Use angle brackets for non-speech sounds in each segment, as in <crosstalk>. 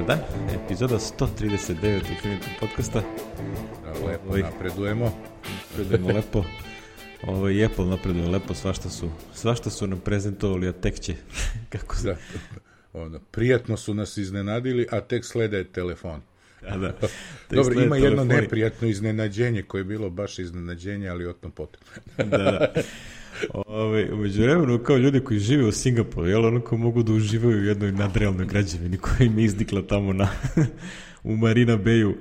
Dobar dan, epizoda 139 Infinity podcasta. Lepo Ovo, napredujemo. Napredujemo lepo. Ovo je Apple napreduje lepo, svašta su, svašta su nam prezentovali, a tek će. <laughs> Kako se... Da, ono, prijatno su nas iznenadili, a tek slede telefon. Da, <laughs> da. Dobro, ima jedno neprijatno iznenađenje koje je bilo baš iznenađenje, ali o tom potom. da, da. <laughs> Ove, umeđu vremenu, kao ljudi koji žive u Singapuru, jel, onako mogu da uživaju u jednoj nadrealnoj građevini koja im je izdikla tamo na, <laughs> u Marina Bayu.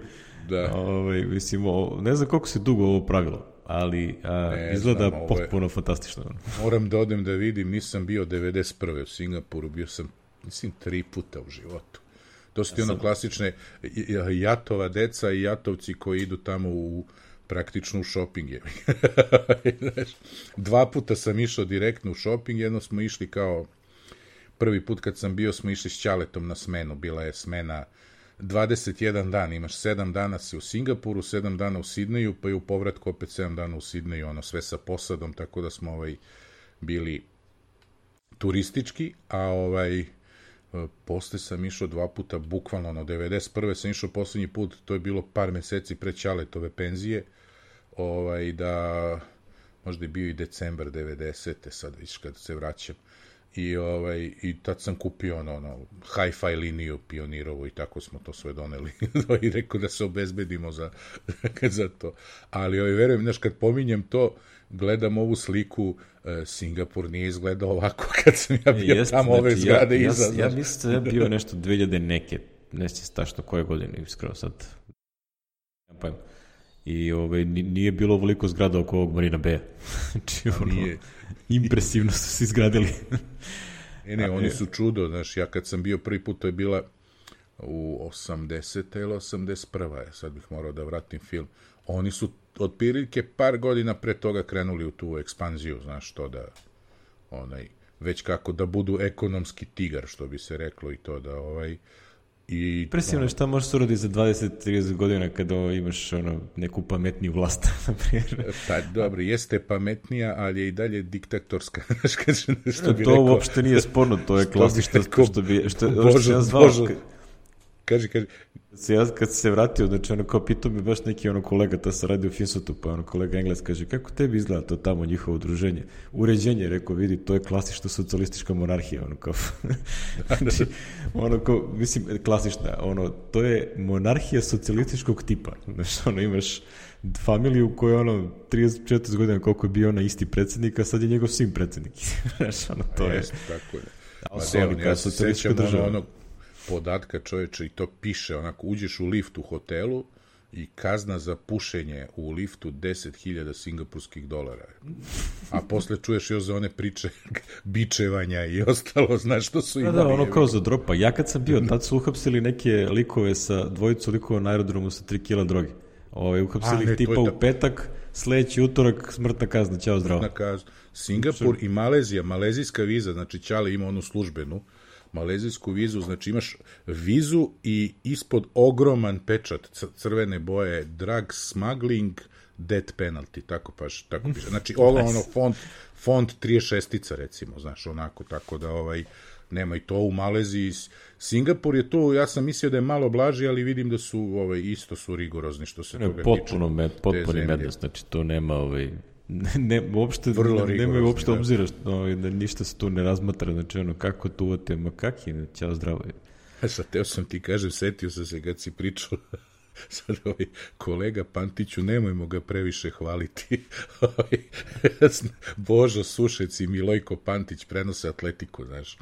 Da. Ove, mislim, o, ne znam koliko se dugo ovo pravilo, ali a, ne, izgleda znam, potpuno je, fantastično. Moram da odem da vidim, nisam bio 91. u Singapuru, bio sam, mislim, tri puta u životu. To su ti ja ono klasične jatova deca i jatovci koji idu tamo u praktično u shopping je. <laughs> Dva puta sam išao direktno u shopping, jedno smo išli kao prvi put kad sam bio smo išli s Ćaletom na smenu, bila je smena 21 dan, imaš 7 dana si u Singapuru, 7 dana u Sidneju, pa i u povratku opet 7 dana u Sidneju, ono sve sa posadom, tako da smo ovaj bili turistički, a ovaj posle sam išao dva puta, bukvalno, ono, 91. sam išao poslednji put, to je bilo par meseci pre Ćaletove penzije, ovaj, da možda je bio i decembar 90. sad viš kad se vraćam. I, ovaj, I tad sam kupio ono, ono hi-fi liniju pionirovu i tako smo to sve doneli. <laughs> I rekao da se obezbedimo za, <laughs> za to. Ali ovaj, verujem, znaš, kad pominjem to, gledam ovu sliku, e, Singapur nije izgledao ovako <laughs> kad sam ja bio Jest, tamo znači, ove zgrade ja, iza. Ja, ja mislim da je bio nešto 2000 neke, ne se tačno koje godine, iskreno sad. Ja pa I ovaj, nije bilo ovoliko zgrada oko ovog Marina Beja. <laughs> znači, ono, nije. impresivno su se izgradili. <laughs> e ne, oni su čudo, znaš, ja kad sam bio prvi put, to je bila u 80. ili 81. Sad bih morao da vratim film. Oni su otprilike par godina pre toga krenuli u tu ekspanziju, znaš, to da onaj, već kako da budu ekonomski tigar, što bi se reklo i to da ovaj, I, Impresivno je šta možeš uradi za 20-30 godina kada imaš ono, neku pametniju vlast, <laughs> na primjer. Pa dobro, jeste pametnija, ali je i dalje diktatorska. <laughs> što bi to rekao, uopšte nije sporno, to je klasično što, što bi... Što, Bože, što ja zvao, Bože, kaži, kaži. Se ja kad se vratio, znači ono kao pitao mi baš neki ono kolega, ta se radi u Finsutu, pa ono kolega Engles kaže, kako tebi izgleda to tamo njihovo udruženje? Uređenje, rekao, vidi, to je klasična socijalistička monarhija, ono kao, <laughs> znači, ono kao, mislim, klasična, ono, to je monarhija socijalističkog tipa, znači, ono, imaš familiju u kojoj ono 34 godina koliko je bio ona isti predsednik, a sad je njegov sin predsednik. <laughs> znači, ono, to je. tako je. Ali se oni kao socijalistička država. Ono, podatka čoveče i to piše, onako, uđeš u lift u hotelu i kazna za pušenje u liftu 10.000 singapurskih dolara. A posle čuješ još za one priče <laughs> bičevanja i ostalo, znaš što su imali. Da, da, ono kao za dropa. Ja kad sam bio, tad su uhapsili neke likove sa dvojicu likova na aerodromu sa 3 kila droge. Ove, ovaj, uhapsili ih tipa u petak, sledeći utorak smrtna kazna, ćao zdravo. Smrtna kazna. Singapur i Malezija, malezijska viza, znači Ćale ima onu službenu, malezijsku vizu, znači imaš vizu i ispod ogroman pečat crvene boje, drug smuggling, death penalty, tako paš, tako piše. <laughs> Znači, ovo ono font, font 36-ica, recimo, znaš, onako, tako da, ovaj, nema i to u Maleziji. Singapur je to, ja sam mislio da je malo blaži, ali vidim da su ovaj, isto su rigorozni što se ne, toga potpuno tiče. Med, potpuno medno, znači to nema ovaj, ne, ne, uopšte, Vrlo ne, nema uopšte da. obzira što, da ništa se tu ne razmatra, znači ono, kako tu uvate makaki, ćao zdravo. E sad, teo sam ti kažem, setio sam se kad si pričao, <laughs> sad ovaj kolega Pantiću, nemojmo ga previše hvaliti. <laughs> Ovaj, <laughs> Božo Sušec i Milojko Pantić prenose atletiku, znaš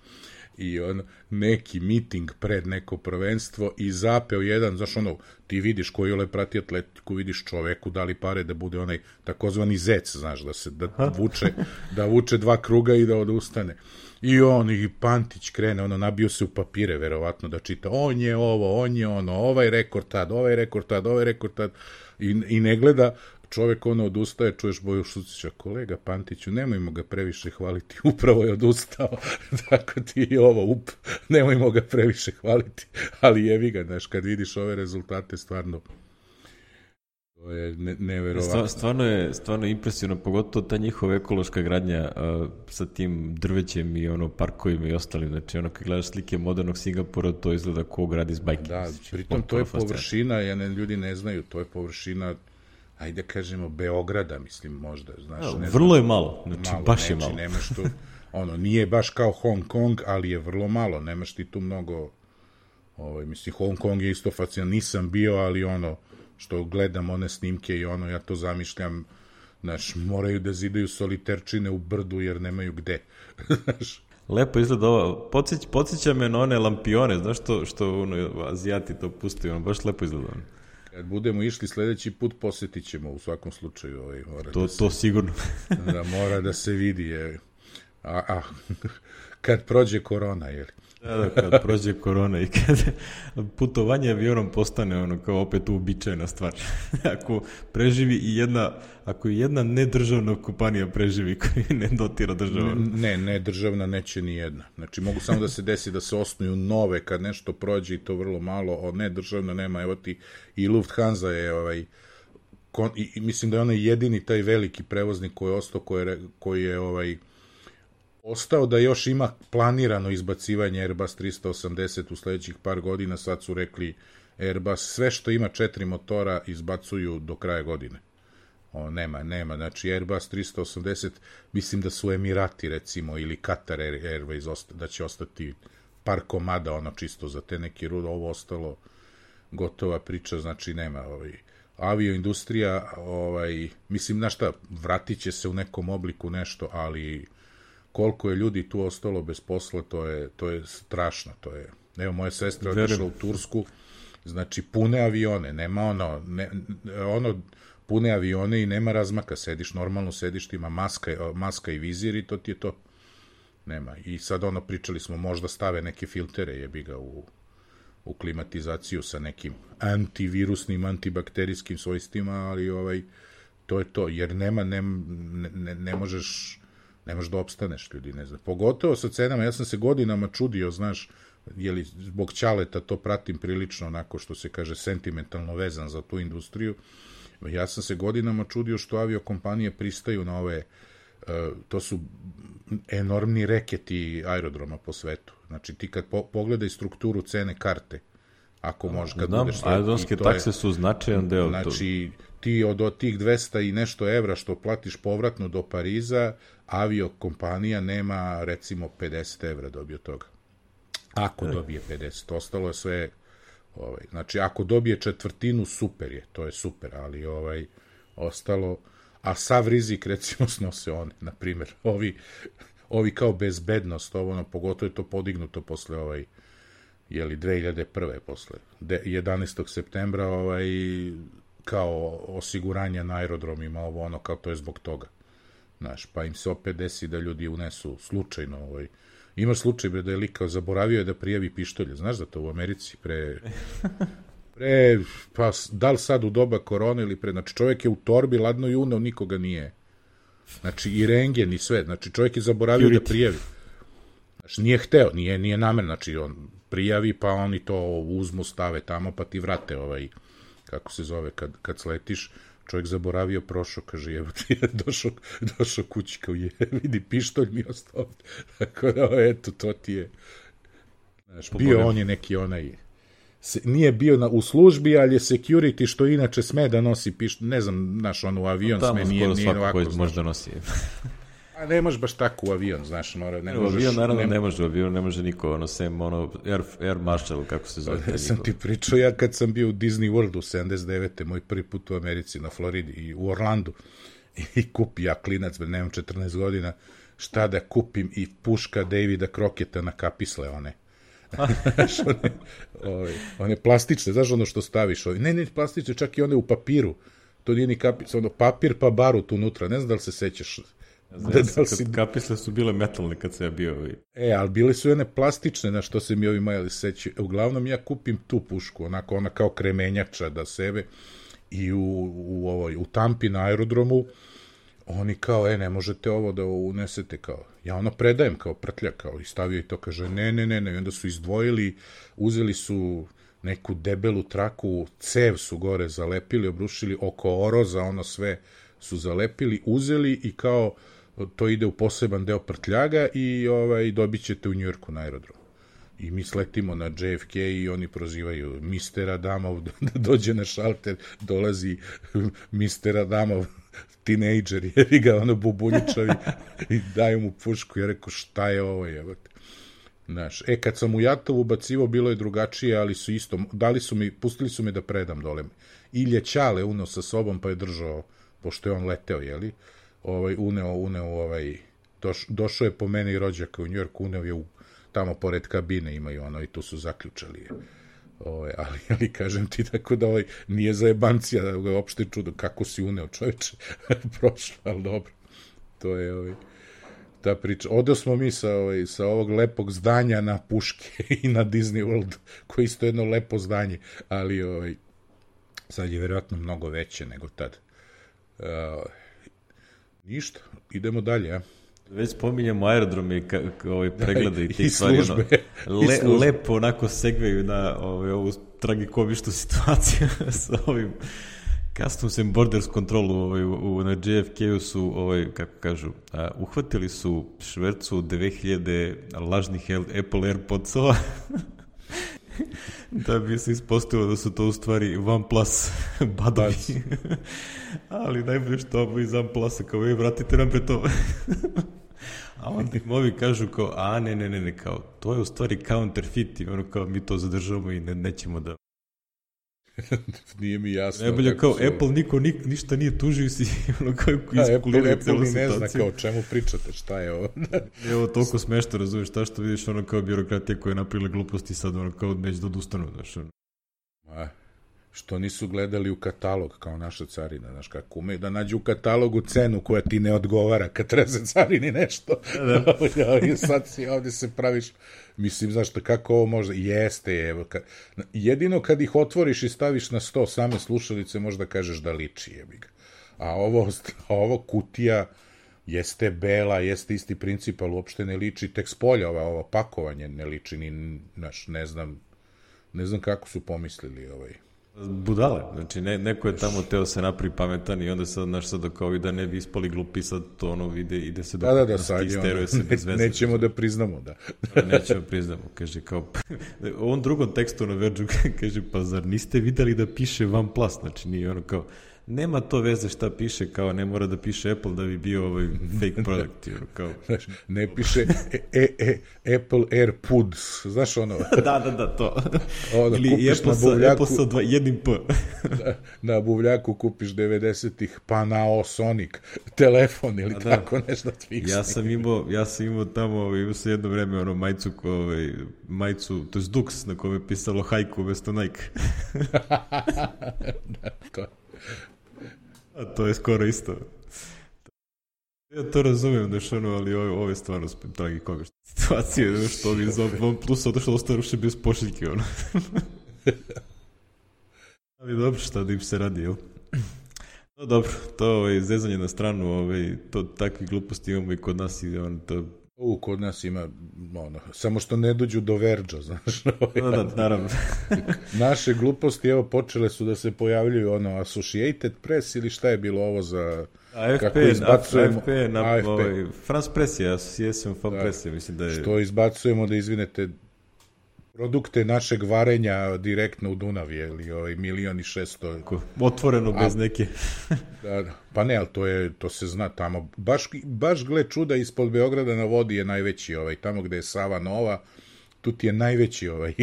i on neki miting pred neko prvenstvo i zapeo jedan, znaš ono, ti vidiš koji ole prati atletiku, vidiš čoveku dali pare da bude onaj takozvani zec, znaš, da se da vuče, da vuče dva kruga i da odustane. I on i Pantić krene, ono, nabio se u papire, verovatno, da čita, on je ovo, on je ono, ovaj rekord tad, ovaj rekord tad, ovaj rekord tad, i, i ne gleda čovek ono odustaje, čuješ Boju Šucića, kolega Pantiću, nemojmo ga previše hvaliti, <laughs> upravo je odustao, <laughs> tako ti i ovo, up, nemojmo ga previše hvaliti, <laughs> ali jevi ga, znaš, kad vidiš ove rezultate, stvarno, To je ne, neverovatno. Stvarno je, stvarno je impresivno, pogotovo ta njihova ekološka gradnja uh, sa tim drvećem i ono parkovima i ostalim. Znači, ono, kad gledaš slike modernog Singapura, to izgleda ko grad iz bajke. Da, pritom to je površina, ja ne, ljudi ne znaju, to je površina ajde kažemo Beograda, mislim možda, znaš, ja, ne vrlo znam, je malo, znači malo, baš je neči, malo. Nemaš tu, ono, nije baš kao Hong Kong, ali je vrlo malo, nemaš ti tu mnogo, ovaj, mislim, Hong Kong je isto fascinan, nisam bio, ali ono, što gledam one snimke i ono, ja to zamišljam, znaš, moraju da zidaju soliterčine u brdu jer nemaju gde, <laughs> znaš. Lepo izgleda ovo, Podsjeć, podsjeća me na one lampione, znaš što, što ono, azijati to pustaju, ono, baš lepo izgleda ono. Kad budemo išli sledeći put, posetit ćemo u svakom slučaju. Ovaj, mora to, da se, to sigurno. da mora da se vidi. Je. A, a, <laughs> kad prođe korona, je li? Da, da, kad prođe korona i kad putovanje avionom postane ono kao opet uobičajena stvar. <laughs> ako preživi i jedna, ako i jedna nedržavna kompanija preživi koji ne dotira država. Ne, ne, državna neće ni jedna. Znači mogu samo da se desi da se osnuju nove kad nešto prođe i to vrlo malo, o ne državna nema, evo ti i Lufthansa je ovaj kon, i, mislim da je onaj jedini taj veliki prevoznik koji je ostao koji je, koji je ovaj ostao da još ima planirano izbacivanje Airbus 380 u sledećih par godina, sad su rekli Airbus sve što ima četiri motora izbacuju do kraja godine. O, nema, nema, znači Airbus 380, mislim da su Emirati recimo ili Qatar Airways da će ostati par komada ono čisto za te neke rude, ovo ostalo gotova priča, znači nema ovaj avioindustrija, ovaj, mislim, na šta, vratit će se u nekom obliku nešto, ali koliko je ljudi tu ostalo bez posla, to je, to je strašno, to je, evo, moja sestra otišla u Tursku, znači, pune avione, nema ono, ne, ono, pune avione i nema razmaka, sediš, normalno sediš, ima maska, maska i vizir i to ti je to. Nema. I sad ono, pričali smo, možda stave neke filtere, jebi ga, u, u klimatizaciju sa nekim antivirusnim, antibakterijskim svojstvima, ali ovaj, to je to, jer nema, ne, ne, ne možeš ne možeš da opstaneš, ljudi, ne znam. Pogotovo sa cenama, ja sam se godinama čudio, znaš, je li zbog ćaleta to pratim prilično onako što se kaže sentimentalno vezan za tu industriju. Ja sam se godinama čudio što aviokompanije pristaju na ove uh, to su enormni reketi aerodroma po svetu. Znači ti kad po, pogledaj strukturu cene karte, ako možeš kad Znam, budeš... aerodromske takse je, su značajan deo. Znači, ti od, od tih 200 i nešto evra što platiš povratno do Pariza, avio kompanija nema recimo 50 evra dobio toga. Ako dobije 50, ostalo je sve ovaj znači ako dobije četvrtinu super je, to je super, ali ovaj ostalo a sav rizik recimo <laughs> snose one, na primjer, ovi ovi kao bezbednost, ovo ono, pogotovo je to podignuto posle ovaj jeli 2001. posle 11. septembra ovaj kao osiguranje na aerodromima ovo ono kao to je zbog toga Znaš, pa im se opet desi da ljudi unesu slučajno ovaj, Ima slučaj da je likao, zaboravio je da prijavi pištolje. Znaš da to u Americi pre... <laughs> Pre, pa da li sad u doba korone ili pre... Znači čovjek je u torbi ladno i uneo, nikoga nije. Znači i rengen i sve. Znači čovjek je zaboravio Purity. da prijavi. Znači nije hteo, nije, nije namer. Znači on prijavi pa oni to uzmu, stave tamo pa ti vrate ovaj, kako se zove, kad, kad sletiš čovjek zaboravio, prošao, kaže, evo ti <laughs> je došao, došao kući, kao je, vidi, pištolj mi ostao. <laughs> Tako da, eto, to ti je, znaš, bio on je neki onaj, se, nije bio na, u službi, ali je security, što inače sme da nosi pištolj, ne znam, naš, on u avion no, sme, nije, nije ovako. Tamo može da nosi. A ne može baš tako u avion, znaš, mora, ne, ne možeš... U avion naravno ne, ne može, u avion ne može niko, ono, sem, ono, Air, Air Marshal, kako se zove. Ja <laughs> sam ti pričao, ja kad sam bio u Disney Worldu 79. moj prvi put u Americi, na Floridi i u Orlandu, <laughs> i kupi ja klinac, nemam 14 godina, šta da kupim i puška Davida Kroketa na kapisle one. <laughs> one, one, one plastične, znaš ono što staviš, one, ne, ne, plastične, čak i one u papiru, to nije ni kapis, ono, papir pa barut unutra, ne znam da li se sećaš, Znam, da, da si... Kapisle su bile metalne kad sam ja bio. Ovaj. E, ali bile su one plastične na što se mi ovi majali seći. Uglavnom ja kupim tu pušku, onako ona kao kremenjača da sebe i u, u, ovoj, u Tampi na aerodromu oni kao, e, ne možete ovo da unesete kao, ja ono predajem kao prtlja kao i stavio i to kaže, ne, ne, ne, ne, i onda su izdvojili, uzeli su neku debelu traku, cev su gore zalepili, obrušili oko oroza, ono sve su zalepili, uzeli i kao to ide u poseban deo prtljaga i ovaj dobit ćete u Njujorku na aerodromu. I mi sletimo na JFK i oni prozivaju Mister Adamov da dođe na šalter, dolazi Mister Adamov tinejdžer, jevi ga ono bubuljičavi i daju mu pušku. Ja rekao, šta je ovo, jebate? Znaš, e, kad sam u Jatovu bacivo, bilo je drugačije, ali su isto, dali su mi, pustili su me da predam dole. Ilje Ćale uno sa sobom, pa je držao, pošto je on leteo, jeli, ovaj, uneo, uneo, ovaj, doš, došao je po mene i rođaka u Njujorku, uneo je u, tamo pored kabine imaju ono i tu su zaključali je. Ovaj, ali, <laughs> ali kažem ti tako da ovaj, nije za jebancija, da ga uopšte čudo kako si uneo čoveče, <laughs> prošlo, ali dobro. To je ovaj, ta priča. Odeo smo mi sa, ovaj, sa ovog lepog zdanja na puške <laughs> i na Disney World, koji isto jedno lepo zdanje, ali ovaj, sad je verovatno mnogo veće nego tad. Uh, ništa, idemo dalje, a? Već spominjemo aerodrome i ovaj preglede i tih I stvari. službe. Ono, <laughs> I le, službe. lepo onako segveju na ovaj, ovu tragikomičnu <laughs> situaciju sa ovim Customs and Borders Control ovaj, u, u, na JFK-u su, ovaj, kako kažu, a, uhvatili su švercu 2000 lažnih Apple AirPodsova <laughs> <laughs> da bi se ispostavilo da su to u stvari OnePlus <laughs> badovi. <laughs> Ali najbolje što ovo iz OnePlusa, kao vi vratite nam pre to. A onda im ovi kažu kao, a ne, ne, ne, ne, kao, to je u stvari counterfeit i ono kao mi to zadržamo i ne, nećemo da... <laughs> Nije mi jasno. Najbolje kao, su- Apple niko nik, ništa nije tužio si, <laughs> ono kao Da, Apple, Apple ni ne zna kao čemu pričate, šta je ovo. <laughs> Evo, toliko smešno, razumiješ, šta što vidiš ono kao birokratija koja je napravila gluposti sad ono kao neće da odustanu, znaš, ono. Ma, što nisu gledali u katalog kao naša carina, znaš kako umeju da nađu u katalogu cenu koja ti ne odgovara kad treba se carini nešto. Da. <laughs> I sad si ovde se praviš, mislim, znaš šta, kako ovo možda, jeste, evo, kad, jedino kad ih otvoriš i staviš na sto same slušalice, možda kažeš da liči, jebi ga. A ovo, a <laughs> ovo kutija jeste bela, jeste isti princip, ali uopšte ne liči, tek s polja ova, ovo pakovanje ne liči ni, znaš, ne znam, ne znam kako su pomislili ovaj. Budale, znači ne, neko je tamo teo se napravi pametan i onda sad, znaš, sad kao i da ne bi ispali glupi, sad to ono ide, ide se do Da, da, da, sad je ono, se bez <laughs> veze. nećemo da priznamo, da. Nećemo priznamo, kaže kao, <laughs> u ovom drugom tekstu na Verđu <laughs> kaže, pa zar niste videli da piše OnePlus, znači nije ono kao, nema to veze šta piše, kao ne mora da piše Apple da bi bio ovaj fake product, kao, <laughs> Znaš, ne piše e, e, e, Apple AirPods, znaš ono, <laughs> da, da, da, to. <laughs> Ono, Ili Apple na sa, buvljaku- Apple sa dva, jednim P. na buvljaku kupiš 90-ih Panasonic telefon ili da. tako nešto fiksni. Ja sam imao, ja sam imao tamo, ovaj, imao sam jedno vreme ono majicu, ko, ovaj, majicu, to je Dux, na kome je pisalo hajku umesto Nike. To, A to je skoro isto. Ja to razumem, da ono, ali ovo, ovo je stvarno tragikomična situacija, da što <laughs> ovi za OnePlus odošlo ostao ruše bez pošiljke, ono. <laughs> ali dobro, šta da im se radi, jel? No dobro, to ovaj, zezanje na stranu, ovaj, to takvi gluposti imamo i kod nas i on, to u, kod nas ima, ono, samo što ne dođu do Verđa, <laughs> znaš. ovaj, Da, da, naravno. <laughs> Naše gluposti, evo, počele su da se pojavljuju, ono, Associated Press ili šta je bilo ovo za... AFP, kako izbacujemo- AFP, na, AFP. Ovaj, France Press je, Association Fan Da. Press mislim da je... Što izbacujemo, da izvinete, produkte našeg varenja direktno u Dunav, je li, ovaj, milion i šesto Otvoreno, bez neke... <laughs> Da, da. Pa ne, ali to, je, to se zna tamo. Baš, baš gle čuda, ispod Beograda na vodi je najveći ovaj, tamo gde je Sava Nova, tu ti je najveći ovaj.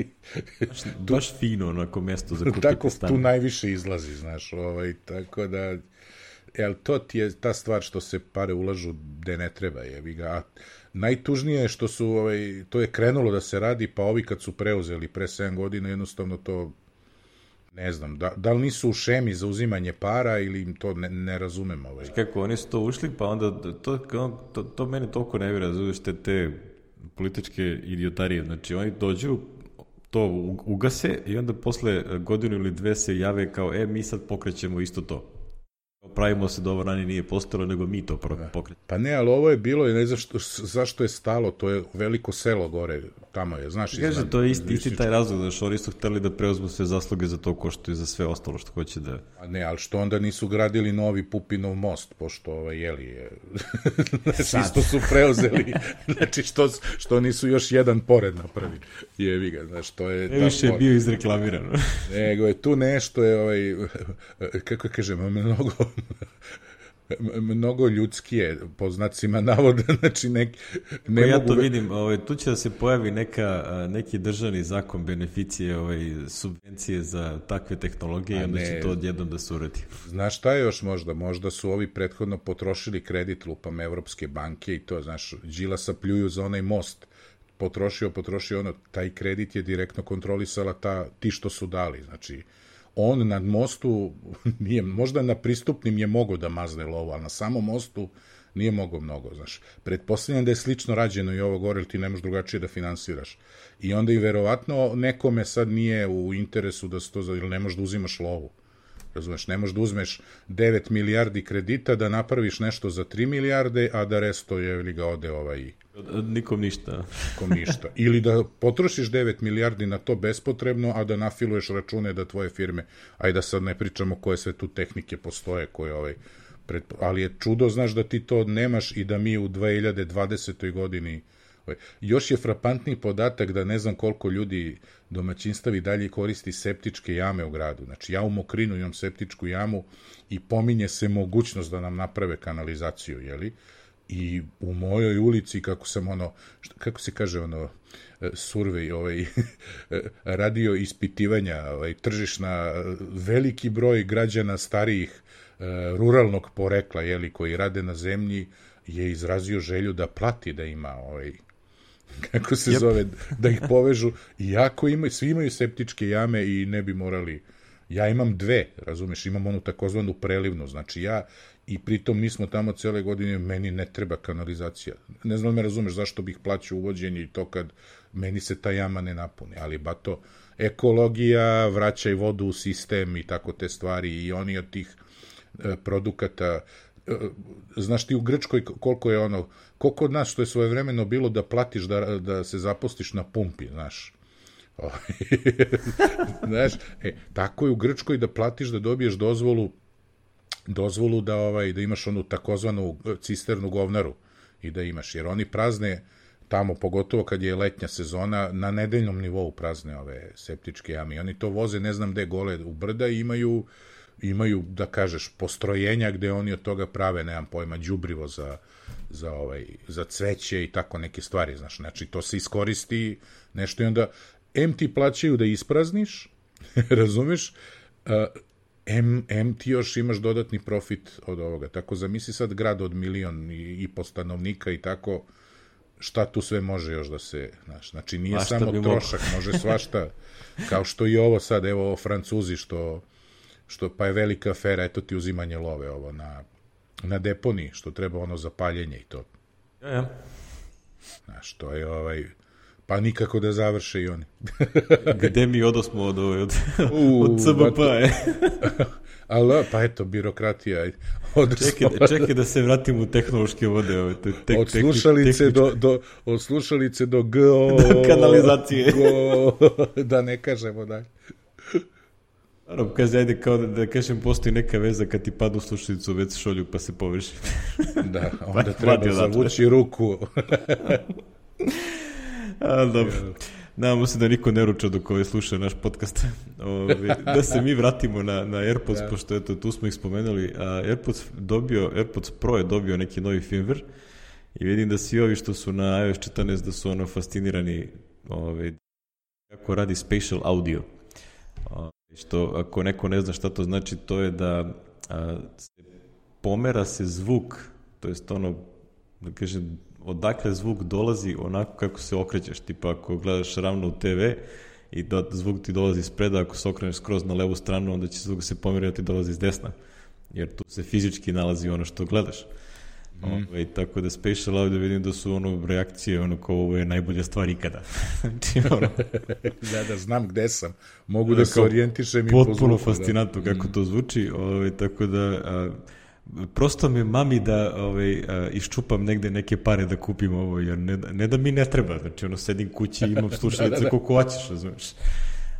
<laughs> Baš, baš fino onako mesto za kupiti tako stan. tu najviše izlazi, znaš, ovaj, tako da, jel, to ti je ta stvar što se pare ulažu gde ne treba, jebi ga. A najtužnije je što su, ovaj, to je krenulo da se radi, pa ovi kad su preuzeli pre 7 godina, jednostavno to ne znam, da, da li nisu u šemi za uzimanje para ili im to ne, ne razumem ovaj. Kako, oni su to ušli, pa onda to, to, to, mene toliko ne vira, razumiješ te, te političke idiotarije. Znači, oni dođu, to ugase i onda posle godinu ili dve se jave kao, e, mi sad pokrećemo isto to. Pravimo se da ovo ranije nije postalo, nego mi to pokret. Pa ne, ali ovo je bilo, ne znam što, zašto je stalo, to je veliko selo gore, tamo je, znaš. Kaže, to je isti, isti taj razlog, da oni su hteli da preuzmu sve zasluge za to ko što i za sve ostalo što hoće da... A ne, ali što onda nisu gradili novi Pupinov most, pošto, ovaj, jeli, je... <laughs> znači, isto su preuzeli, <laughs> znači, što, što nisu još jedan pored na prvi, jevi ga, znaš, to je... Ne više je bio izreklamirano. nego je tu nešto, je, ovaj, <laughs> kako kažem, mnogo <laughs> mnogo ljudskije, po znacima navoda, <laughs> znači nek, ne Ko ja mogu... to vidim, ovaj, tu će da se pojavi neka, neki državni zakon beneficije, ovaj, subvencije za takve tehnologije onda će to odjednom da se uradi. <laughs> Znaš šta je još možda? Možda su ovi prethodno potrošili kredit lupam Evropske banke i to, znaš, Đilasa pljuju za onaj most, potrošio, potrošio ono, taj kredit je direktno kontrolisala ta, ti što su dali, znači, on na mostu <laughs> nije, možda na pristupnim je mogo da mazne lovo, ali na samom mostu nije mogo mnogo, znaš. Pretpostavljam da je slično rađeno i ovo gore, ti ne možeš drugačije da finansiraš. I onda i verovatno nekome sad nije u interesu da se to, ili ne možeš da uzimaš lovu. Razumeš, ne možeš da uzmeš 9 milijardi kredita, da napraviš nešto za 3 milijarde, a da resto je li ga ode ovaj Nikom ništa. Nikom ništa. Ili da potrošiš 9 milijardi na to bespotrebno, a da nafiluješ račune da tvoje firme, aj da sad ne pričamo koje sve tu tehnike postoje, koje ovaj, pred, ali je čudo, znaš, da ti to nemaš i da mi u 2020. godini Još je frapantni podatak da ne znam koliko ljudi domaćinstavi dalje koristi septičke jame u gradu. Znači, ja u Mokrinu imam septičku jamu i pominje se mogućnost da nam naprave kanalizaciju, jeli? i u mojoj ulici kako sam ono kako se kaže ono e, survej ovaj <laughs> radio ispitivanja ovaj tržišna veliki broj građana starijih e, ruralnog porekla je li koji rade na zemlji je izrazio želju da plati da ima ovaj <laughs> kako se yep. zove da ih povežu. Iako imaju svi imaju septičke jame i ne bi morali. Ja imam dve, razumeš, imam onu takozvanu prelivnu, znači ja i pritom nismo tamo cele godine, meni ne treba kanalizacija. Ne znam me razumeš zašto bih plaćao uvođenje i to kad meni se ta jama ne napuni, ali ba to ekologija, vraćaj vodu u sistem i tako te stvari. I oni od tih e, produkata znaš ti u Grčkoj koliko je ono, koliko od nas što je svojevremeno bilo da platiš da, da se zapostiš na pumpi, znaš, <laughs> znaš, e, tako je u Grčkoj da platiš da dobiješ dozvolu dozvolu da ovaj da imaš onu takozvanu cisternu govnaru i da imaš jer oni prazne tamo pogotovo kad je letnja sezona na nedeljnom nivou prazne ove septičke jame oni to voze ne znam gde gole u brda i imaju imaju da kažeš postrojenja gde oni od toga prave nemam pojma đubrivo za za ovaj za cveće i tako neke stvari znaš. Znači to se iskoristi nešto i onda M ti plaćaju da isprazniš <laughs> razumeš? M, M ti još imaš dodatni profit od ovoga. Tako zamisli sad grad od milion i, i po stanovnika i tako, šta tu sve može još da se, znaš, znači nije Mašta samo trošak, može svašta, <laughs> kao što i ovo sad, evo ovo Francuzi što, što pa je velika afera, eto ti uzimanje love ovo na, na deponi, što treba ono zapaljenje i to. Ja, ja. Znaš, to je ovaj, Pa nikako da završe i oni. <laughs> Gde mi odosmo od, od, od CBP, je? Ali, pa eto, birokratija. Od, čekaj, čekaj da se vratim u tehnološke vode. Ove, te, tek, od, slušalice do, do, od slušalice do <laughs> GO... Do kanalizacije. Go, <laughs> da ne kažemo dalje. Naravno, kaže, ajde, kao da, da kažem, postoji neka veza kad ti padu slušalicu već šolju pa se površi. <laughs> da, <laughs> onda treba zavući ruku. <laughs> A, dobro. Nadamo se da niko ne ruča dok ovaj sluša naš podcast. Ove, da se mi vratimo na, na AirPods, ja. pošto eto, tu smo ih spomenuli. A, AirPods, dobio, AirPods Pro je dobio neki novi firmware i vidim da svi ovi što su na iOS 14 da su ono fascinirani ove, kako radi spatial audio. A, što ako neko ne zna šta to znači, to je da a, se pomera se zvuk, to jest ono, da kažem, odakle zvuk dolazi onako kako se okrećeš. Tipa ako gledaš ravno u TV i da zvuk ti dolazi iz preda, ako se okreneš skroz na levu stranu, onda će zvuk se pomeriti da dolazi iz desna. Jer tu se fizički nalazi ono što gledaš. Mm. Ovaj, tako da Spatial Audio vidim da su ono reakcije ono kao ovo je najbolja stvar ikada. <laughs> znači, ono, <laughs> da, da, znam gde sam. Mogu da, da se orijentišem i po Potpuno da. fascinantno da. kako to zvuči. Ovaj, tako da... A, prosto me mami da ovaj, iščupam negde neke pare da kupim ovo, jer ne, ne da mi ne treba, znači ono sedim kući i imam <laughs> slušalice da, da, da. koliko hoćeš, razumeš.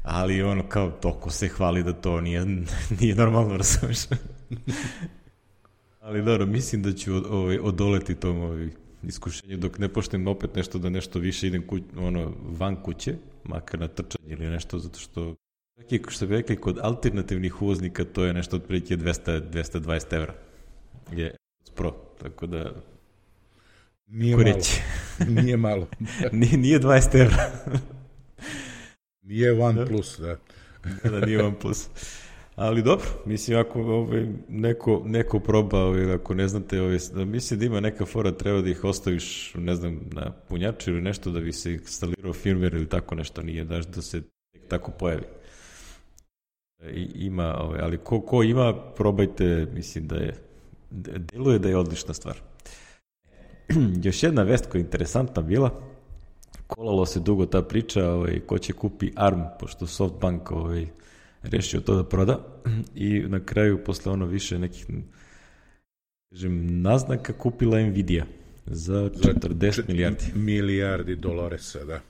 Ali ono kao toko se hvali da to nije, nije normalno, razumeš. Ali dobro, mislim da ću ovaj, odoleti tom ovaj, iskušenju dok ne poštem opet nešto da nešto više idem kuć, ono, van kuće, makar na trčanje ili nešto, zato što Čak što bi rekli, kod alternativnih uvoznika to je nešto otprilike 200, 220 evra. Je Pro, tako da... Nije malo. <laughs> nije malo. <laughs> nije, nije 20 evra. nije One da? Plus, da. da, nije One Plus. <laughs> Ali dobro, mislim, ako ovaj, neko, neko proba, ovaj, ako ne znate, ovaj, da mislim da ima neka fora, treba da ih ostaviš, ne znam, na punjaču ili nešto da bi se instalirao firmware ili tako nešto, nije daš da se tako pojavi. I, ima, ovaj, ali ko, ko ima, probajte, mislim da je, deluje da je odlična stvar. <clears throat> Još jedna vest koja je interesantna bila, kolalo se dugo ta priča, ovaj, ko će kupi ARM, pošto Softbank ovaj, rešio to da proda <clears throat> i na kraju posle ono više nekih kažem, naznaka kupila Nvidia za 40 za milijardi. Milijardi dolaresa, da.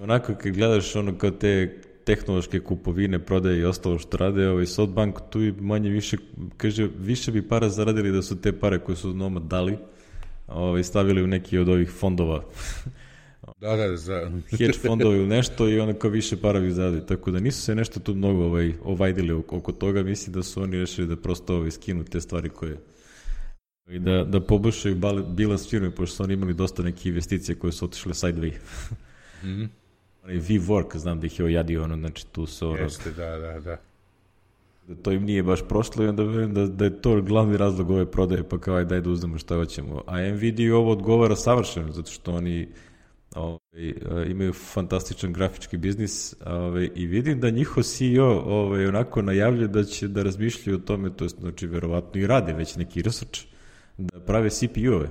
Onako kad gledaš ono kao te tehnološke kupovine, prodaje i ostalo što rade, ovaj Softbank tu i manje više, kaže, više bi para zaradili da su te pare koje su Noma dali, ovaj, stavili u neki od ovih fondova <laughs> Da, da, za... hedge fondovi ili nešto i onda kao više para bi zadali. Tako da nisu se nešto tu mnogo ovaj, ovajdili oko toga. Mislim da su oni rešili da prosto ovaj, skinu te stvari koje i da, da poboljšaju bilans firme, pošto su oni imali dosta neke investicije koje su otišle sideway. mm -hmm. <laughs> Onaj V-Work, znam da ih je ojadio, ono, znači tu su... Ono, Jeste, da, da, da. Da to im nije baš prošlo i onda verujem da, da je to glavni razlog ove prodaje, pa kao aj daj da uzmemo šta hoćemo. A Nvidia ovo odgovara savršeno, zato što oni ovaj, e, imaju fantastičan grafički biznis ovaj, i vidim da njihov CEO ovaj, onako najavlja da će da razmišljaju o tome, to je znači verovatno i rade već neki research, da prave CPU-ove.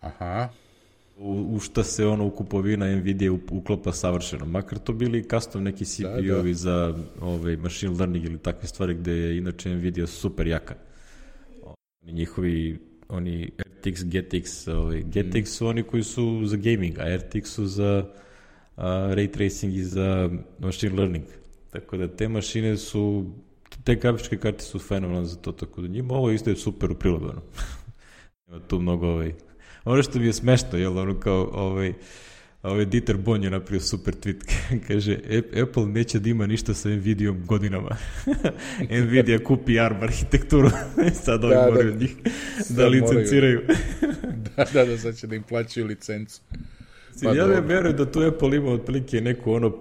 Aha. U, u šta se ono u kupovina Nvidia uklopa savršeno. Makar to bili custom neki CPU-ovi da, da. za ovaj, machine learning ili takve stvari gde je inače Nvidia super jaka. Njihovi oni RTX, GTX, ovaj, GTX su oni koji su za gaming, a RTX su za uh, ray tracing i za machine learning. Tako da te mašine su, te grafičke karte su fenomenalne za to, tako da njima ovo isto je super u prilogu, ono. <laughs> Ima tu mnogo, ovaj, ono što mi je smešno, jel, ono kao, ovaj, ovaj Dieter Bon je napravio super tweet, <laughs> kaže Apple neće da ima ništa sa Nvidiom godinama. <laughs> Nvidia kupi ARM arhitekturu, <laughs> sad ovi da, da. moraju da, njih da licenciraju. da, da, da, sad će da im plaćaju licencu. Pa ja ne verujem da tu Apple ima otprilike neku ono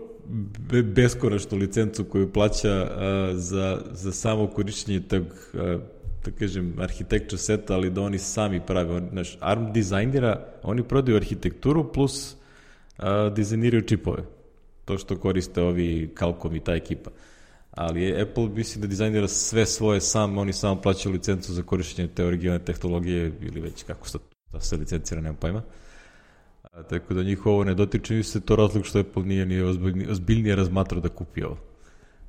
beskonačnu licencu koju plaća a, za, za samo korišćenje tog a, da kažem, architecture seta, ali da oni sami prave. On, znaš, ARM dizajnira, oni prodaju arhitekturu plus a, dizajniraju čipove. To što koriste ovi Qualcomm i ta ekipa. Ali Apple mislim da dizajnira sve svoje sam, oni samo plaćaju licencu za korišćenje te originalne tehnologije ili već kako se to se licencira, nemam pojma. A, tako da njih ovo ne dotiče, mi se to razlog što Apple nije ni ozbiljnije, ozbiljnije razmatrao da kupi ovo.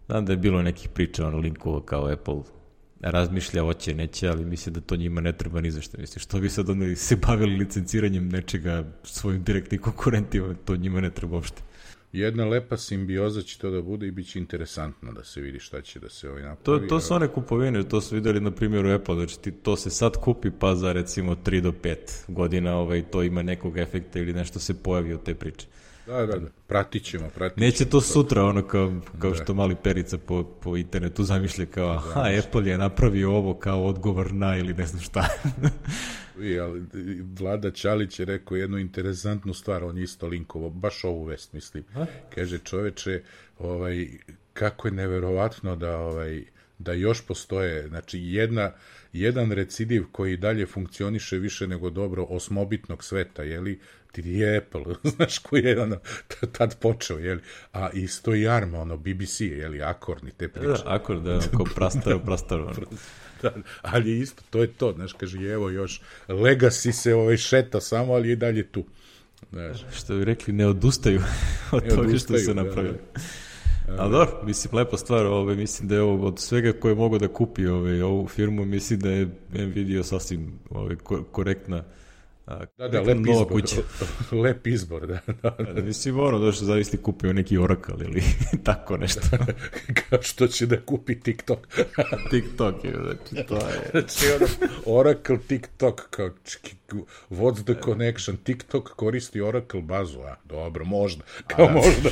Znam da je bilo nekih priča, ono linkova kao Apple razmišlja hoće, neće, ali misle da to njima ne treba ni zašto. Misli, što bi sad oni se bavili licenciranjem nečega svojim direktnim konkurentima, to njima ne treba uopšte. Jedna lepa simbioza će to da bude i bit će interesantno da se vidi šta će da se ovaj napravi. To, to su one kupovine, to su videli na primjeru Apple, znači ti, to se sad kupi pa za recimo 3 do 5 godina ovaj, to ima nekog efekta ili nešto se pojavi od te priče. Da, da, da. Pratit ćemo, pratit ćemo. Neće to sutra, ono kao, kao da. što mali perica po, po internetu zamišlja kao, aha, da, Apple je napravio ovo kao odgovor na ili ne znam šta. <laughs> I, ali, Vlada Čalić je rekao jednu interesantnu stvar, on je isto linkovo, baš ovu vest, mislim. Ha? Kaže, čoveče, ovaj, kako je neverovatno da ovaj, da još postoje, znači jedna, jedan recidiv koji dalje funkcioniše više nego dobro osmobitnog sveta, jeli, ti je Apple, <laughs> znaš, koji je ono, tad počeo, jeli, a isto i Arma, ono, BBC, jeli, akorni, te priče. Da, akord, da, <laughs> ko prastaro, prastaro. da, ali isto, to je to, znaš, kaže, evo još, Legacy se ovaj šeta samo, ali je dalje tu. Znaš. Što bi rekli, ne odustaju <laughs> od ne toga odustaju, što su napravili. Da, da. A dobro, mislim, lepa stvar, ove, mislim da je ovo od svega koje mogu da kupi ove, ovu firmu, mislim da je Nvidia sasvim ove, korektna da, da, lep izbor, kuća. <laughs> lep izbor, da. da, da. da mislim, ono, da što zavisli kupio neki Oracle ili <laughs> tako nešto. <laughs> Kao što će da kupi TikTok. TikTok je, znači, to je... Znači, ono, Oracle, TikTok, kao, what's the connection? TikTok koristi Oracle bazu, a, dobro, možda, kao a, možda.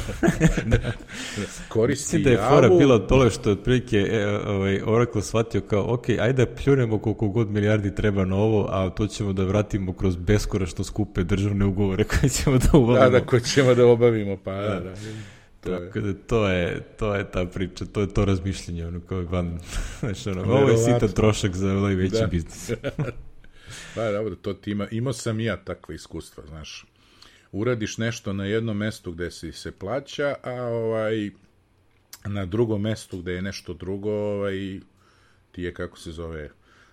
<laughs> koristi Mislim da je Javu... fora bila tole što otprilike e, ovaj, Oracle shvatio kao, ok, ajde da pljunemo koliko god milijardi treba na ovo, a to ćemo da vratimo kroz beskoračno skupe državne ugovore <laughs> koje ćemo da obavimo. Da, da, koje ćemo da obavimo, pa da, da. To Tako da to je, to je ta priča, to je to razmišljanje, ono kao van, <laughs> znači ono, ovo je sitan trošak za ovaj veći da. biznis. Pa dobro, to ti ima, imao sam i ja takve iskustva, znaš. Uradiš nešto na jednom mestu gde si se plaća, a ovaj na drugom mestu gde je nešto drugo, ovaj ti je kako se zove,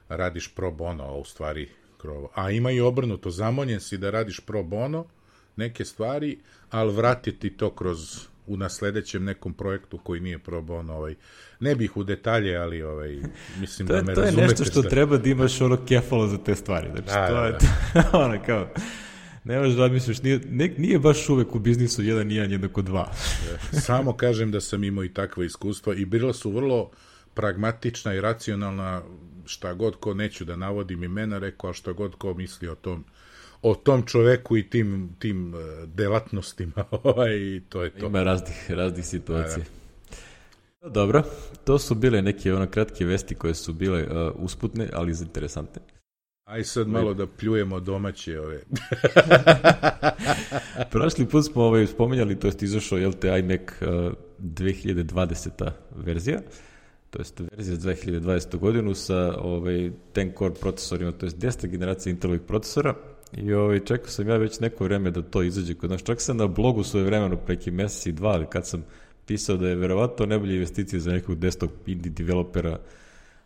radiš pro bono, a u stvari krovo. A ima i obrnuto, zamoljen si da radiš pro bono neke stvari, ali vratiti to kroz u nasledećem nekom projektu koji nije pro bono, ovaj, ne bih u detalje, ali ovaj, mislim <laughs> to da me to razumete. To je nešto što šta... treba da imaš ono kefalo za te stvari. Znači, da, to da, je da. <laughs> ono kao, ne možeš da misliš, nije, ne, nije baš uvek u biznisu jedan i jedan jednako dva. <laughs> Samo kažem da sam imao i takva iskustva i bila su vrlo pragmatična i racionalna šta god ko neću da navodim imena rekao, a šta god ko misli o tom o tom čoveku i tim, tim uh, delatnostima ovaj, i to je to. Ima raznih, raznih situacija. Da, da. Dobro, to su bile neke ono kratke vesti koje su bile uh, usputne, ali interesantne. Aj sad malo da pljujemo domaće ove. <laughs> Prošli put smo ovaj, spominjali, to jest izašao, jel te, iMac uh, 2020. verzija to jest verzija za 2020. godinu sa ovaj, 10 core procesorima, to jest 10. generacija Intelovih procesora i ovaj, čekao sam ja već neko vreme da to izađe kod nas. Čak sam na blogu svoje vremeno preki meseci i dva, ali kad sam pisao da je verovatno najbolje investicije za nekog desktop indie developera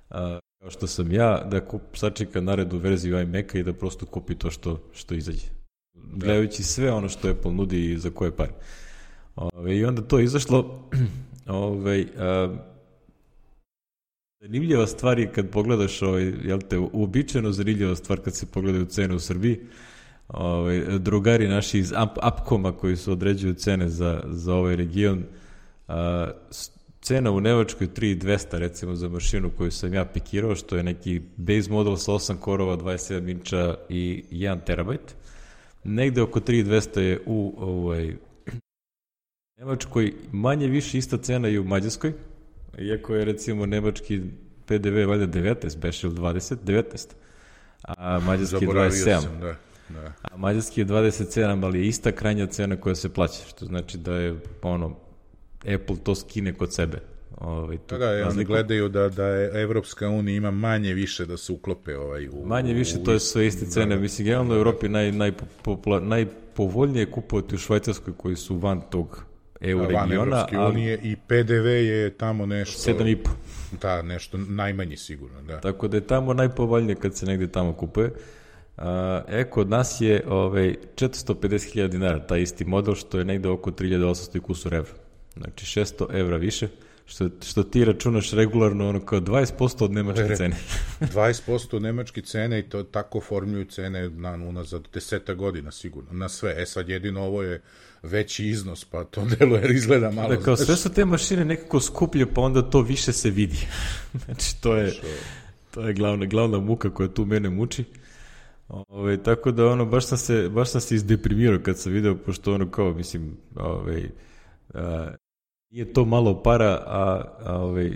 a, kao što sam ja, da kup, sačeka naredu verziju iMac-a i da prosto kupi to što, što izađe. Da. Gledajući sve ono što Apple nudi i za koje pare. Ove, I onda to izašlo, <clears throat> ove, a, Zanimljiva stvar je kad pogledaš, ovaj, jel te, uobičajeno zanimljiva stvar kad se pogledaju cene u Srbiji, ovaj, drugari naši iz Apkoma koji su određuju cene za, za ovaj region, a, cena u Nemačkoj 3200 recimo za mašinu koju sam ja pikirao, što je neki base model sa 8 korova, 27 inča i 1 terabajt. Negde oko 3200 je u ovaj, Nemačkoj, manje više ista cena i u Mađarskoj, Iako je recimo nemački PDV valjda 19, beše ili 20? 19. A mađarski je 27. Sam, da. Da. A mađarski je 27, ali je ista krajnja cena koja se plaća, što znači da je ono, Apple to skine kod sebe. Ovaj, tu da, da, oni gledaju da, da je Evropska unija ima manje više da se uklope ovaj, u... Manje više, u, to je sve iste cene. Da, Mislim, generalno u Evropi naj, naj, najpovoljnije kupovati u Švajcarskoj koji su van tog EU van regiona. Van unije i PDV je tamo nešto... 7,5. Da, nešto najmanji sigurno, da. Tako da je tamo najpovoljnije kad se negde tamo kupuje. e, kod nas je ovaj, 450.000 dinara, taj isti model, što je negde oko 3800 kusur evra. Znači 600 evra više, što, što ti računaš regularno ono kao 20% od nemačke <laughs> cene. 20% od nemačke cene i to tako formuju cene na, unazad deseta godina sigurno, na sve. E sad jedino ovo je veći iznos, pa to <laughs> deluje, izgleda malo. Da, kao sve su te mašine nekako skuplje, pa onda to više se vidi. <laughs> znači, to je, to je glavna, glavna muka koja tu mene muči. Ove, tako da ono, baš sam se, baš sam se izdeprimirao kad sam video, pošto ono kao, mislim, ove, a, nije to malo para, a, a ove, e,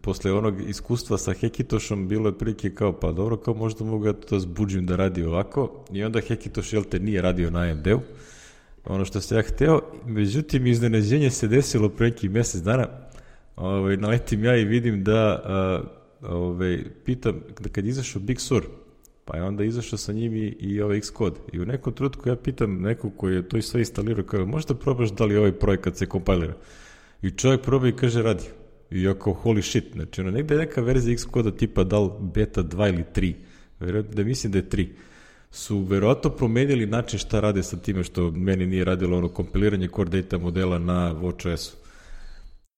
posle onog iskustva sa Hekitošom bilo je prilike kao, pa dobro, kao možda mogu ja to da zbuđim da radi ovako, i onda Hekitoš, jel te, nije radio na AMD-u, ono što se ja hteo, međutim iznenađenje se desilo pre neki mesec dana, ovaj, naletim ja i vidim da ovaj, pitam, da kad izašao Big Sur, pa je onda izašao sa njim i, i ovaj Xcode. I u nekom trenutku ja pitam nekog koji je to sve instalirao, kao, možda probaš da li ovaj projekat se kompilira? I čovjek proba i kaže, radi. I ja kao, holy shit, znači ono, negde je neka verzija Xcode tipa da li beta 2 ili 3, verovatno da mislim da je 3, su verovatno promenili način šta rade sa time što meni nije radilo ono kompiliranje core data modela na WatchOS-u.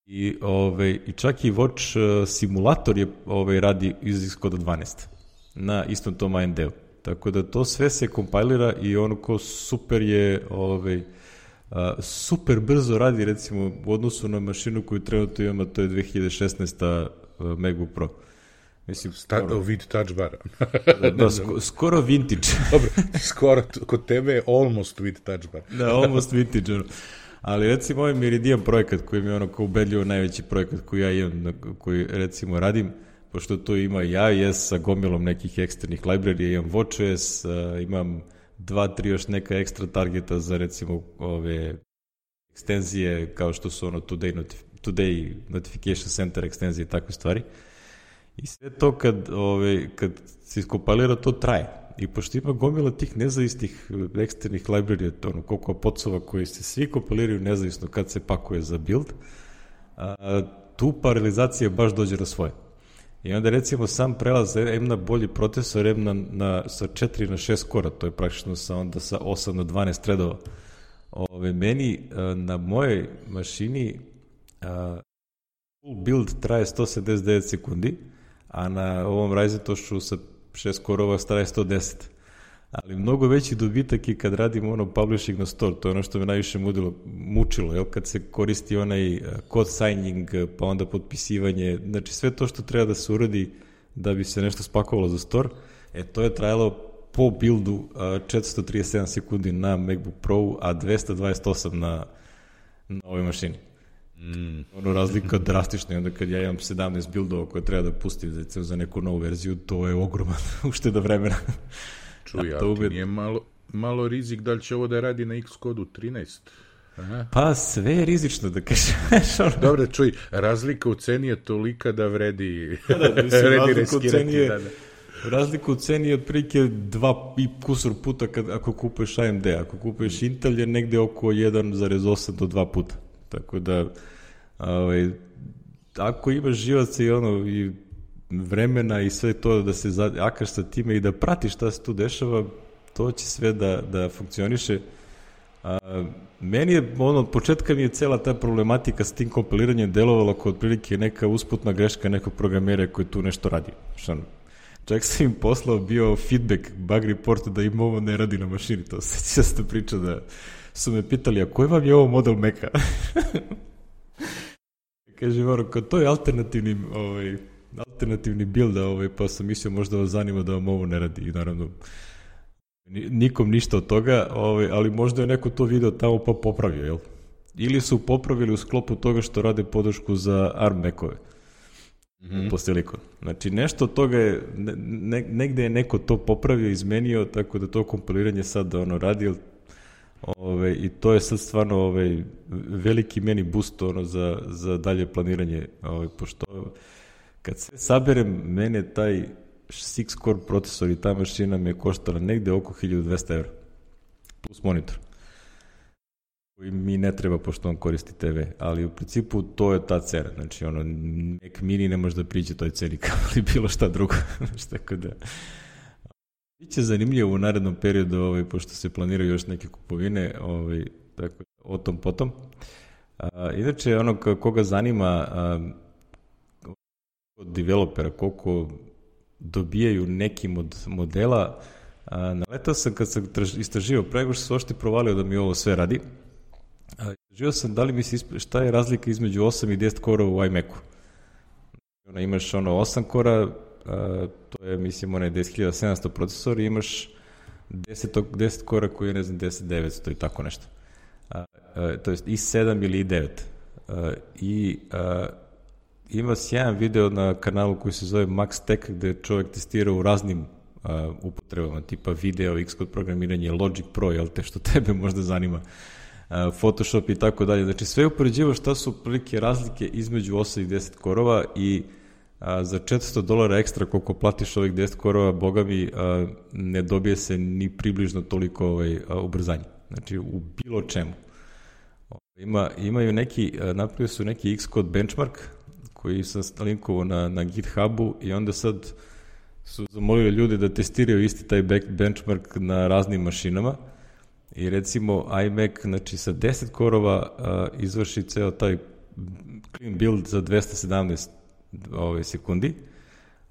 I, ove, I čak i Watch uh, simulator je ove, radi iz Xcode 12 na istom tom AMD-u. Tako da to sve se kompilira i ono ko super je ovaj, super brzo radi recimo u odnosu na mašinu koju trenutno imamo, to je 2016. MacBook Pro. Mislim, Sta, skoro, vid touch bar. da, da sko, skoro vintage. <laughs> Dobro, skoro, kod tebe je almost vid touch bar. da, almost vintage. Ono. Ali recimo ovaj Meridian projekat koji mi je ono kao ubedljivo najveći projekat koji ja imam, koji recimo radim, pošto to ima ja, jes sa gomilom nekih eksternih library, imam WatchOS, uh, imam dva, tri još neka ekstra targeta za recimo ove ekstenzije kao što su ono Today, notif today Notification Center ekstenzije i takve stvari. I sve to kad, ove, kad se iskopalira, to traje. I pošto ima gomila tih nezavisnih eksternih library, ono, koliko pocova koji se svi kompiliraju nezavisno kad se pakuje za build, a, tu paralizacija baš dođe na svoje. I onda recimo sam prelaz M na bolji procesor, M na, na, sa 4 na 6 kora, to je praktično sa, onda sa 8 na 12 threadova. Ove, meni na mojoj mašini a, full build traje 179 sekundi, a na ovom Ryzen tošu sa 6 korova traje 110 ali mnogo veći dobitak je kad radimo ono publishing na store, to je ono što me najviše mudilo, mučilo, jel, kad se koristi onaj code signing, pa onda potpisivanje, znači sve to što treba da se uradi da bi se nešto spakovalo za store, e to je trajalo po buildu 437 sekundi na MacBook Pro, a 228 na, na ovoj mašini. Mm. Ono razlika drastična onda kad ja imam 17 buildova koje treba da pustim za, za neku novu verziju, to je ogroman <laughs> ušteda vremena. Čuj, a to nije malo, malo rizik da li će ovo da radi na X-kodu 13? Aha. Pa sve je rizično da kažeš. Dobro, čuj, razlika u ceni je tolika da vredi, da, da, mislim, <laughs> vredi riskirati. Je, da, da. Razlika u ceni je otprilike dva i kusur puta kad, ako kupuješ AMD, ako kupuješ Intel je negde oko 1,8 do 2 puta. Tako da, ovaj, ako imaš živaca i ono, i vremena i sve to da se akaš sa time i da pratiš šta se tu dešava, to će sve da, da funkcioniše. A, meni je, ono, od početka mi je cela ta problematika s tim kompiliranjem delovala kao otprilike neka usputna greška nekog programera koji tu nešto radi. Što Čak sam im poslao bio feedback, bug report da im ovo ne radi na mašini, to se <laughs> često priča da su me pitali, a koji vam je ovo model Maca? <laughs> Kaže, ono, kao to je alternativni ovaj, alternativni build, ovaj, pa sam mislio možda vas zanima da vam ovo ne radi i naravno nikom ništa od toga, ovaj, ali možda je neko to video tamo pa popravio, jel? Ili su popravili u sklopu toga što rade podršku za ARM mekove. Mm -hmm. po. Znači, nešto od toga je, ne, negde je neko to popravio, izmenio, tako da to kompiliranje sad ono radi, Ove, I to je sad stvarno ove, veliki meni boost ono, za, za dalje planiranje, ove, pošto Kad sve saberem, mene taj 6 core procesor i ta mašina me koštala negde oko 1200 evra. Plus monitor. Koji mi ne treba pošto on koristi TV, ali u principu to je ta cena. Znači, ono, nek mini ne može da priđe toj ceni <laughs> kao li bilo šta drugo. <laughs> Znači, tako da... Biće zanimljivo u narednom periodu, ovaj, pošto se planiraju još neke kupovine, ovaj, tako, o tom potom. A, inače, ono koga zanima, a, od developera, koliko dobijaju nekim od modela. naletao sam kad sam istraživao, prego što se ošte provalio da mi ovo sve radi. Istraživao sam da li mi se šta je razlika između 8 i 10 kora u iMacu. Ono, imaš ono 8 kora, to je mislim onaj 10700 procesor i imaš 10, 10 kora koji je ne znam 10900 i tako nešto. A, a, to je i 7 ili i 9. A, I a, ima sjajan video na kanalu koji se zove Max Tech gde čovjek testira u raznim uh, upotrebama, tipa video, Xcode programiranje, Logic Pro, jel te što tebe možda zanima. Photoshop i tako dalje. Znači sve upoređivo šta su prilike razlike između 8 i 10 korova i a, za 400 dolara ekstra koliko platiš ovih 10 korova, boga mi, a, ne dobije se ni približno toliko ovaj, a, ubrzanje. Znači u bilo čemu. Ima, imaju neki, napravio su neki Xcode benchmark koji sam linkovao na, na GitHubu i onda sad su zamolili ljude da testiraju isti taj benchmark na raznim mašinama i recimo iMac znači sa 10 korova uh, izvrši ceo taj clean build za 217 ove, sekundi,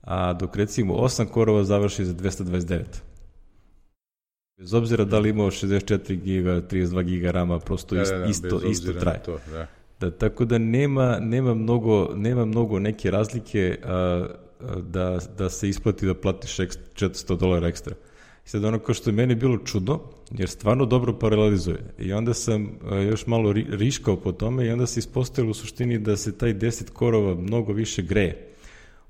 a dok recimo 8 korova završi za 229. Bez obzira da li imao 64 giga, 32 giga rama, prosto da, da, da, isto, isto traje. To, da. Da, tako da nema, nema, mnogo, nema mnogo neke razlike a, a, da, da se isplati da platiš 400 dolara ekstra. I sad ono kao što je meni bilo čudno, jer stvarno dobro paralelizuje. I onda sam a, još malo ri, riškao po tome i onda se ispostavilo u suštini da se taj 10 korova mnogo više greje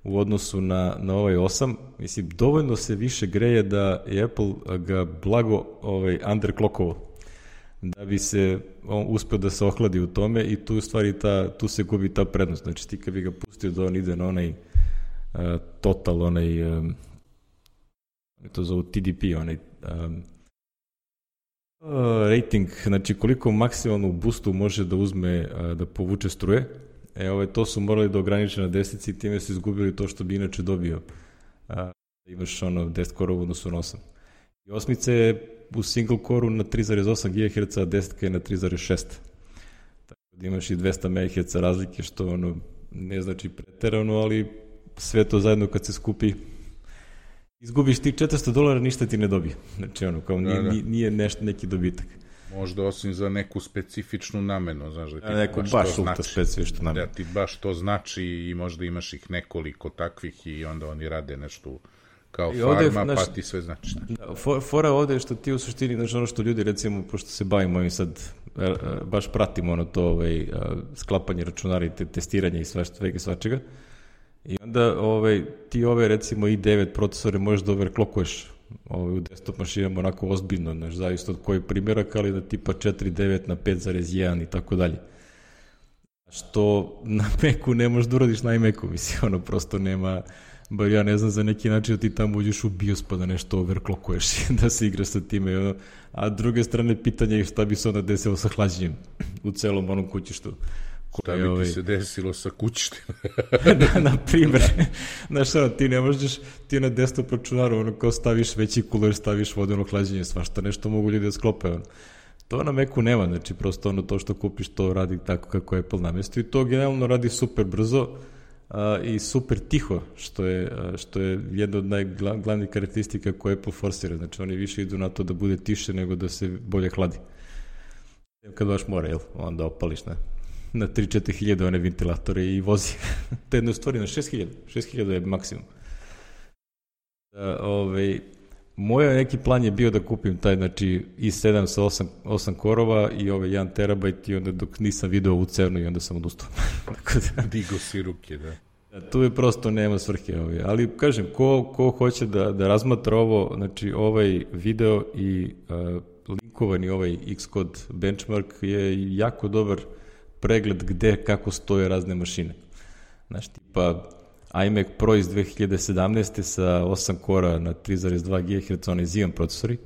u odnosu na, na ovaj 8. Mislim, dovoljno se više greje da je Apple ga blago ovaj, underclockovo da bi se on uspeo da se ohladi u tome i tu u stvari ta, tu se gubi ta prednost. Znači ti kad bi ga pustio da on ide na onaj uh, total, onaj um, to zovu TDP, onaj um, uh, rating, znači koliko maksimalno u boostu može da uzme, uh, da povuče struje. E, ovaj, to su morali da ograniče na desici i time su izgubili to što bi inače dobio. Uh, imaš ono 10 korova odnosu na 8. I osmice je u single core na 3,8 GHz, a 10 je na 3,6. Tako da imaš i 200 MHz razlike, što ono, ne znači preterano, ali sve to zajedno kad se skupi, izgubiš ti 400 dolara, ništa ti ne dobije. Znači, ono, kao nije, da, da. nije nešto, neki dobitak. Možda osim za neku specifičnu namenu, znaš da ti A neko baš, baš ultra znači, specifičnu namenu. Da ti baš to znači i možda imaš ih nekoliko takvih i onda oni rade nešto kao I ovde, farma, naš, pa ti sve znači. Da, for, fora ovde je što ti u suštini, znaš, ono što ljudi, recimo, pošto se bavimo ovim sad, e, e, baš pratimo ono to, ovaj, e, sklapanje računara i te, testiranje i sve svega svačega, i onda ovaj, ti ove, recimo, i9 procesore možeš da overclockuješ ovaj, u desktop mašinama onako ozbiljno, znaš, zavisno od koji primjerak, ali da tipa 4.9 na 5.1 i tako dalje. Što na Macu ne možeš da uradiš na iMacu, mislim, ono prosto nema, bar ja ne znam za neki način da ti tamo uđeš u BIOS pa da nešto overclockuješ <laughs> da se igraš sa time. A druge strane pitanje je šta bi se onda desilo sa hlađenjem u celom onom kućištu. Šta bi ovaj... ti se desilo sa kućištima? <laughs> da, na primjer. Znaš, ono, ti ne možeš, ti na desktop računaru, ono, kao staviš veći kuler, staviš vodeno hlađenje, svašta nešto mogu ljudi da sklope, ono. To na Macu nema, znači prosto ono to što kupiš to radi tako kako Apple namestio i to generalno radi super brzo, a, i super tiho, što je, a, što je jedna od najglavnijih karakteristika koje Apple forsira. Znači, oni više idu na to da bude tiše nego da se bolje hladi. Kad baš mora, jel? Onda opališ na, na 3-4 hiljade one ventilatore i vozi. <laughs> to je jedno stvari na 6 hiljada. 6 hiljada je maksimum. Da, ovaj, Moj neki plan je bio da kupim taj, znači, i7 sa 8, 8 korova i ovaj 1 terabajt i onda dok nisam video u cenu i onda sam odustao. <laughs> Tako da... <laughs> Digo si ruke, da. Da, tu je prosto nema svrhe ovaj. Ali kažem, ko, ko hoće da, da razmatra ovo, znači ovaj video i uh, linkovani ovaj Xcode benchmark je jako dobar pregled gde, kako stoje razne mašine. Znači, tipa iMac Pro iz 2017. sa 8 kora na 3,2 GHz, onaj Xeon procesori,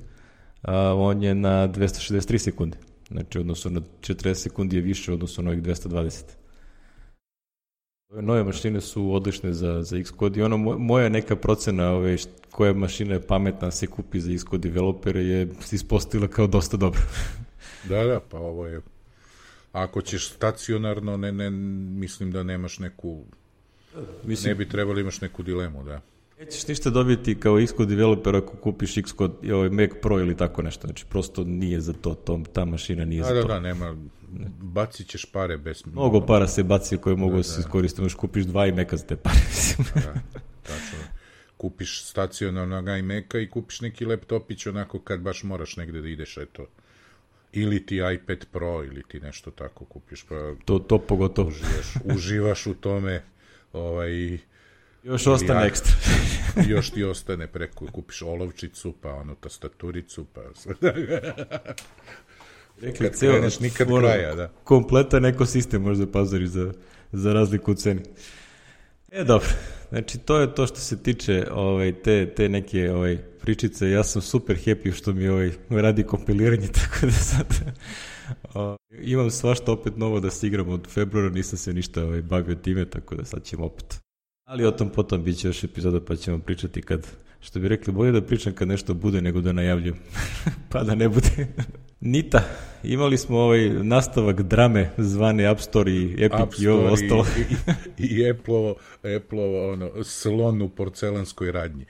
a, on je na 263 sekunde. Znači, odnosno na 40 sekundi je više odnosno na ovih 220. Ove nove mašine su odlične za, za Xcode i ono, moja neka procena ove, koja mašina je pametna se kupi za Xcode developere je ispostavila kao dosta dobro. <laughs> da, da, pa ovo je ako ćeš stacionarno, ne, ne, mislim da nemaš neku Mislim, ne bi trebali imaš neku dilemu, da. Nećeš ništa dobiti kao Xcode developer ako kupiš Xcode, ovaj Mac Pro ili tako nešto, znači prosto nije za to, to ta mašina nije A, za da, to. Da, nema, bacit ćeš pare bez... Mnogo para se baci koje mogu da, da se da. iskoristiti, možeš kupiš dva iMac-a za te pare, <laughs> da, tačno. Kupiš stacionarnog iMac-a i kupiš neki laptopić onako kad baš moraš negde da ideš, eto. Ili ti iPad Pro ili ti nešto tako kupiš, pa... To, to pogotovo. Uživaš, uživaš u tome ovaj, Još ostane ja, ekstra. <laughs> još ti ostane preko, kupiš olovčicu, pa ono tastaturicu, pa... <laughs> Rekli, Kad kreneš, nikad ono, kraja, da. Kompletan ekosistem možda pazari za, za razliku u ceni. E, dobro. Znači, to je to što se tiče ovaj, te, te neke ovaj, pričice. Ja sam super happy što mi ovaj, radi kompiliranje, <laughs> tako da sad o, imam svašta opet novo da se igram od februara, nisam se ništa ovaj, bavio time, tako da sad ćemo opet. Ali o tom potom bit će još epizoda pa ćemo pričati kad, što bi rekli, bolje da pričam kad nešto bude nego da najavljujem, <laughs> pa da ne bude. Nita, imali smo ovaj nastavak drame zvane App Store i Epic App i ovo Store ostalo. I, i, i Apple-ovo, Apple-ovo, ono, slon u porcelanskoj radnji.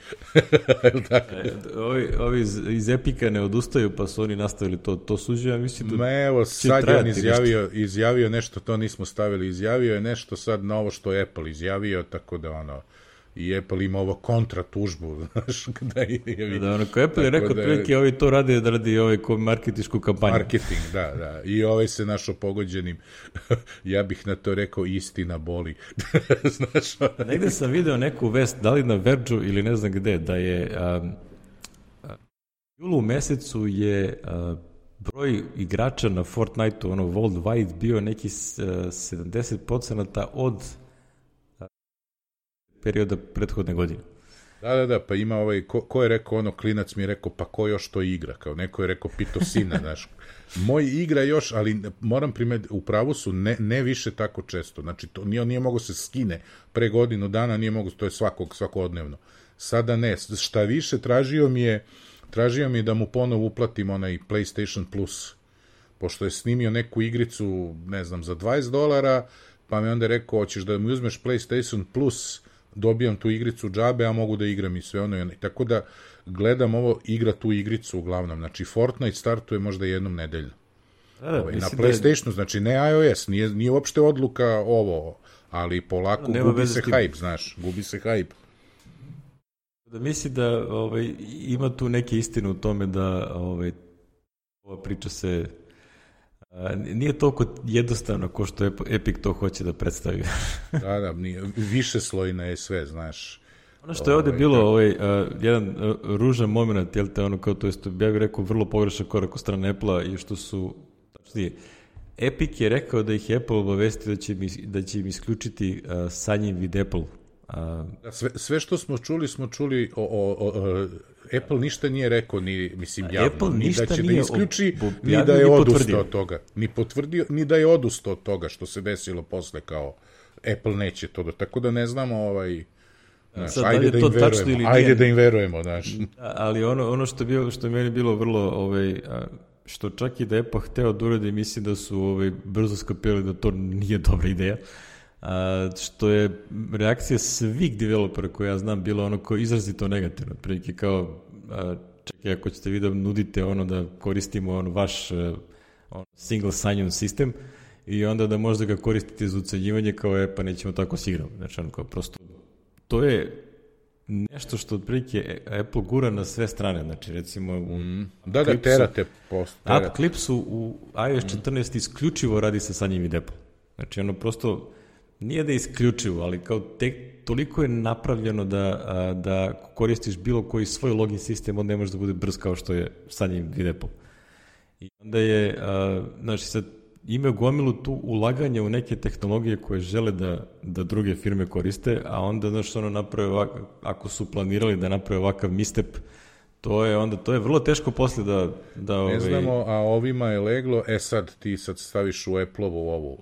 <laughs> Tako? E, ovi, ovi iz, iz Epika ne odustaju, pa su oni nastavili to. To suđe, ja mislim da... Ma evo, sad je on izjavio, izjavio nešto, to nismo stavili, izjavio je nešto sad na ovo što je Apple izjavio, tako da ono, i Apple ima ovo kontra tužbu, <laughs> znaš, da je... Da, ono, ko Apple je rekao, da- otprilike ovi to rade da radi ovaj marketičku kampanju. Marketing, da, da. I ovaj se našo pogođenim, <laughs> ja bih na to rekao, istina boli. <laughs> znaš, Negde sam video neku vest, da li na Verđu ili ne znam gde, da je um, u julu mesecu je a, broj igrača na Fortnite-u, ono worldwide, bio neki a, 70% od perioda prethodne godine. Da, da, da, pa ima ovaj, ko, ko je rekao ono, klinac mi je rekao, pa ko još to igra, kao neko je rekao, pito sina, <laughs> znaš, moj igra još, ali moram primet, u pravu su, ne, ne više tako često, znači, to nije, nije mogo se skine, pre godinu dana nije mogo, to je svakog, svakodnevno, sada ne, šta više, tražio mi je, tražio mi je da mu ponovo uplatim onaj PlayStation Plus, pošto je snimio neku igricu, ne znam, za 20 dolara, pa mi onda rekao, hoćeš da mi uzmeš PlayStation Plus, dobijam tu igricu džabe, a mogu da igram i sve ono. i ono. Tako da gledam ovo, igra tu igricu uglavnom. Znači, Fortnite startuje možda jednom nedeljno. Da, da, Ovaj, na da je- PlayStationu, znači ne iOS, nije, nije uopšte odluka ovo, ali polako Nema gubi se tim. hype, znaš, gubi se hype. Da misli da ovaj, ima tu neke istine u tome da ovaj, ova priča se a, nije toliko jednostavno ko što Ep- Epic to hoće da predstavi. <laughs> Da, da, nije, više slojna je sve, znaš. ono što je ovde Ovaj, bilo, da. ovaj, a, jedan a, ružan moment, jel te, ono kao to jest, ja bih rekao, vrlo pogrešan korak od strane Apple-a i što su, tačnije, Epic je rekao da ih Apple obavesti da će im, da će im isključiti a, sa njim vid Apple. A, Da, sve, sve što smo čuli, smo čuli o, o, o, o Apple ništa nije rekao, ni, mislim, javno, Apple ni da će da isključi, ob- ni da je odustao od toga. Ni potvrdio, ni da je odustao od toga što se desilo posle kao Apple neće to da, tako da ne znamo ovaj, znaš, Sad, da li ajde da, to im verujemo, ili ajde nije? da im verujemo, znaš. Ali ono, ono što, je bilo, što je meni bilo vrlo, ovaj, što čak i da je Apple hteo da uradi, mislim da su ovaj, brzo skapirali da to nije dobra ideja. A, što je reakcija svih developera koje ja znam bila ono kao izrazito negativno. Prilike kao, a, čekaj, ako ćete vi da nudite ono da koristimo ono vaš a, ono, single sign-on sistem i onda da možda ga koristite za ucenjivanje kao je, pa nećemo tako s igrom. Znači, ono kao prosto, to je nešto što otprilike Apple gura na sve strane, znači recimo u Da, da, Clipsu- terate post. App. Clipsu u iOS 14 isključivo radi se sa njim i Apple. Znači ono prosto nije da je isključivo, ali kao tek toliko je napravljeno da, a, da koristiš bilo koji svoj login sistem, on ne može da bude brz kao što je sa njim Apple. I onda je, a, znači sad imaju gomilu tu ulaganja u neke tehnologije koje žele da, da druge firme koriste, a onda, znaš, ono naprave ovak, ako su planirali da naprave ovakav mistep, to je onda, to je vrlo teško posle da, da Ne ovaj, znamo, a ovima je leglo, e sad ti sad staviš u Apple-ovu ovu,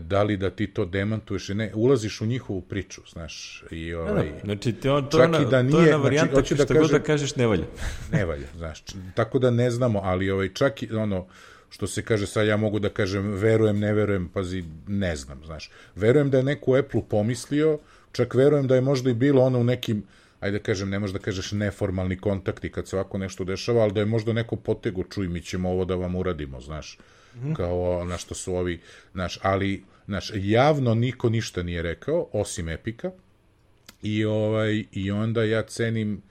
da li da ti to demantuješ i ne, ulaziš u njihovu priču, znaš, i Da, ovaj, da, znači te on, to, Čak ona, i da to je nije, ona znači, varijanta hoću da šta god da kažeš ne valja. <laughs> ne valja, znaš, tako da ne znamo, ali ovaj, čak i ono, što se kaže sad ja mogu da kažem verujem, ne verujem, pazi, ne znam, znaš. Verujem da je neko u Apple pomislio, čak verujem da je možda i bilo ono u nekim, ajde da kažem, ne možeš da kažeš neformalni kontakti kad se ovako nešto dešava, ali da je možda neko potego, čuj, mi ćemo ovo da vam uradimo, znaš, kao na što su ovi, znaš, ali, znaš, javno niko ništa nije rekao, osim Epika, I, ovaj, I onda ja cenim,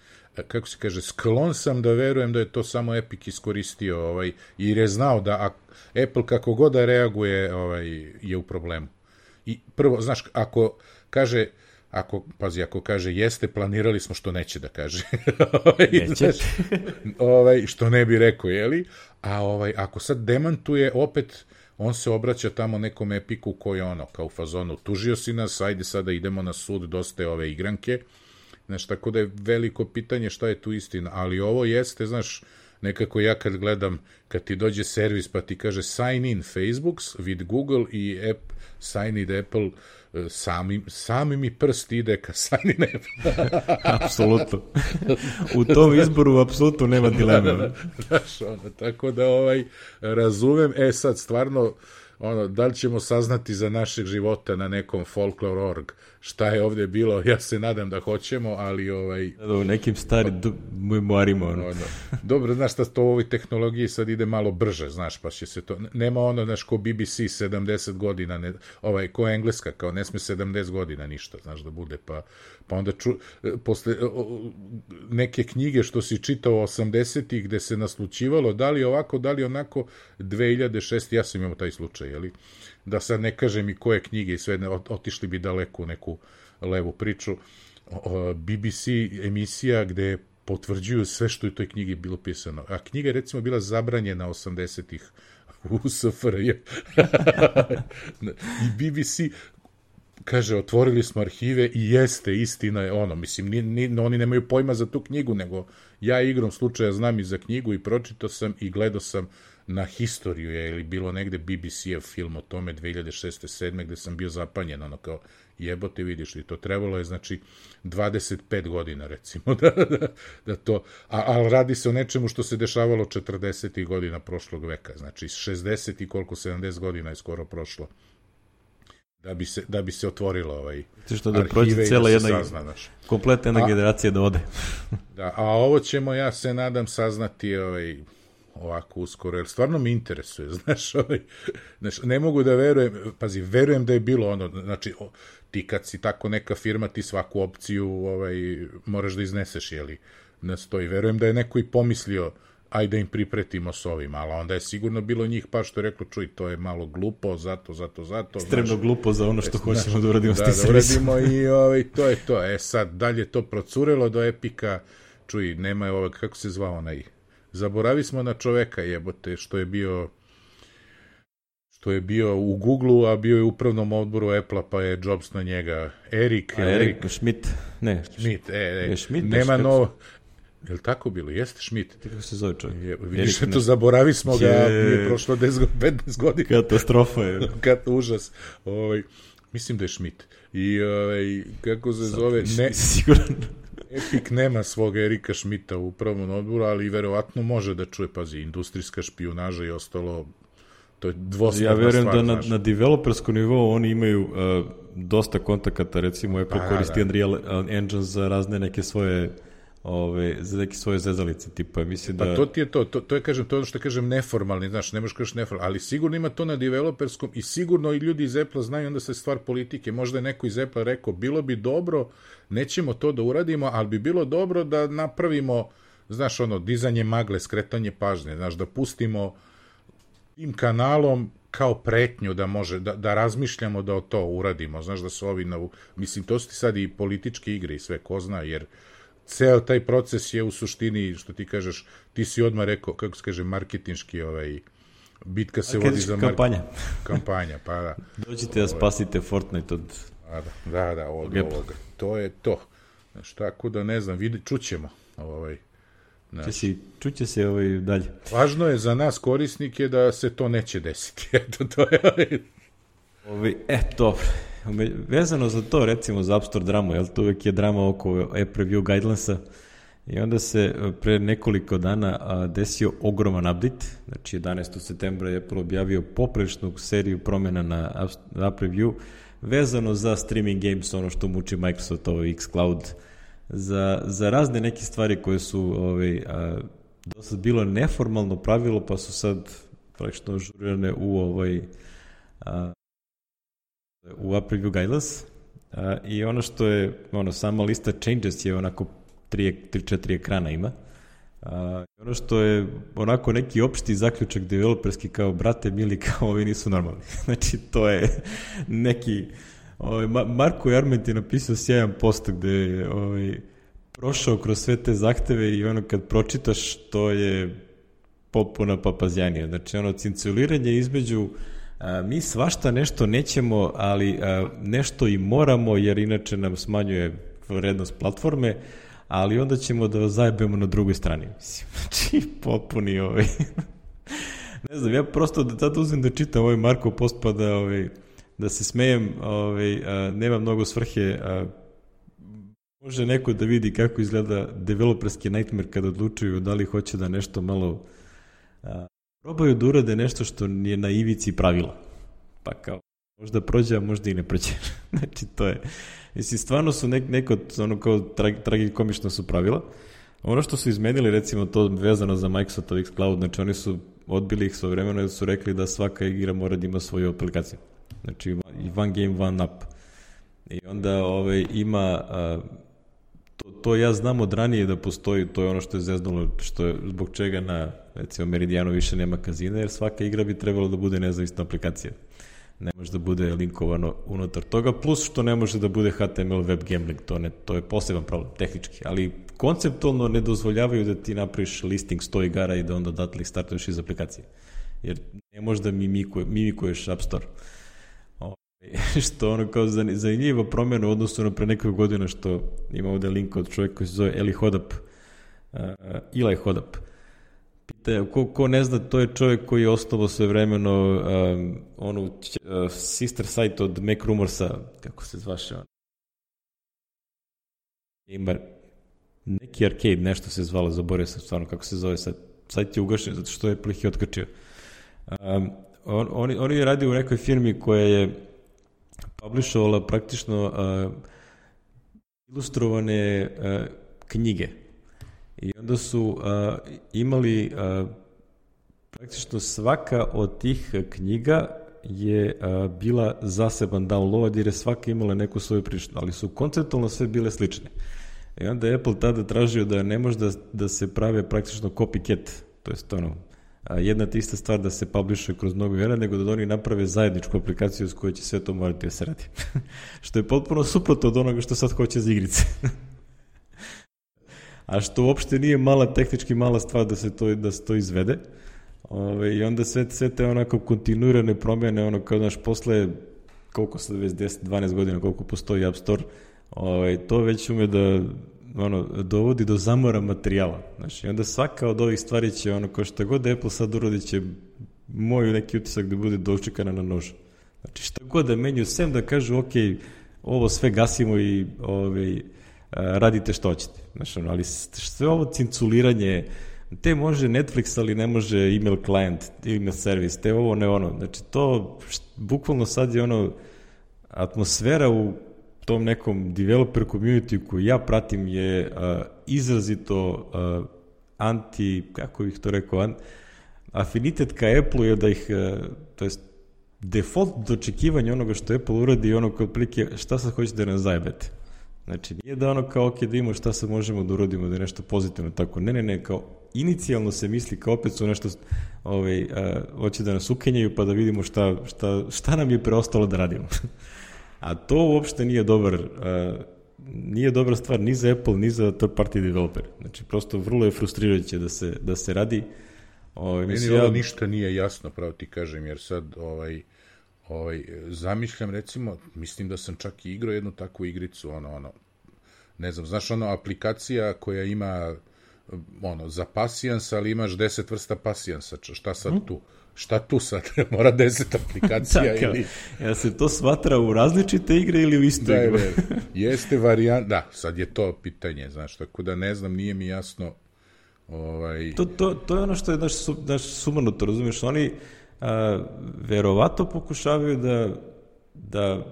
kako se kaže, sklon sam da verujem da je to samo Epic iskoristio, ovaj, jer je znao da Apple kako god da reaguje ovaj, je u problemu. I prvo, znaš, ako kaže, ako, pazi, ako kaže jeste, planirali smo što neće da kaže. <laughs> Ovaj, Neće. znaš, ovaj, što ne bi rekao, jeli? A ovaj, ako sad demantuje, opet on se obraća tamo nekom epiku koji je ono, kao u fazonu, tužio si nas, ajde sada idemo na sud, dosta je ove igranke, znaš, tako da je veliko pitanje šta je tu istina, ali ovo jeste, znaš, nekako ja kad gledam, kad ti dođe servis pa ti kaže sign in Facebook with Google i app, sign in Apple, e, sami, sami mi prst ide ka <laughs> sign in Apple. <laughs> apsolutno. U tom izboru apsolutno nema <laughs> dileme. Da, da, znaš, ono, tako da ovaj, razumem, e sad stvarno, ono, da li ćemo saznati za našeg života na nekom folklor.org šta je ovde bilo, ja se nadam da hoćemo, ali ovaj... Da, u nekim stari memoarima. Ono. ono. Dobro, znaš šta to u ovoj tehnologiji sad ide malo brže, znaš, pa će se to... Nema ono, znaš, ko BBC 70 godina, ne, ovaj, ko engleska, kao ne sme 70 godina ništa, znaš, da bude, pa, pa onda ču, posle neke knjige što si čitao 80-ih gde se naslučivalo, da li ovako, da li onako, 2006, ja sam imao taj slučaj, jeli? Da sad ne kažem i koje knjige i sve, otišli bi daleko u neku levu priču. BBC emisija gde potvrđuju sve što je u toj knjigi bilo pisano. A knjiga je recimo bila zabranjena 80-ih u SFRJ. <laughs> I BBC kaže, otvorili smo arhive i jeste, istina je ono, mislim, ni, ni, oni nemaju pojma za tu knjigu, nego ja igrom slučaja znam i za knjigu i pročitao sam i gledao sam na historiju je ili bilo negde BBC-ev film o tome 2006. 7. gde sam bio zapanjen, ono kao jebote vidiš li to trebalo je znači 25 godina recimo <laughs> da, da, da to a, ali radi se o nečemu što se dešavalo 40. godina prošlog veka znači 60 i koliko 70 godina je skoro prošlo da bi se, da bi se otvorilo ovaj Ti što da prođe da cela da jedna sazna, kompletna jedna a, generacija da ode. da, a ovo ćemo ja se nadam saznati ovaj ovako uskoro, jer stvarno mi interesuje, <laughs> znaš, ovaj, znaš, ne mogu da verujem, pazi, verujem da je bilo ono, znači, o, ti kad si tako neka firma, ti svaku opciju ovaj, moraš da izneseš, jeli, na stoji. Verujem da je neko i pomislio, ajde da im pripretimo s ovim, ali onda je sigurno bilo njih pa što je reklo, čuj, to je malo glupo, zato, zato, zato. Stremno glupo za ono što znaš, hoćemo da uradimo da, s da uradimo i ovaj, to je to. E sad, dalje to procurelo do epika, čuj, nema je ovog, kako se zvao onaj, Zaboravi smo na čoveka jebote što je bio što je bio u Googleu, a bio je u upravnom odboru Apple-a, pa je Jobs na njega. Erik, a Erik, Schmidt, ne. Schmidt, e, e, je Schmidt, nema novo... Je li tako bilo? Jeste Schmidt? Kako se zove čovjek? Je, vidiš, Erik, to zaboravi smo ga, je... je prošlo 10, 15 godina. Katastrofa je. <laughs> Kat, užas. Ovaj, mislim da je Schmidt. I ovaj, kako se Sad, zove? Ne, siguran. Epic nema svog Erika Šmita u upravnom odboru, ali verovatno može da čuje, pazi, industrijska špionaža i ostalo, to je dvosmerna Ja verujem da na, na developerskom nivou oni imaju uh, dosta kontakata, recimo Apple pa, koristi da. Unreal Engine za razne neke svoje ove, za neke svoje zezalice, tipa, mislim pa da... Pa to ti je to, to, to je, kažem, to je ono što kažem neformalni, znaš, ne možeš kažeš neformalni, ali sigurno ima to na developerskom i sigurno i ljudi iz Apple znaju onda se stvar politike, možda je neko iz Apple rekao, bilo bi dobro, nećemo to da uradimo, ali bi bilo dobro da napravimo, znaš, ono, dizanje magle, skretanje pažnje, znaš, da pustimo tim kanalom kao pretnju da može, da, da razmišljamo da o to uradimo, znaš, da su ovi, na, mislim, to su ti sad i političke igre i sve, ko zna, jer ceo taj proces je u suštini, što ti kažeš, ti si odmah rekao, kako se kaže, marketinški ovaj, bitka se vodi za kampanja. kampanja, pa da. <laughs> Dođite da spasite Fortnite od... Da, da, da, od ovoga. To je to. Znaš, tako da ne znam, vidi, čućemo. Ovaj, Znači, Če si, čuće se ovaj dalje. Važno je za nas korisnike da se to neće desiti. <laughs> Eto, to je... Ovaj, Ovi, e, dobro. Vezano za to, recimo za App Store dramu, jel to uvek je drama oko e-preview guidelinesa i onda se e, pre nekoliko dana a, desio ogroman update, znači 11. septembra je Apple objavio poprečnu seriju promjena na App Preview vezano za streaming games, ono što muči Microsoft, ovo xCloud, za, za razne neke stvari koje su ovaj, a, dosad bilo neformalno pravilo, pa su sad praktično žurirane u ovaj a, u Preview Guidelines a, i ono što je, ono, sama lista changes je onako 3-4 ekrana ima. A, ono što je onako neki opšti zaključak developerski kao brate mili kao ovi nisu normalni. <laughs> znači to je neki ovaj, Marko Jarment je napisao sjajan post gde je ovaj, prošao kroz sve te zahteve i ono kad pročitaš to je potpuna papazjanija. Znači, ono, cinculiranje između a, mi svašta nešto nećemo, ali a, nešto i moramo, jer inače nam smanjuje vrednost platforme, ali onda ćemo da vas zajebemo na drugoj strani. Mislim, <laughs> znači, potpuni ovaj... <laughs> ne znam, ja prosto da tada uzem da čitam ovaj Marko post pa da, ovaj, da se smejem, ovaj, a, nema mnogo svrhe, a, može neko da vidi kako izgleda developerski nightmare kada odlučuju da li hoće da nešto malo a, probaju da urade nešto što je na ivici pravila. Pa kao, možda prođe, a možda i ne prođe. <laughs> znači, to je, mislim, stvarno su nek, neko, ono kao trag, tragikomično su pravila. Ono što su izmenili, recimo, to vezano za Microsoft Cloud, znači oni su odbili ih svoje vremena jer su rekli da svaka igra mora da ima svoju aplikaciju. Znači, one game, one app. I onda ovaj, ima to, to ja znam od ranije da postoji, to je ono što je zeznulo, što je, zbog čega na, recimo, Meridianu više nema kazina, jer svaka igra bi trebalo da bude nezavisna aplikacija. Ne može da bude linkovano unutar toga, plus što ne može da bude HTML web gambling, to, ne, to je poseban problem, tehnički, ali konceptualno ne dozvoljavaju da ti napraviš listing 100 igara i da onda datle startuješ iz aplikacije. Jer ne možeš da mimikuješ App Store. <laughs> što ono kao zanimljiva promjena u odnosu na pre nekog godina što ima ovde link od čovjeka koji se zove Eli Hodap, uh, Eli Hodap. Pita, ko, ko ne zna, to je čovjek koji je osnovao sve vremeno um, onu uh, sister site od Mac Rumorsa, kako se zvaše on? Gamer, neki arcade, nešto se zvalo, zaborio sam stvarno kako se zove sad. Sajt je ugašen zato što je Apple ih otkačio. Um, on, on, on je radio u nekoj firmi koja je publishovala praktično uh, ilustrovane uh, knjige. I onda su uh, imali uh, praktično svaka od tih knjiga je uh, bila zaseban download jer je svaka imala neku svoju priču, ali su konceptualno sve bile slične. I onda je Apple tada tražio da ne može da, da se prave praktično copycat, to je ono, jedna te ista stvar da se publishuje kroz mnogo vera, nego da oni naprave zajedničku aplikaciju s kojoj će sve to morati da se radi. <laughs> što je potpuno suprotno od onoga što sad hoće za igrice. <laughs> A što uopšte nije mala, tehnički mala stvar da se to, da se to izvede. Ove, I onda sve, sve te onako kontinuirane promjene, ono kao, znaš, posle koliko sad već 10-12 godina, koliko postoji App Store, ovaj, to već ume da ono, dovodi do zamora materijala. Znači, onda svaka od ovih stvari će, ono, ko šta god Apple sad urodi će moj neki utisak da bude dočekana na nož. Znači, šta god da menju, sem da kažu, ok, ovo sve gasimo i ovaj, radite što hoćete. Ono, ali sve ovo cinculiranje, te može Netflix, ali ne može email client, email service, te ovo, ne ono. Znači, to bukvalno sad je ono atmosfera u tom nekom developer community koju ja pratim je uh, izrazito uh, anti, kako bih to rekao, an, afinitet ka Apple je da ih, uh, to jest default dočekivanje onoga što Apple uradi i ono kao otprilike šta sad hoćete da nas zajebete. Znači, nije da ono kao, ok, da imamo šta sad možemo da uradimo, da je nešto pozitivno, tako. Ne, ne, ne, kao, inicijalno se misli kao opet su nešto, ovaj, uh, hoće da nas ukenjaju pa da vidimo šta, šta, šta nam je preostalo da radimo. <laughs> A to uopšte nije dobar, uh, nije dobra stvar ni za Apple, ni za third party developer. Znači, prosto vrlo je frustrirajuće da se, da se radi. Ovaj, Meni ovo ja... ništa nije jasno, pravo ti kažem, jer sad ovaj, ovaj, zamišljam recimo, mislim da sam čak i igrao jednu takvu igricu, ono, ono, ne znam, znaš, ono, aplikacija koja ima ono, za pasijans, ali imaš deset vrsta pasijansa, šta sad hmm? tu? šta tu sad, <laughs> mora deset aplikacija <laughs> da, ili... Ja se to smatra u različite igre ili u istu da, igru? jeste varijant, da, sad je to pitanje, znaš, tako da ne znam, nije mi jasno ovaj... To, to, to je ono što je naš, naš sumanuto, razumiješ, oni a, verovato pokušavaju da, da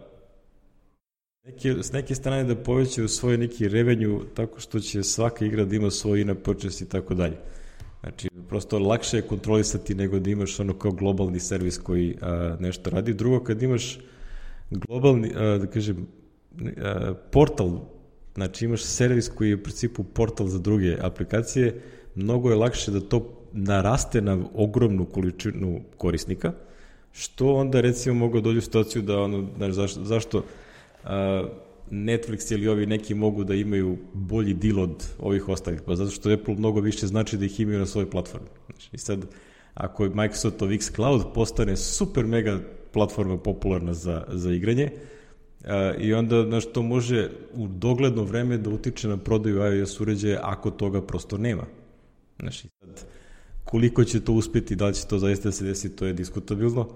neke, s neke strane da povećaju svoj neki revenju tako što će svaka igra da ima svoj ina purchase i tako dalje. Znači, prosto lakše je kontrolisati nego da imaš ono kao globalni servis koji a, nešto radi. Drugo, kad imaš globalni, a, da kažem, a, portal, znači imaš servis koji je u principu portal za druge aplikacije, mnogo je lakše da to naraste na ogromnu količinu korisnika, što onda recimo mogu dođu u situaciju da ono, znaš, zašto, zašto a, Netflix ili ovi neki mogu da imaju bolji deal od ovih ostalih, pa zato što Apple mnogo više znači da ih imaju na svojoj platformi. Znači, I sad, ako je Microsoftov xCloud postane super mega platforma popularna za, za igranje, a, i onda znaš, to može u dogledno vreme da utiče na prodaju iOS uređaja ako toga prosto nema. Znači, sad, koliko će to uspeti, da li će to zaista da se desi, to je diskutabilno.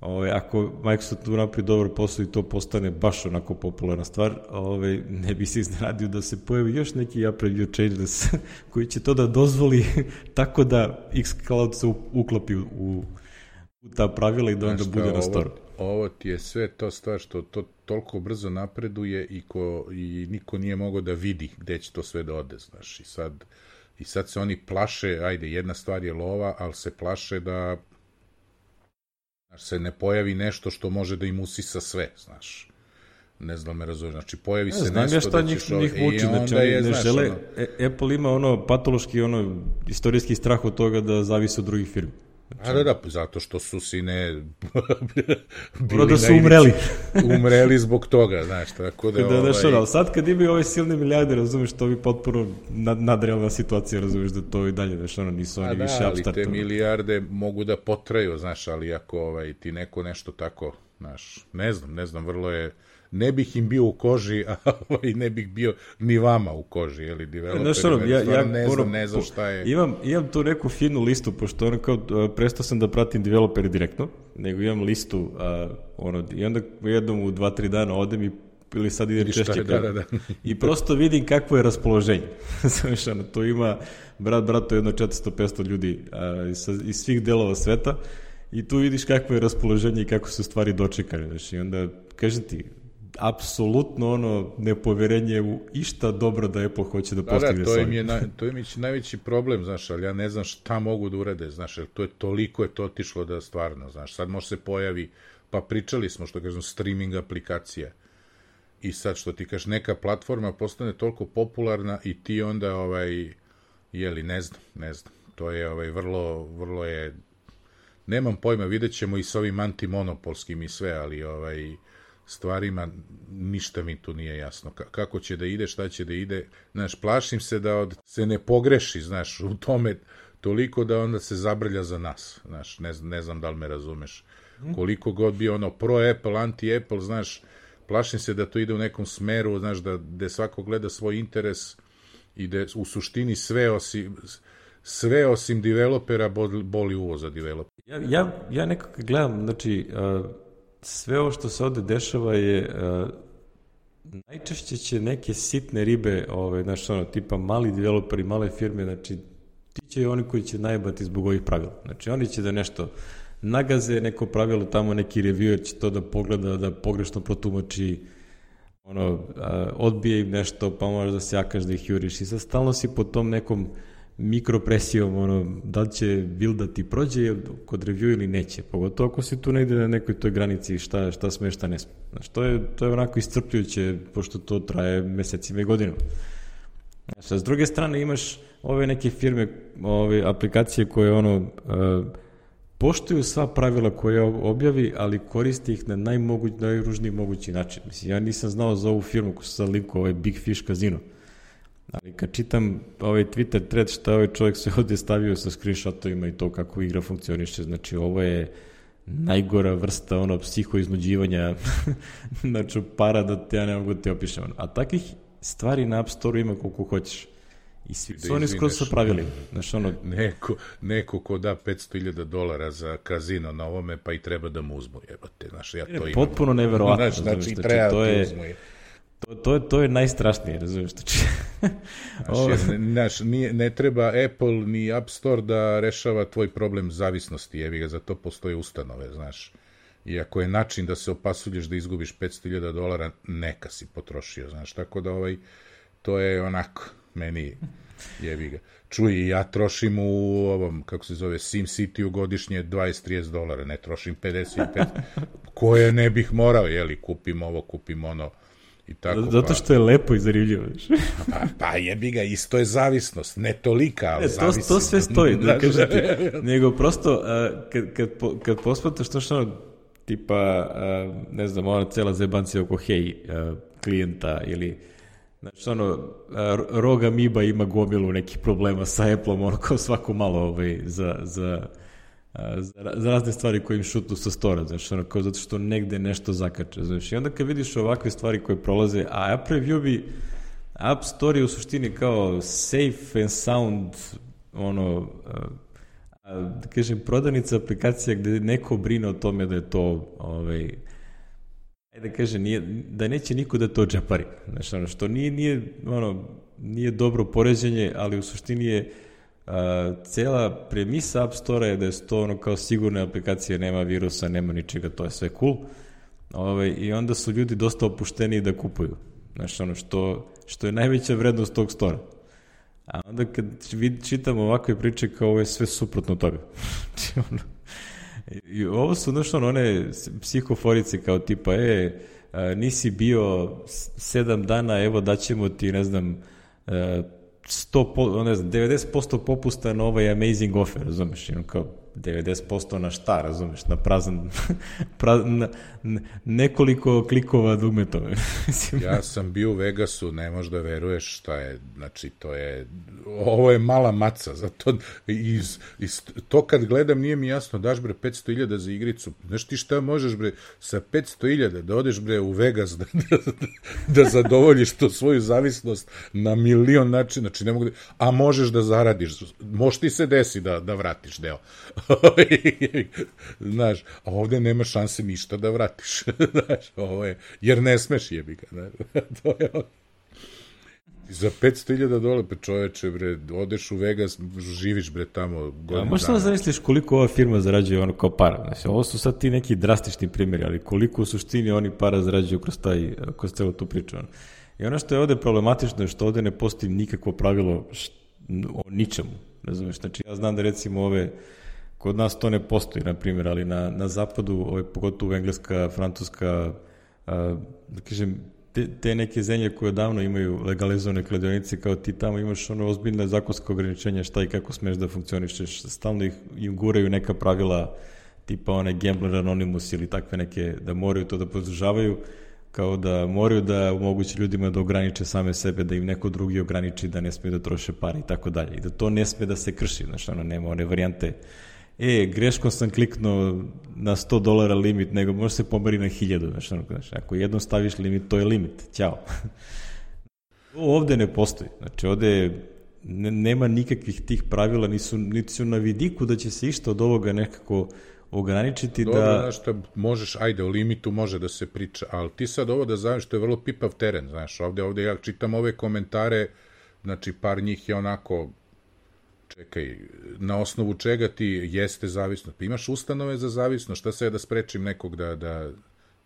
Ove, ovaj, ako Microsoft napravi dobar posao i to postane baš onako popularna stvar, ove, ovaj, ne bi se iznenadio da se pojavi još neki Apple changeless <laughs> koji će to da dozvoli <laughs> tako da xCloud se uklopi u, u ta pravila i da onda bude na store. Ovo ti je sve to stvar što to toliko brzo napreduje i, ko, i niko nije mogao da vidi gde će to sve da ode, znaš, i sad, i sad se oni plaše, ajde, jedna stvar je lova, ali se plaše da znaš, se ne pojavi nešto što može da im usisa sve, znaš. Ne znam me razumiješ, znači pojavi se znam nešto ja šta da njih, ćeš... njih muči, znači je, ne znaš, žele, ono, e, Apple ima ono patološki, ono, istorijski strah od toga da zavisi od drugih firmi. A da, da, zato što su sine <laughs> Mora da su umreli. <laughs> umreli zbog toga, znaš, tako da... Da, da, ovaj, znaš, ono, sad kad imaju ove silne milijarde, razumeš, to bi potpuno nad, nadrealna situacija, razumeš, da to i dalje, znaš, ono, nisu oni A da, više ali upstart. te milijarde mogu da potraju, znaš, ali ako ovaj, ti neko nešto tako, znaš, ne znam, ne znam, vrlo je, ne bih im bio u koži, a <laughs> ovaj, ne bih bio ni vama u koži, jeli, Znaš, ono, ja, ja, ne znam, ne znam šta je. Imam, imam tu neku finu listu, pošto ono kao, uh, prestao sam da pratim developere direktno, nego imam listu, uh, ono, i onda jednom u dva, tri dana odem i ili sad idem češće. da, da, da. I prosto vidim kakvo je raspoloženje. <laughs> Znaš, ono, tu ima brat, brato jedno 400-500 ljudi uh, iz, iz svih delova sveta i tu vidiš kakvo je raspoloženje i kako su stvari dočekane. Znaš, i onda, kažem ti, apsolutno ono nepoverenje u išta dobro da Apple hoće da Da, postigne da, to sa im je, na, to im je <laughs> najveći problem, znaš, ali ja ne znam šta mogu da urade, znaš, jer to je toliko je to otišlo da stvarno, znaš, sad može se pojavi, pa pričali smo, što kažem, streaming aplikacija, i sad što ti kažeš, neka platforma postane toliko popularna i ti onda, ovaj, jeli, ne znam, ne znam, to je, ovaj, vrlo, vrlo je, nemam pojma, vidjet ćemo i s ovim antimonopolskim i sve, ali, ovaj, stvarima ništa mi tu nije jasno. Ka- kako će da ide, šta će da ide. Znaš, plašim se da od, se ne pogreši, znaš, u tome toliko da onda se zabrlja za nas. Znaš, ne, ne znam da li me razumeš. Koliko god bi ono pro-Apple, anti-Apple, znaš, plašim se da to ide u nekom smeru, znaš, da, da svako gleda svoj interes i da u suštini sve osim sve osim developera boli, boli uvo za developera. Ja, ja, ja nekako gledam, znači, uh, sve ovo što se ovde dešava je, uh, najčešće će neke sitne ribe, ove, znaš, ono, tipa mali developeri, male firme, znači, ti će oni koji će najbati zbog ovih pravila. Znači, oni će da nešto nagaze, neko pravilo tamo, neki reviewer će to da pogleda, da pogrešno protumači, ono, a, odbije im nešto, pa možeš da sjakaš da ih juriš i sad stalno si pod tom nekom mikropresijom, ono, da li će build da ti prođe kod review ili neće, pogotovo ako si tu negde na nekoj toj granici šta, šta sme, šta ne sme. Znaš, to je, to je onako iscrpljujuće, pošto to traje mesecima i godinama. Znaš, a s druge strane imaš ove neke firme, ove aplikacije koje ono, uh, poštuju sva pravila koje objavi, ali koriste ih na najmoguć, najružniji mogući način. Mislim, ja nisam znao za ovu firmu koju sam linko, ovaj Big Fish Casino. Ali kad čitam ovaj Twitter thread šta ovaj čovjek se ovdje stavio sa screenshotovima i to kako igra funkcioniše, znači ovo je najgora vrsta ono psihoiznuđivanja <laughs> znači para da te ja ne mogu da te opišem. A takvih stvari na App Store ima koliko hoćeš. I svi Da su oni skroz sa pravilima. Znači ono, Neko, neko ko da 500.000 dolara za kazino na ovome, pa i treba da mu uzmu, jebate, znaš, ja to imam. potpuno neverovatno. Znaš, znači, razumeš, treba to je, uzmu. To, to, to je najstrašnije, razumiješ? Znači, ovo- Znaš, nije, ne treba Apple ni App Store da rešava tvoj problem zavisnosti, jevi ga, za to postoje ustanove, znaš. I ako je način da se opasulješ da izgubiš 500.000 dolara, neka si potrošio, znaš, tako da ovaj, to je onako, meni jevi ga. Čuj, ja trošim u ovom, kako se zove, Sim City-u godišnje 20-30 dolara, ne trošim 55, <laughs> koje ne bih morao, jeli, kupim ovo, kupim ono, i tako. zato pa- što je lepo i zanimljivo. znaš. Pa, pa jebi ga, isto je zavisnost, ne tolika, ali E, to, zavisi. to sve <laughs> stoji, da ti. Nego prosto, uh, kad, kad, po- kad posmataš to što ono, tipa, uh, ne znam, ona cela zebancija oko hej, uh, klijenta ili Znači, ono, Roga Miba ima gomilu nekih problema sa Apple-om, ono kao svako malo ovaj, za, za, za, za razne stvari koje im šutnu sa stora, znači, ono, kao zato što negde nešto zakače, znači, i onda kad vidiš ovakve stvari koje prolaze, a App Review bi, App Store je u suštini kao safe and sound, ono, da kažem, prodavnica aplikacija gde neko brine o tome da je to ovaj, da kaže, nije, da neće niko da to džepari. Znači, ono, što nije, nije, ono, nije dobro poređenje, ali u suštini je a, cela premisa App Store je da je to ono kao sigurne aplikacije, nema virusa, nema ničega, to je sve cool. Ove, ovaj, I onda su ljudi dosta opušteni da kupuju. Znači, ono, što, što je najveća vrednost tog stora. A onda kad čitamo ovakve priče kao ovo je sve suprotno toga. <laughs> Znači, ono, I ovo su, znaš, ono, one psihoforice kao tipa, e, nisi bio sedam dana, evo daćemo ti, ne znam, 100, ne znam, 90% popusta na ovaj amazing offer, razumeš, kao, 90% na šta, razumeš, na prazan, <laughs> pra, na, nekoliko klikova dugmetove. <laughs> ja sam bio u Vegasu, ne možeš da veruješ šta je, znači to je, ovo je mala maca, zato iz, iz, to kad gledam nije mi jasno, daš bre 500.000 za igricu, znaš ti šta možeš bre sa 500.000 da odeš bre u Vegas da, <laughs> da, da zadovoljiš to svoju zavisnost na milion načina, znači ne mogu da, a možeš da zaradiš, može ti se desi da, da vratiš deo. <laughs> znaš, a ovde nema šanse ništa da vratiš, <laughs> znaš, ovo je, jer ne smeš jebi ga, znaš, <laughs> to je ono. Za 500.000 dolara, pe čoveče, bre, odeš u Vegas, živiš, bre, tamo godinu dana. Možeš da zamisliš koliko ova firma zarađuje ono kao para. Znači, ovo su sad ti neki drastični primjeri, ali koliko u suštini oni para zarađuju kroz, taj, kroz celo tu priču. Ono. I ono što je ovde problematično je što ovde ne postoji nikakvo pravilo št, o ničemu. Razumeš, znači ja znam da recimo ove Kod nas to ne postoji, na primjer, ali na, na zapadu, ovaj, pogotovo Engleska, Francuska, a, da kažem, te, te neke zemlje koje davno imaju legalizovane kladionice, kao ti tamo imaš ono ozbiljne zakonske ograničenja šta i kako smeš da funkcionišeš, stalno ih guraju neka pravila tipa one Gambler Anonymous ili takve neke, da moraju to da podržavaju, kao da moraju da omogući ljudima da ograniče same sebe, da im neko drugi ograniči da ne smiju da troše pare i tako dalje. I da to ne sme da se krši, znači ono, nema one varijante e, greškom sam kliknuo na 100 dolara limit, nego može se pomeri na 1000, znači, znači, ako jednom staviš limit, to je limit, ćao. <laughs> ovde ne postoji, znači ovde ne, nema nikakvih tih pravila, nisu, niti su na vidiku da će se išta od ovoga nekako ograničiti Dobro, da... Dobro, znaš šta, možeš, ajde, o limitu može da se priča, ali ti sad ovo da znaš, to je vrlo pipav teren, znaš, ovde, ovde ja čitam ove komentare, znači par njih je onako Čekaj, na osnovu čega ti jeste zavisno? Pa imaš ustanove za zavisno, šta se je da sprečim nekog da, da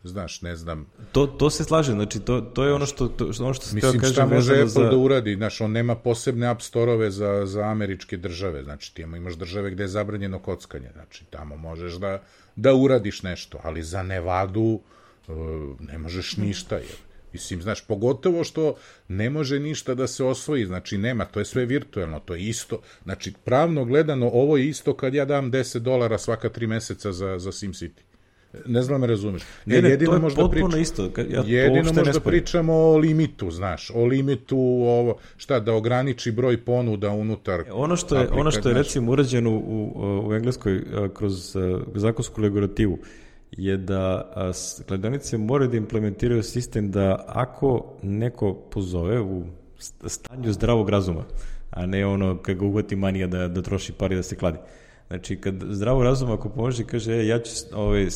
znaš, ne znam. To, to se slaže, znači to, to je ono što, to, ono što se Mislim, kažem šta može Apple za... da uradi, znaš, on nema posebne app storove za, za američke države, znači ti imaš države gde je zabranjeno kockanje, znači tamo možeš da, da uradiš nešto, ali za Nevadu uh, ne možeš ništa, jer Mislim, znaš, pogotovo što ne može ništa da se osvoji, znači nema, to je sve virtuelno, to je isto. Znači, pravno gledano, ovo je isto kad ja dam 10 dolara svaka tri meseca za, za SimCity. Ne znam da me razumeš. Ne, ne, jedino to je možda potpuno pričam, isto. Ja jedino možda pričamo o limitu, znaš, o limitu, ovo, šta, da ograniči broj ponuda unutar e, Ono što je, ono što je recimo urađeno u, u Engleskoj kroz zakonsku regulativu, je da kladionice moraju da implementiraju sistem da ako neko pozove u stanju zdravog razuma, a ne ono kad ga ugoti manija da, da troši pari da se kladi. Znači, kad zdravo razum ako pomože kaže, e, ja ću, ovaj,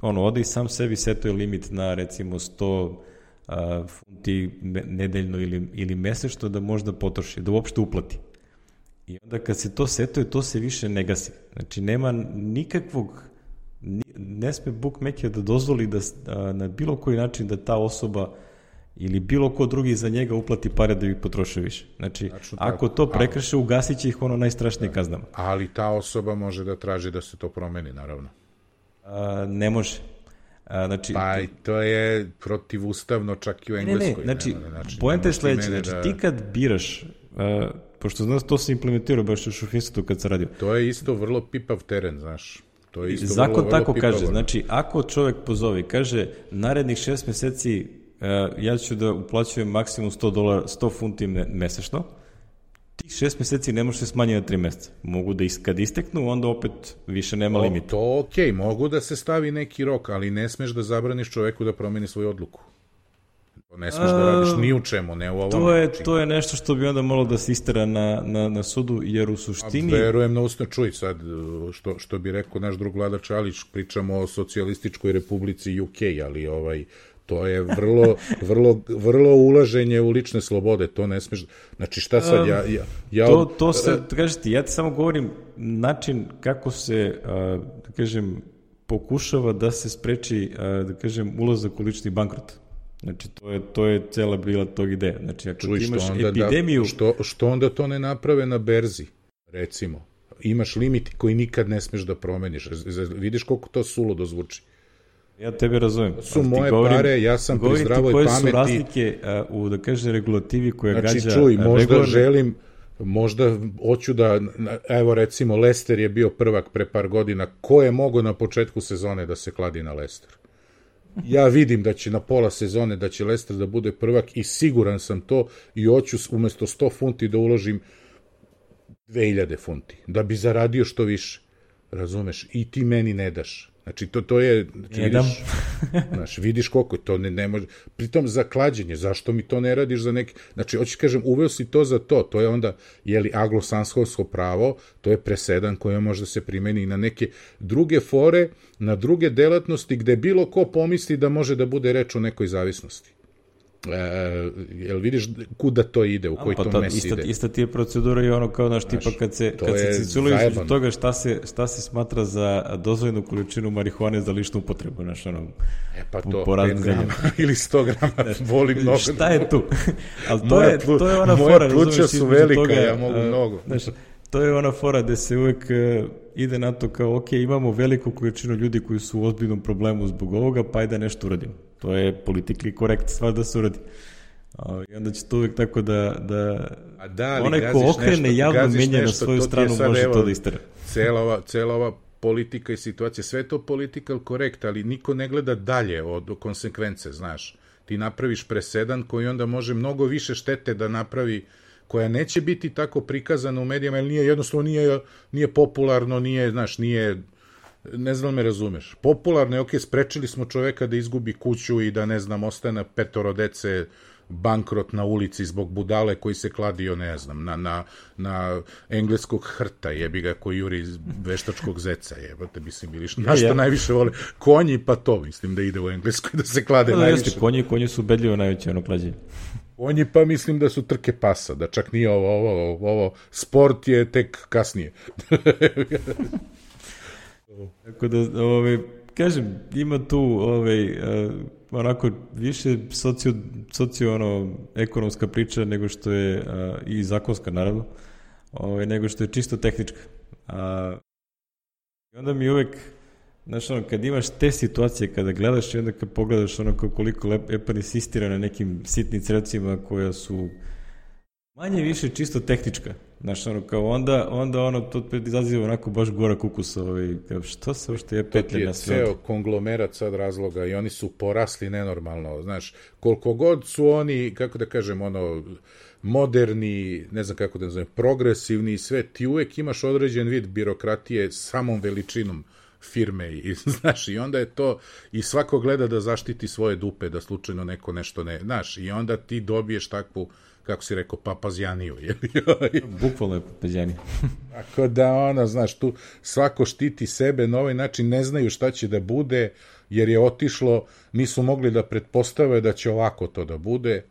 ono, ode i sam sebi setuje limit na, recimo, 100 a, funti nedeljno ili, ili mesečno da možda potroši, da uopšte uplati. I onda kad se to setuje, to se više ne gasi. Znači, nema nikakvog ne sme bookmaker da dozvoli da na bilo koji način da ta osoba ili bilo ko drugi za njega uplati pare da bi potrošio više. Znači, znači ako to prekrše, ugasit će ih ono najstrašnije kaznama. Ali ta osoba može da traži da se to promeni, naravno. A, ne može. A, znači, pa i to je protivustavno čak i u Engleskoj. Ne, ne, znači, znači poenta je sledeća, znači da... ti kad biraš, a, pošto znaš, to se implementirao baš u Šufinstatu kad se radio. To je isto vrlo pipav teren, znaš. To je isto Zakon vrlo, vrlo tako pipavo. kaže, znači ako čovek pozove i kaže narednih šest meseci ja ću da uplaćujem maksimum 100, dolar, 100 funti mesečno, tih šest meseci ne može se smanjiti na tri meseca. Mogu da is, kad isteknu, onda opet više nema limita. To okej, okay. mogu da se stavi neki rok, ali ne smeš da zabraniš čoveku da promeni svoju odluku. Ne smeš da radiš ni u čemu, ne u ovom. To je, to je nešto što bi onda malo da se istera na, na, na sudu, jer u suštini... A verujem na usno, čuj sad, što, što bi rekao naš drug Vlada Čalić, pričamo o socijalističkoj republici UK, ali ovaj, to je vrlo, <laughs> vrlo, vrlo ulaženje u lične slobode, to ne smeš, znači šta sad, ja... ja, ja to, to se, da kažeš ti, ja ti samo govorim način kako se, da kažem, pokušava da se spreči, da kažem, ulazak u lični bankrot. Znači, to je, to je cela bila tog ideja. Znači, ako Čuj, ti imaš onda da- epidemiju... Da, što, što onda to ne naprave na berzi, recimo? Imaš limit koji nikad ne smeš da promeniš. Vidiš koliko to sulo dozvuči. Ja tebe razumem. To su moje govorim, pare, ja sam pri zdravoj koje pameti. koje su razlike uh, u, da kaže, regulativi koja znači, gađa... Znači, čuj, možda regularne... želim, možda hoću da, evo recimo, Lester je bio prvak pre par godina, ko je mogao na početku sezone da se kladi na Lester? Ja vidim da će na pola sezone da će Leicester da bude prvak i siguran sam to i hoću umesto 100 funti da uložim 2000 funti, da bi zaradio što više. Razumeš? I ti meni ne daš. Znači, to, to je... Znači, Jedan. vidiš, znaš, vidiš koliko to ne, ne može... Pritom, za klađenje, zašto mi to ne radiš za neki... Znači, hoćeš kažem, uveo si to za to, to je onda, jeli, aglosanskovsko pravo, to je presedan koji može da se primeni i na neke druge fore, na druge delatnosti gde bilo ko pomisli da može da bude reč o nekoj zavisnosti. E, jel vidiš kuda to ide, u koji pa to mes ista, ide? Ista ti je procedura i ono kao, znaš, tipa kad se, kad se ciculuješ od toga šta se, šta se smatra za dozvoljenu količinu marihuane za ličnu upotrebu, znaš, ono, e, pa to, po raznim grama <laughs> ili 100 grama, voli mnogo. <laughs> Šta je tu? <laughs> Ali to, je, to je ona moja fora, pluća su velika, toga, ja mogu mnogo. Znaš, to je ona fora gde se uvek uh, ide na to kao, ok, imamo veliku količinu ljudi koji su u ozbiljnom problemu zbog ovoga, pa ajde nešto uradimo. To je politikli korekt stvar da se uradi. I onda će to uvek tako da, da, A da ali onaj ko okrene nešto, javno menja na svoju stranu sad, može evo, to da istara. Cela ova, cela ova politika i situacija, sve to political korekt, ali niko ne gleda dalje od konsekvence, znaš. Ti napraviš presedan koji onda može mnogo više štete da napravi koja neće biti tako prikazana u medijama, jer nije, jednostavno nije, nije popularno, nije, znaš, nije ne znam da me razumeš. Popularno je, ok, sprečili smo čoveka da izgubi kuću i da, ne znam, ostane petoro dece bankrot na ulici zbog budale koji se kladio, ne znam, na, na, na engleskog hrta, jebi ga koji juri iz veštačkog zeca, jebate, mislim, ili što, ja, najviše vole, konji pa to, mislim, da ide u engleskoj da se klade da, najviše. Jeste, konji, konji su bedljivo najveće ono klađenje. Konji pa mislim da su trke pasa, da čak nije ovo, ovo, ovo, ovo sport je tek kasnije. <laughs> Tako da, ovaj, kažem, ima tu ovaj, uh, onako više socio, socio ono, ekonomska priča nego što je uh, i zakonska naravno, ovaj, nego što je čisto tehnička. A, I onda mi uvek, znaš, ono, kad imaš te situacije, kada gledaš i onda kad pogledaš ono koliko Epan insistira na nekim sitnim crecima koja su manje više čisto tehnička. Znaš, ono, kao onda, onda ono, to izaziva onako baš gora kukusa, ovaj, kao, što se uopšte je petlja na sve? To je ceo konglomerat sad razloga i oni su porasli nenormalno, znaš, koliko god su oni, kako da kažem, ono, moderni, ne znam kako da nazovem, progresivni i sve, ti uvek imaš određen vid birokratije samom veličinom firme i <laughs> znaš i onda je to i svako gleda da zaštiti svoje dupe da slučajno neko nešto ne znaš i onda ti dobiješ takvu kako si rekao, papazjaniju. <laughs> Bukvalno je papazjanija. <laughs> Tako da, ono, znaš, tu svako štiti sebe na ovaj način, ne znaju šta će da bude, jer je otišlo, nisu mogli da pretpostave da će ovako to da bude,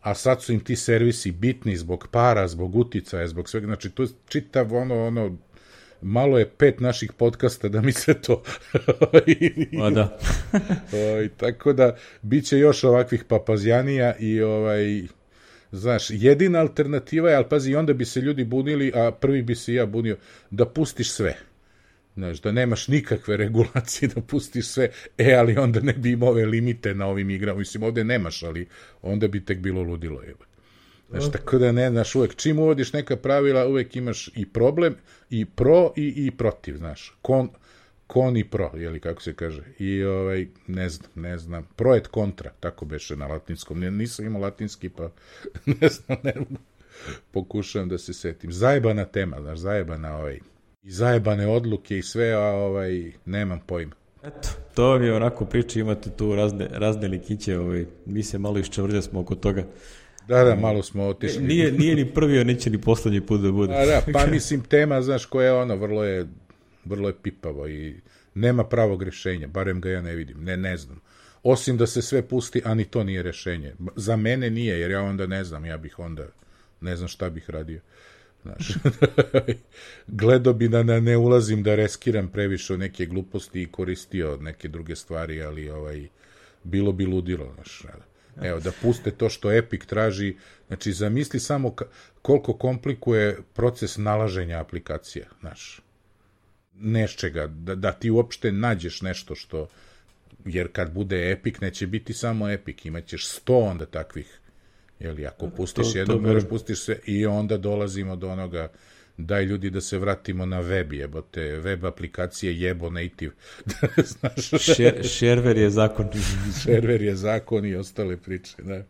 a sad su im ti servisi bitni zbog para, zbog uticaja, zbog svega, znači tu čitav ono, ono, malo je pet naših podcasta da mi se to... <laughs> o, da. o, tako da, bit će još ovakvih papazjanija i ovaj Znaš, jedina alternativa je, ali pazi, onda bi se ljudi bunili, a prvi bi se ja bunio, da pustiš sve. Znaš, da nemaš nikakve regulacije, da pustiš sve, e, ali onda ne bi imao ove limite na ovim igrama. Mislim, ovde nemaš, ali onda bi tek bilo ludilo. Je. Znaš, tako da ne, znaš, uvek čim uvodiš neka pravila, uvek imaš i problem, i pro, i, i protiv, znaš. Kon, Koni Pro, jeli kako se kaže. I ovaj, ne znam, ne znam, Pro et Contra, tako beše na latinskom. Ne, nisam imao latinski, pa <laughs> ne znam, ne pokušavam da se setim. Zajebana tema, znaš, zajebana ovaj, i zajebane odluke i sve, a ovaj, nemam pojma. Eto, to vam je onako priča, imate tu razne, razne likiće, ovaj, mi se malo iščevrlja smo oko toga. Da, da, malo smo otišli. Nije, nije ni prvi, a neće ni poslednji put da bude. A da, pa <laughs> mislim, tema, znaš, koja je ono, vrlo je, vrlo je pipavo i nema pravog rešenja, barem ga ja ne vidim, ne, ne znam. Osim da se sve pusti, a ni to nije rešenje. Za mene nije, jer ja onda ne znam, ja bih onda, ne znam šta bih radio. Znaš, <laughs> gledo bi da ne ulazim da reskiram previše neke gluposti i koristio neke druge stvari, ali ovaj, bilo bi ludilo, znaš, Evo, da puste to što Epic traži. Znači, zamisli samo koliko komplikuje proces nalaženja aplikacija, znaš. Nešćega, da, da ti uopšte nađeš nešto što, jer kad bude Epic, neće biti samo Epic, imaćeš sto onda takvih. Jeli, ako pustiš to, jedno, moraš pustiš sve i onda dolazimo do onoga daj ljudi da se vratimo na web jebote, web aplikacije jebo native. <laughs> Znaš, šerver je zakon. šerver je zakon i ostale priče, da.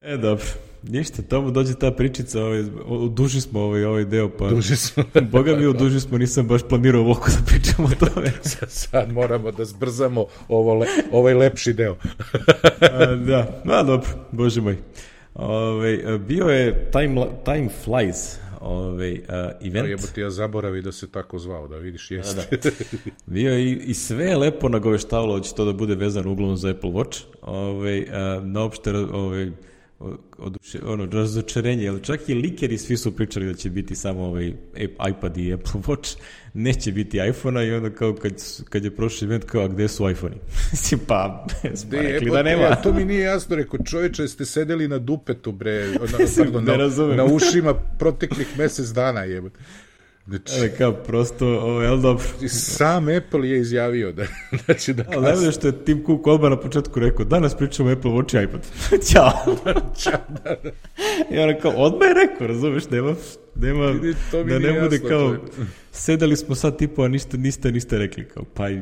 E, dobro. Ništa, tomu dođe ta pričica, ovaj, duži smo ovaj, ovaj deo, pa... Duži smo. <laughs> Boga mi, duži smo, nisam baš planirao ovako da pričamo o tome. <laughs> Sad moramo da zbrzamo ovo le, ovaj lepši deo. <laughs> A, da, ma dobro, bože moj. Ove, ovaj, bio je Time, time Flies, ovaj, uh, event. Jebo ti ja zaboravi da se tako zvao, da vidiš jeste. Da, da. Bio i, i sve lepo nagoveštavalo da će to da bude vezano uglavnom za Apple Watch. Ovaj, uh, naopšte ovaj, oduše, ono, razočarenje, ali čak i likeri svi su pričali da će biti samo ovaj iPad i Apple Watch, neće biti iPhone-a i onda kao kad, kad je prošli event kao, a gde su iPhone-i? <laughs> Mislim, pa, smo rekli da nema. Ja, to mi nije jasno, rekao, čoveče, ste sedeli na dupetu, bre, <laughs> na, pardon, na, na ušima proteklih mesec dana, jebate. Znači, Ali kao prosto, ovo je dobro. Sam Apple je izjavio da, <laughs> da će da kasne. Ali što je Tim Cook odmah na početku rekao, danas pričamo Apple Watch i iPad. <laughs> Ćao. Ćao, da, da. I ona kao, odmah je rekao, razumeš, nema, nema da ne bude jasno, kao, sedeli smo sad tipu, a ništa, niste, niste rekli, kao, pa i,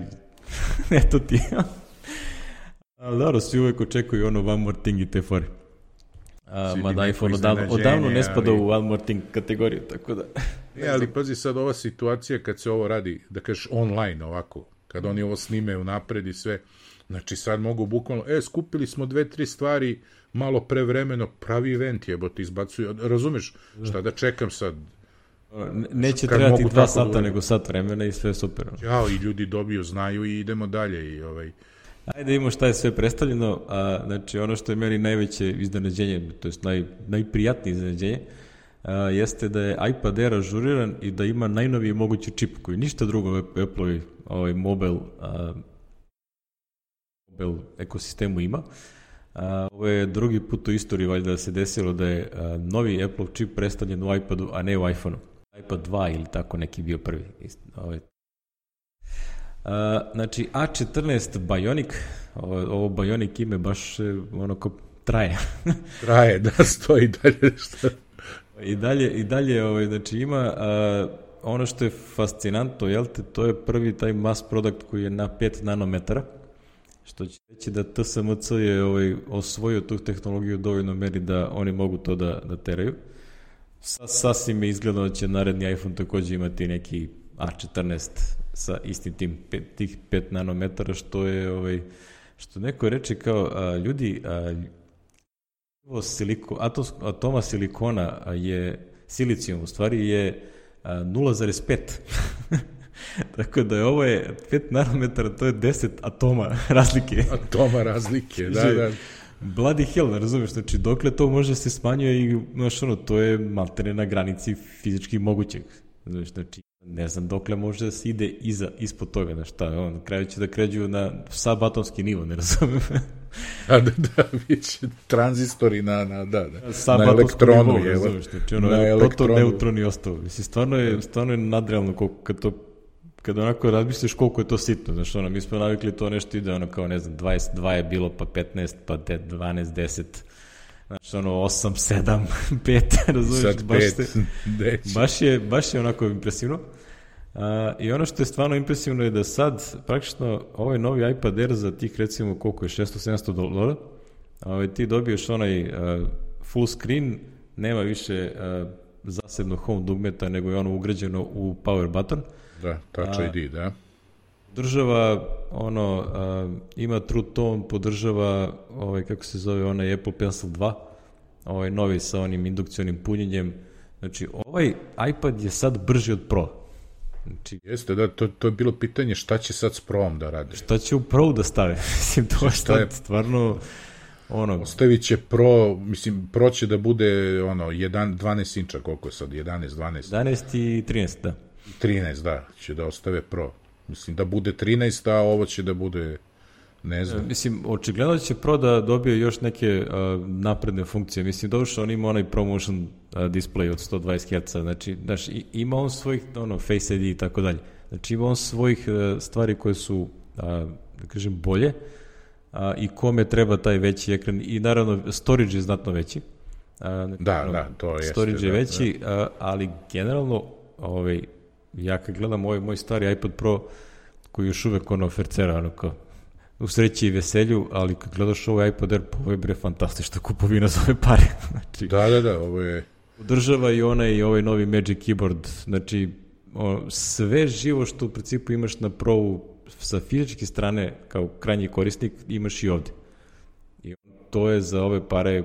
<laughs> eto ti. Ali dobro, svi uvek očekuju ono one more thing i te fore. A, mada iPhone odavno, odavno ne spada ali... u one more thing kategoriju, tako da... <laughs> Ne, ali pazi sad ova situacija kad se ovo radi, da kažeš online ovako, kad oni ovo snime u napred i sve, znači sad mogu bukvalno, e, skupili smo dve, tri stvari, malo prevremeno, pravi event je, bo ti izbacuju, razumeš, šta da čekam sad, Neće trebati dva da sata, nego sat vremena i sve super. Ja, i ljudi dobiju, znaju i idemo dalje i ovaj... Ajde imamo šta je sve predstavljeno, a, znači ono što je meni najveće iznenađenje, to je naj, najprijatnije iznenađenje, a, jeste da je iPad Air ažuriran i da ima najnoviji mogući čip koji ništa drugo Apple ovaj mobile, a, mobile ekosistemu ima. A, ovo je drugi put u istoriji valjda da se desilo da je a, novi Apple čip predstavljen u iPadu, a ne u iPhoneu. iPad 2 ili tako neki bio prvi. Ovaj, Uh, znači, A14 Bionic, ovo, ovo Bionic ime baš e, ono ko traje. <laughs> traje, da, stoji dalje što... I dalje, i dalje ovaj, znači ima uh, ono što je fascinantno, jel te, to je prvi taj mass product koji je na 5 nanometara, što će reći da TSMC je ovaj, osvojio tu tehnologiju dovoljno meri da oni mogu to da, da teraju. Sasvim je izgledano da će naredni iPhone takođe imati neki A14 sa istim tim pet, tih 5 nanometara što je ovaj što neko reče kao a, ljudi a, siliko, atos, atoma silikona je silicijum u stvari je 0,5 <laughs> Tako da je ovo je 5 nanometara, to je 10 atoma <laughs> razlike. Atoma razlike, da, znači, da. Bloody hell, ne razumeš, znači dokle to može se smanjuje i, znaš, ono, to je maltene na granici fizički mogućeg. Znači, znači ne znam dokle može da se ide iza, ispod toga, na šta, on, na kraju će da kređu na sabatonski nivo, ne razumijem. <laughs> A da, da, biće tranzistori na, na, da, da, na elektronu, nivo, je, razumiješ, znači, ono, na elektronu. neutron i ostalo. Mislim, stvarno je, stvarno je nadrealno koliko, kad to kad onako razmisliš koliko je to sitno, znači ono, mi smo navikli to nešto ide ono kao, ne znam, 22 je bilo, pa 15, pa 12, 10, Znači, ono, 8, 7, 5, razumiješ? Sad baš, 5, <laughs> se, baš, je, baš je onako impresivno. A, I ono što je stvarno impresivno je da sad praktično ovaj novi iPad Air za tih recimo koliko je 600-700 dolara, ovaj, ti dobiješ onaj uh, full screen, nema više uh, zasebno home dugmeta, nego je ono ugrađeno u power button. Da, Touch ID, da. Država, ono, uh, ima True Tone, podržava, ovaj, kako se zove, onaj Apple Pencil 2, ovaj novi sa onim indukcionim punjenjem. Znači, ovaj iPad je sad brži od Pro. Znači, Jeste, da, to, to je bilo pitanje šta će sad s Pro-om da rade. Šta će u Pro da stave? <laughs> Mislim, to šta je stvarno ono... Ostavit će Pro, mislim, Pro će da bude ono, 1, 12 inča, koliko je sad, 11, 12? 11 i 13, da. 13, da, će da ostave Pro. Mislim, da bude 13, a ovo će da bude Ne znam. E, mislim, očigledno će Pro da dobije još neke uh, napredne funkcije. Mislim, došao on ima onaj promotion uh, display od 120 Hz, znači, znaš, ima on svojih, ono, Face ID i tako dalje. Znači, ima on svojih uh, stvari koje su, uh, da kažem, bolje uh, i kome treba taj veći ekran i naravno storage je znatno veći. Uh, da, ono, da, to je. Storage jeste, je veći, da, da. Uh, ali generalno, ovaj, ja kad gledam ovaj moj stari iPad Pro, koji još uvek ono fercera, ono kao, u sreći i veselju, ali kad gledaš ovaj iPod Air, pa ovo je bre fantastična kupovina za ove pare. <laughs> znači, da, da, da, ovo je... Održava i onaj i ovaj novi Magic Keyboard, znači o, sve živo što u principu imaš na Pro sa fizičke strane kao krajnji korisnik imaš i ovde. I to je za ove pare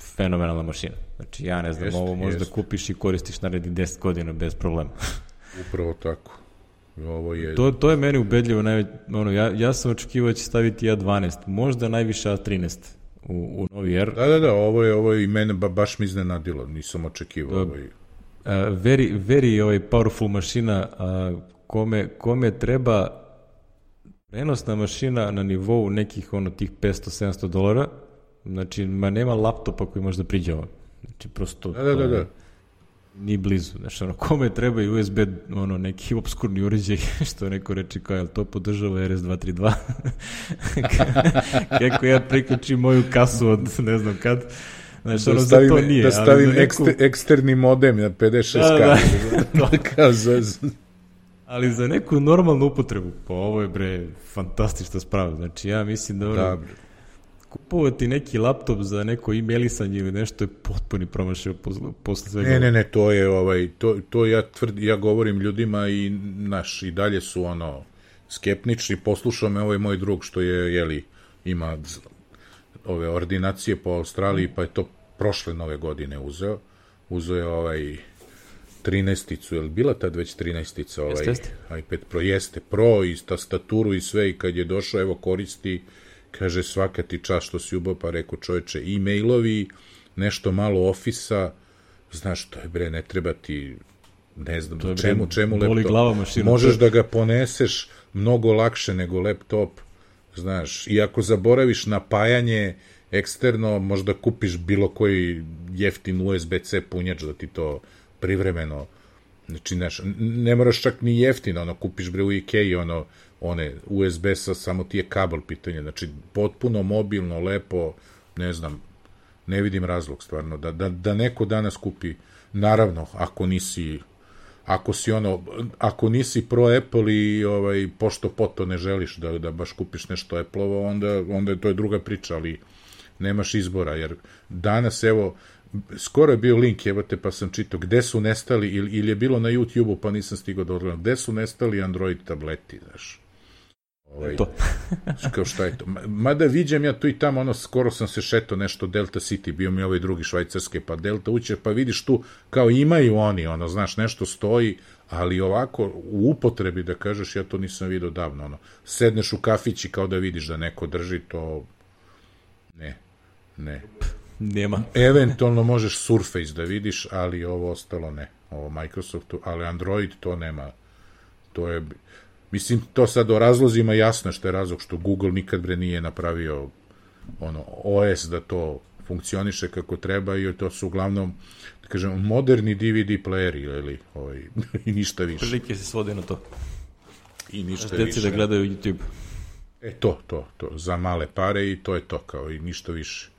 fenomenalna mašina. Znači ja ne znam, jest, ovo možeš da kupiš i koristiš narednih 10 godina bez problema. <laughs> Upravo tako. Ovo je... To, to je meni ubedljivo. Najveć, ono, ja, ja sam očekivao da će staviti A12, možda najviše A13 u, u novi R. Da, da, da, ovo je, ovo je i mene ba, baš mi iznenadilo, nisam očekivao. Uh, ovaj... Uh, very, very ovaj, powerful mašina uh, kome, kome treba prenosna mašina na nivou nekih ono tih 500-700 dolara, znači ma nema laptopa koji može da priđe ovo. Znači prosto... Da, da, da, da ni blizu. Znaš, ono, kome treba i USB, ono, neki obskurni uređaj, <laughs> što neko reče kao, jel to podržava RS232? <laughs> Kako ja priključim moju kasu od ne znam kad, Znaš, da ono, stavim, to nije. Da stavim neku... ekster, eksterni modem na 56 da, da, da. <laughs> kao za... Ali za neku normalnu upotrebu, pa ovo je bre fantastična sprava. Znači ja mislim da, ono, da kupovati neki laptop za neko e-mailisanje ili nešto je potpuni promašaj posle svega. Ne, ne, ne, to je ovaj to to ja tvrd ja govorim ljudima i naš i dalje su ono skeptični. Poslušao me ovaj moj drug što je jeli ima ove ordinacije po Australiji, pa je to prošle nove godine uzeo. Uzeo je ovaj 13-icu, je li bila tad već 13-ica ovaj jeste, jeste. iPad Pro? Jeste, Pro i tastaturu i sve i kad je došao, evo koristi Kaže, svaka ti čast što si ubao, pa rekao čoveče, e-mailovi, nešto malo ofisa, znaš, to je bre, ne treba ti, ne znam, to čemu, čemu laptop. Glava mašina, Možeš da ga poneseš mnogo lakše nego laptop, znaš, i ako zaboraviš napajanje eksterno, možda kupiš bilo koji jeftin USB-C punjač da ti to privremeno Znači, znaš, ne moraš čak ni jeftino, ono, kupiš bre u Ikea, ono, one USB sa samo ti je kabel pitanje, znači potpuno mobilno, lepo, ne znam, ne vidim razlog stvarno da, da, da neko danas kupi, naravno, ako nisi ako si ono, ako nisi pro Apple i ovaj, pošto poto ne želiš da, da baš kupiš nešto Apple-ovo, onda, onda je to je druga priča, ali nemaš izbora, jer danas, evo, skoro je bio link, evo te, pa sam čitao, gde su nestali, ili, ili je bilo na YouTube-u, pa nisam stigao da odgledam, gde su nestali Android tableti, znaš. Ovaj, to. <laughs> kao šta je to? Mada viđam ja tu i tamo, ono, skoro sam se šeto nešto Delta City, bio mi ovaj drugi švajcarski, pa Delta uće, pa vidiš tu, kao imaju oni, ono, znaš, nešto stoji, ali ovako, u upotrebi, da kažeš, ja to nisam vidio davno, ono, sedneš u kafići kao da vidiš da neko drži, to, ne, ne. Nema. <laughs> Eventualno možeš Surface da vidiš, ali ovo ostalo ne. Ovo Microsoftu, ali Android to nema. To je Mislim, to sad o razlozima jasno što je razlog što Google nikad bre nije napravio ono, OS da to funkcioniše kako treba i to su uglavnom da kažem, moderni DVD playeri ili ovaj, <laughs> i ništa više. Prilike se svode na to. I ništa Deci više. da gledaju YouTube. E to, to, to, za male pare i to je to kao i ništa više.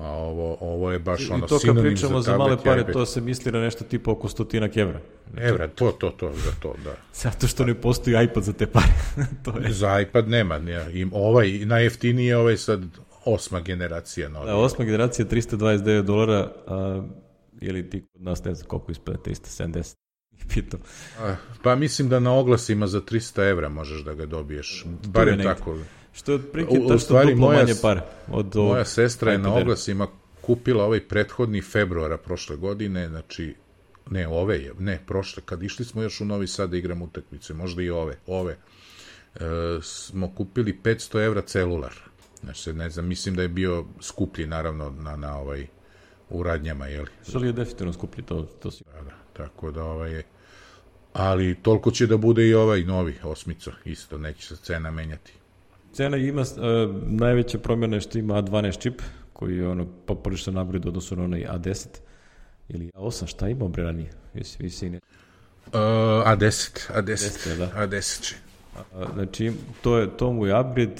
A ovo, ovo je baš ono I to kad pričamo za, za male pare, to se misli na nešto tipa oko stotinak evra. Evra, to, to, to, za to, da. Zato što ne postoji iPad za te pare. <laughs> to je. Za iPad nema, ne, im, ovaj, najjeftiniji je ovaj sad osma generacija novi. Da, osma generacija 329 dolara, a, ili ti kod nas ne znam koliko ispada 370. Pitao. A, Pa mislim da na oglasima za 300 evra možeš da ga dobiješ. Barem tako. Što je otprilike tačno duplo moja manje pare. Od ovog Moja sestra je na oglasima kupila ovaj prethodni februara prošle godine, znači ne ove je, ne prošle, kad išli smo još u Novi Sad da igramo utakmice, možda i ove, ove, e, smo kupili 500 evra celular. Znači, ne znam, mislim da je bio skuplji, naravno, na, na ovaj, u radnjama? Što li je definitivno skuplji, to, to si... Da, da, tako da ovaj je, ali toliko će da bude i ovaj novi osmica, isto, neće se cena menjati. Cena ima, uh, najveća promjena je što ima A12 čip, koji je ono poprilično napred u odnosu na onaj A10 ili A8, šta ima bre ranije? Visi, visi ne. Uh, A10, A10, Jeste, da. A10 će. A, Znači, to, je, to mu je upgrade,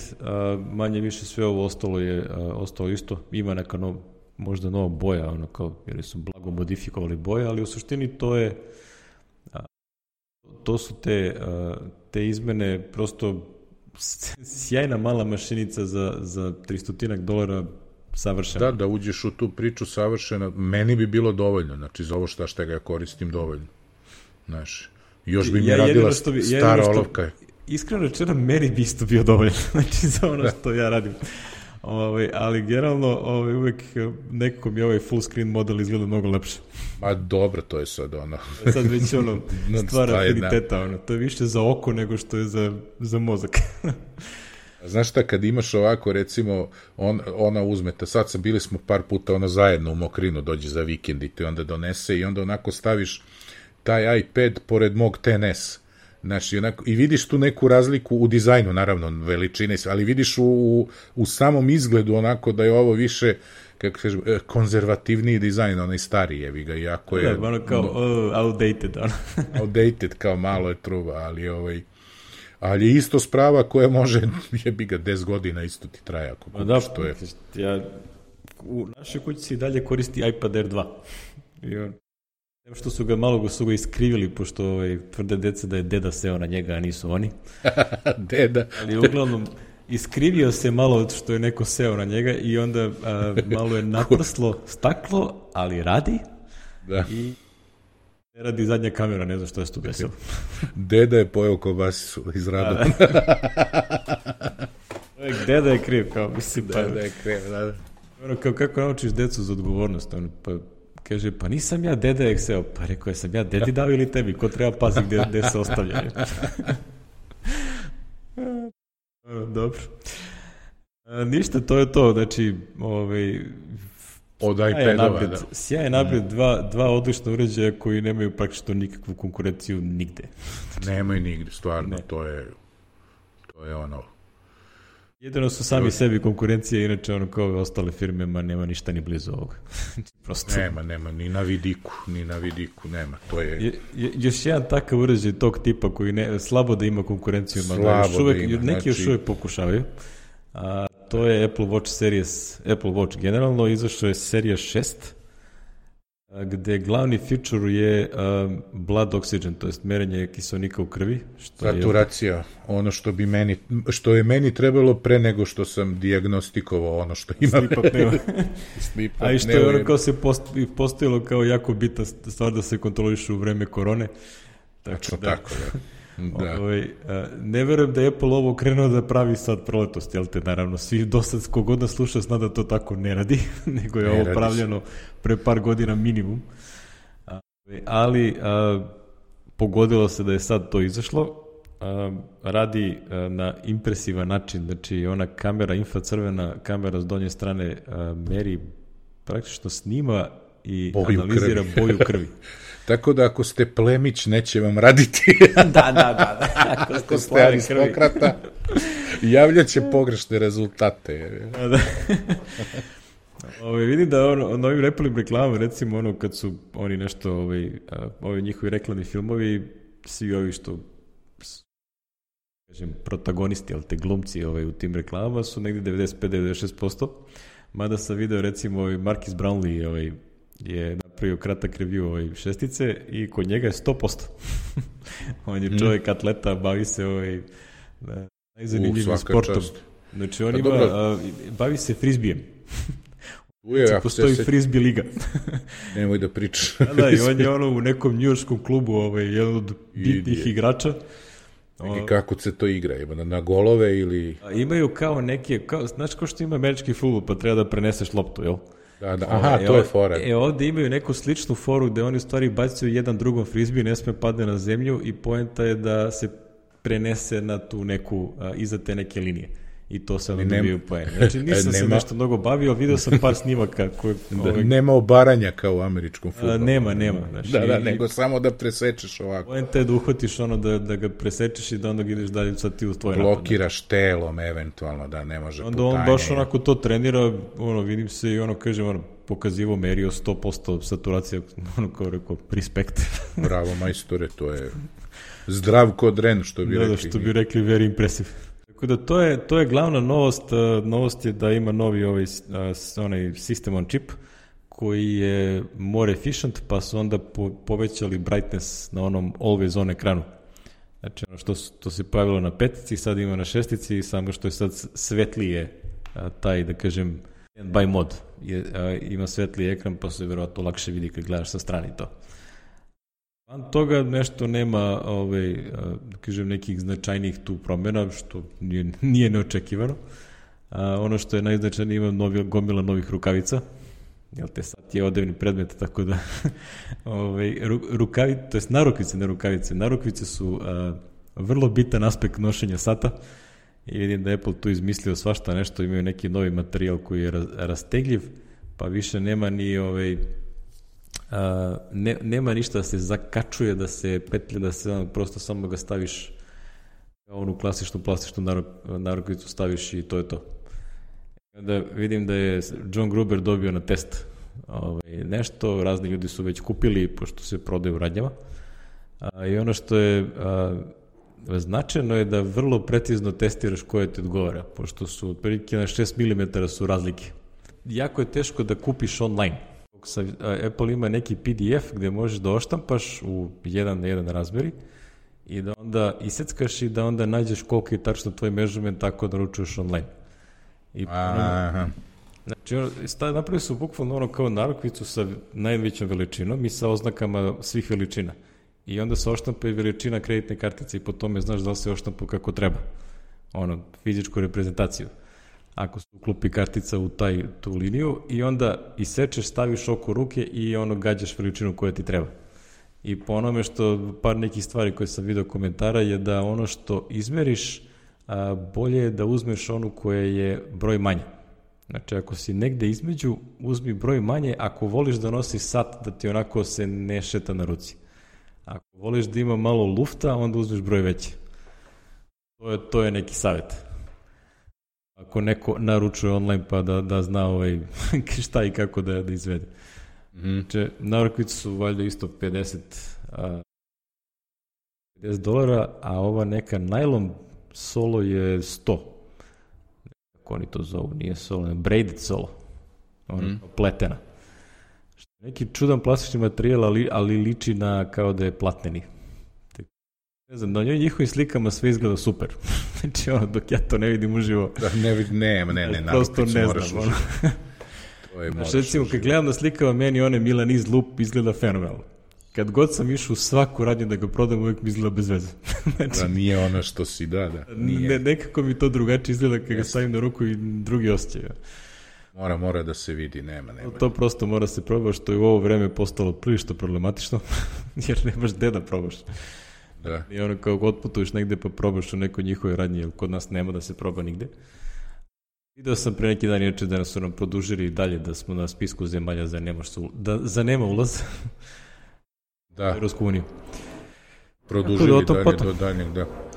manje više sve ovo ostalo je a, ostalo isto. Ima neka nov, možda nova boja, ono kao, jer su blago modifikovali boje, ali u suštini to je to su te, a, te izmene prosto sjajna mala mašinica za, za 300 dolara savršena. Da, da uđeš u tu priču savršeno, meni bi bilo dovoljno, znači za ovo šta šta ga ja koristim dovoljno. Znaš, još bi mi Ja radila što bi- stara što- olovka. Iskreno rečeno, meni bi isto bio dovoljno, <laughs> znači za ono što ja radim. Ovaj, ali generalno ovaj, uvek eh, nekako mi ovaj full screen model izgleda mnogo lepše. Ma dobro, to je sad ono. <laughs> Sad već ono <laughs> No, stvar da. afiniteta, ono, to je više za oko nego što je za, za mozak. Znaš šta, kad imaš ovako, recimo, on, ona uzmete, sad sam, bili smo par puta ono zajedno u Mokrinu, dođe za vikend i te onda donese i onda onako staviš taj iPad pored mog TNS. Znaš, i, onako, i vidiš tu neku razliku u dizajnu, naravno, veličine, ali vidiš u, u, u samom izgledu onako da je ovo više, kako kažem, eh, konzervativniji dizajn, onaj stariji, jevi ga, iako je da, ono kao uh, outdated, ono. <laughs> outdated, kao malo je truba, ali ovaj, ali je isto sprava koja može, <laughs> jebi ga, 10 godina isto ti traje ako kupiš, da, to je. ja, u našoj kući se i dalje koristi iPad Air 2. <laughs> I on, Em što su ga malo su ga iskrivili, pošto ovaj, tvrde deca da je deda seo na njega, a nisu oni. <laughs> Deda. Ali uglavnom, iskrivio se malo od što je neko seo na njega i onda a, malo je <laughs> naprslo staklo, ali radi Da. i ne radi zadnja kamera, ne znam što je se tu desilo. <laughs> Deda je pojeo kobasicu iz rada. Čovjek, Deda je kriv, kao mislim, pa, Deda je krev, da, da. ono, kao, kako naučiš decu za odgovornost, ono, pa kaže, pa nisam ja deda seo, pa rekao je, sam ja dedi dao ili tebi, ko treba pazi gde, gde se ostavlja. Ono, <laughs> Dobro. A, ništa, to je to, znači, ovaj, Od iPadova, da. sjajan napred, dva, dva odlična uređaja koji nemaju praktično nikakvu konkurenciju nigde. Nemaju nigde, stvarno, Ne. to je to je ono, Jedino su sami sebi konkurencije, inače ono kao ostale firme, ma nema ništa ni blizu ovoga. <laughs> Prosto. nema, nema, ni na vidiku, ni na vidiku, nema, to je, Je, je, još jedan takav uređaj tog tipa koji ne, slabo da ima konkurenciju, mada Slabo još uvek, da ima, neki još znači- uvek pokušavaju. A, to je Apple Watch Series, Apple Watch generalno, izašao je serija 6, a, gde glavni feature je a, blood oxygen, to jest merenje kiselnika u krvi. Što je, saturacija, ono što bi meni, što je meni trebalo pre nego što sam diagnostikovao ono što ima. Apnea. <laughs> Sleep A i što je ono je- kao se post, i postavilo kao jako bitna stvar da se kontroliše u vreme korone. Tako Tačno da, tako, da. Da. Ovaj, a, ne verujem da je Apple ovo krenuo da pravi sad proletost, jel te, naravno, svi do sad, kogod nas sluša zna da to tako ne radi, <laughs> nego je Ne ovo radi se. pravljeno pre par godina minimum. A, ali a, pogodilo se da je sad to izašlo, a, radi a, na impresivan način, znači ona kamera, infracrvena kamera s donje strane a, meri, praktično snima i Boju analizira krvi. boju krvi. <laughs> Tako da ako ste plemić, neće vam raditi. <laughs> da, da, da, da. Ako ako ste aristokrata, javljaće pogrešne rezultate. Da. Ove, vidim da ono, na ovim repelim reklamama, recimo ono kad su oni nešto, ovaj, ovi njihovi reklamni filmovi, svi ovi što kažem, protagonisti, ali te glumci ovaj, u tim reklamama su negde 95-96%, Mada sam video recimo ovaj Marcus Brownlee ovaj, je napravio kratak review ovaj šestice i kod njega je 100%. <laughs> on je čovjek mm. atleta, bavi se ovaj, da, najzanimljivim sportom. Čast. Znači on pa ima, a, bavi se frizbijem. Uje, znači, postoji se... frisbee liga. <laughs> Nemoj da pričaš. da, da, i on je <laughs> ono u nekom njujorskom klubu, ovaj, jedan od bitnih igrača. I kako se to igra? Ima na, na golove ili... A, imaju kao neke, kao, znaš kao što ima američki futbol, pa treba da preneseš loptu, jel? Da, da, aha, to je fora. E, ovde imaju neku sličnu foru gde oni u stvari bacaju jedan drugom frizbiju, ne sme padne na zemlju i poenta je da se prenese na tu neku, a, iza te neke linije i to sam nema, dobio poen. <laughs> Znači nisam nema, se nešto mnogo bavio, video sam par snimaka koje... Da, ovaj, nema obaranja kao u američkom futbolu. Nema, nema. Znači, da, da, nego samo da presečeš ovako. Poenta je da uhvatiš ono da, da ga presečeš i da onda ideš dalje sad ti u tvoj napad. Blokiraš telom eventualno, da ne može Onda on baš onako to trenira, ono, vidim se i ono, kažem, ono, pokazivo, merio 100% saturacija, ono kao rekao, respekt. Bravo, majstore, to je zdrav kod ren, što bi da, rekli. Da, što bi rekli, very impressive. Tako da to je, to je glavna novost, uh, novost je da ima novi ovaj, uh, onaj system on chip koji je more efficient, pa su onda po, povećali brightness na onom always on ekranu. Znači ono što, to se pojavilo na petici, sad ima na šestici, samo što je sad svetlije taj, da kažem, by mod. Je, ima svetliji ekran, pa se verovatno lakše vidi kad gledaš sa strani to. Van toga nešto nema, ovaj, da kažem, nekih značajnijih tu promjena, što nije, nije neočekivano. A, ono što je najznačajnije, ima novi, gomila novih rukavica, jel te sad je odevni predmet, tako da <laughs> ovaj, rukavice, to jest narukvice, ne rukavice, narukvice su a, vrlo bitan aspekt nošenja sata i vidim da Apple tu izmislio svašta nešto, imaju neki novi materijal koji je rastegljiv, pa više nema ni ovaj, a, ne, nema ništa da se zakačuje, da se petlje, da se prosto samo ga staviš kao onu klasičnu plastičnu narukvicu staviš i to je to. Onda vidim da je John Gruber dobio na test ovaj, nešto, razni ljudi su već kupili, pošto se prodaju u radnjama. A, I ono što je a, značajno je da vrlo precizno testiraš koje ti odgovara, pošto su otprilike na 6 mm su razlike. Jako je teško da kupiš online sa, Apple ima neki PDF gde možeš da oštampaš u jedan na jedan razmeri i da onda iseckaš i da onda nađeš koliko je tačno tvoj measurement tako da naručuješ online. I, Aha. Znači, napravili su bukvalno ono kao narokvicu sa najvećom veličinom i sa oznakama svih veličina. I onda se oštampa i veličina kreditne kartice i po tome znaš da li se oštampa kako treba. Ono, fizičku reprezentaciju ako se uklopi kartica u taj, tu liniju i onda isečeš, staviš oko ruke i ono gađaš veličinu koja ti treba. I po onome što par nekih stvari koje sam video komentara je da ono što izmeriš, a, bolje je da uzmeš onu koja je broj manje. Znači, ako si negde između, uzmi broj manje, ako voliš da nosi sat, da ti onako se ne šeta na ruci. Ako voliš da ima malo lufta, onda uzmeš broj veći. To je, to je neki savjet ako neko naručuje online pa da, da zna ovaj, <laughs> šta i kako da, da izvede. Mm. Znači, narukvice su valjda isto 50, a, 50 dolara, a ova neka najlon solo je 100. Kako oni to zovu, nije solo, ne, braided solo. Ona mm. pletena. Neki čudan plastični materijal, ali, ali liči na kao da je platneni. Ne znam, na njoj njihovim slikama sve izgleda super. <laughs> znači, ono, dok ja to ne vidim uživo... Da, ne vidim, ne, ne, ne, Prosto ne znam, ono. to je znači, recimo, kad gledam na slikama, meni one Milanese Loop izgleda fenomenalno. Kad god sam išao u svaku radnju da ga prodam, uvijek mi izgleda bez veze. <laughs> znači, da nije ono što si, da, da. Nije. Ne, nekako mi to drugačije izgleda kad ga stavim na ruku i drugi osjećaj. Mora, mora da se vidi, nema, nema. To prosto mora se probati, što je u ovo vreme postalo prilično problematično, <laughs> jer nemaš gde da probaš. Da. I ono kao god putuješ negde pa probaš u nekoj njihove radnje, jer kod nas nema da se proba nigde. Video sam pre neki dan ječe da su nam produžili dalje da smo na spisku zemalja za nema, su, da, za nema ulaz da. u Europsku uniju. Produžili dalje potom. do daljnjeg, da.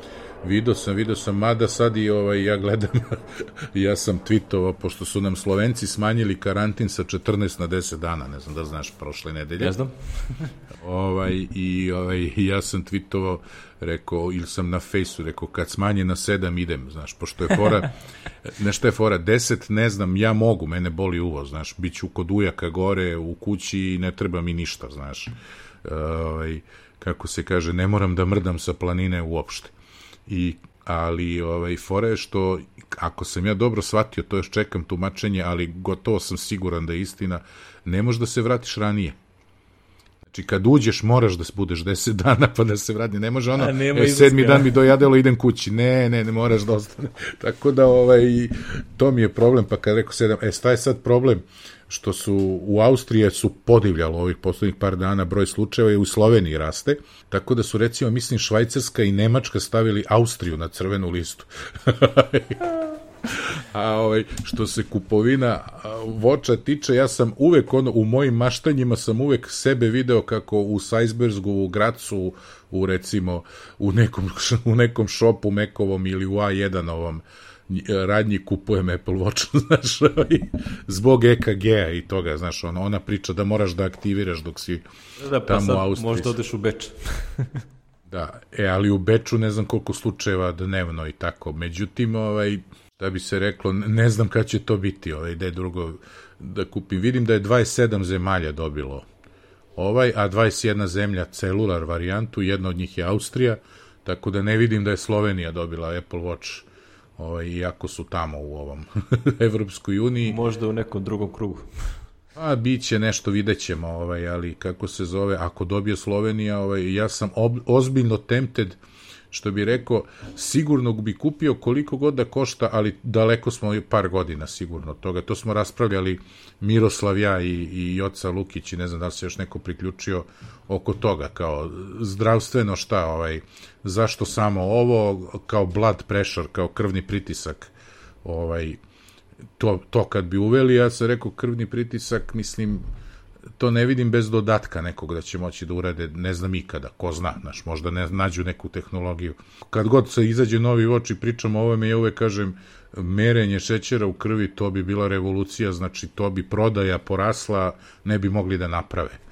Video sam, video sam, mada sad i ovaj, ja gledam, <laughs> ja sam tweetovao, pošto su nam Slovenci smanjili karantin sa 14 na 10 dana, ne znam da znaš, prošle nedelje. Ne znam. <laughs> ovaj, I ovaj, ja sam tweetovao, rekao, ili sam na fejsu, rekao, kad smanje na 7 idem, znaš, pošto je fora, <laughs> nešto je fora, 10, ne znam, ja mogu, mene boli uvo, znaš, bit ću kod ujaka gore u kući i ne treba mi ništa, znaš. Ovaj, kako se kaže, ne moram da mrdam sa planine uopšte i ali ovaj fora je što ako sam ja dobro shvatio, to još čekam tumačenje, ali gotovo sam siguran da je istina, ne možeš da se vratiš ranije. Znači, kad uđeš, moraš da budeš 10 dana pa da se vrati. Ne može ono, e, sedmi dan mi dojadelo, idem kući. Ne, ne, ne moraš da ostane. Tako da, ovaj, to mi je problem, pa kad rekao sedam, e, šta je sad problem? Što su u Austriji su podivljalo ovih poslednjih par dana broj slučajeva i u Sloveniji raste, tako da su recimo mislim Švajcarska i Nemačka stavili Austriju na crvenu listu. <laughs> A ovaj, što se kupovina voća tiče, ja sam uvek ono, u mojim maštanjima sam uvek sebe video kako u Sajsbergu, u Gracu, u recimo u nekom, <laughs> u nekom šopu Mekovom ili u A1 ovom radnji kupujem Apple Watch, <laughs> znaš, zbog EKG-a i toga, znaš, ona, ona priča da moraš da aktiviraš dok si da, pa tamo u Austriji. Možda odeš u Beč. <laughs> da, e, ali u Beču ne znam koliko slučajeva dnevno i tako. Međutim, ovaj, da bi se reklo, ne znam kad će to biti, ovaj, da je drugo da kupim. Vidim da je 27 zemalja dobilo ovaj, a 21 zemlja celular varijantu, jedna od njih je Austrija, tako da ne vidim da je Slovenija dobila Apple Watch ovaj, iako su tamo u ovom <laughs> Evropskoj uniji. Možda u nekom drugom krugu. A bit će nešto, vidjet ćemo, ovaj, ali kako se zove, ako dobije Slovenija, ovaj, ja sam ob, ozbiljno tempted, što bi rekao, sigurno bi kupio koliko god da košta, ali daleko smo par godina sigurno od toga. To smo raspravljali Miroslav, ja i, i Joca Lukić i ne znam da li se još neko priključio oko toga, kao zdravstveno šta, ovaj, zašto samo ovo, kao blood pressure, kao krvni pritisak, ovaj, to, to kad bi uveli, ja sam rekao krvni pritisak, mislim, to ne vidim bez dodatka nekog da će moći da urade, ne znam ikada, ko zna, znaš, možda ne nađu neku tehnologiju. Kad god se izađe novi oči, pričam o ovome, ja uvek kažem, merenje šećera u krvi, to bi bila revolucija, znači to bi prodaja porasla, ne bi mogli da naprave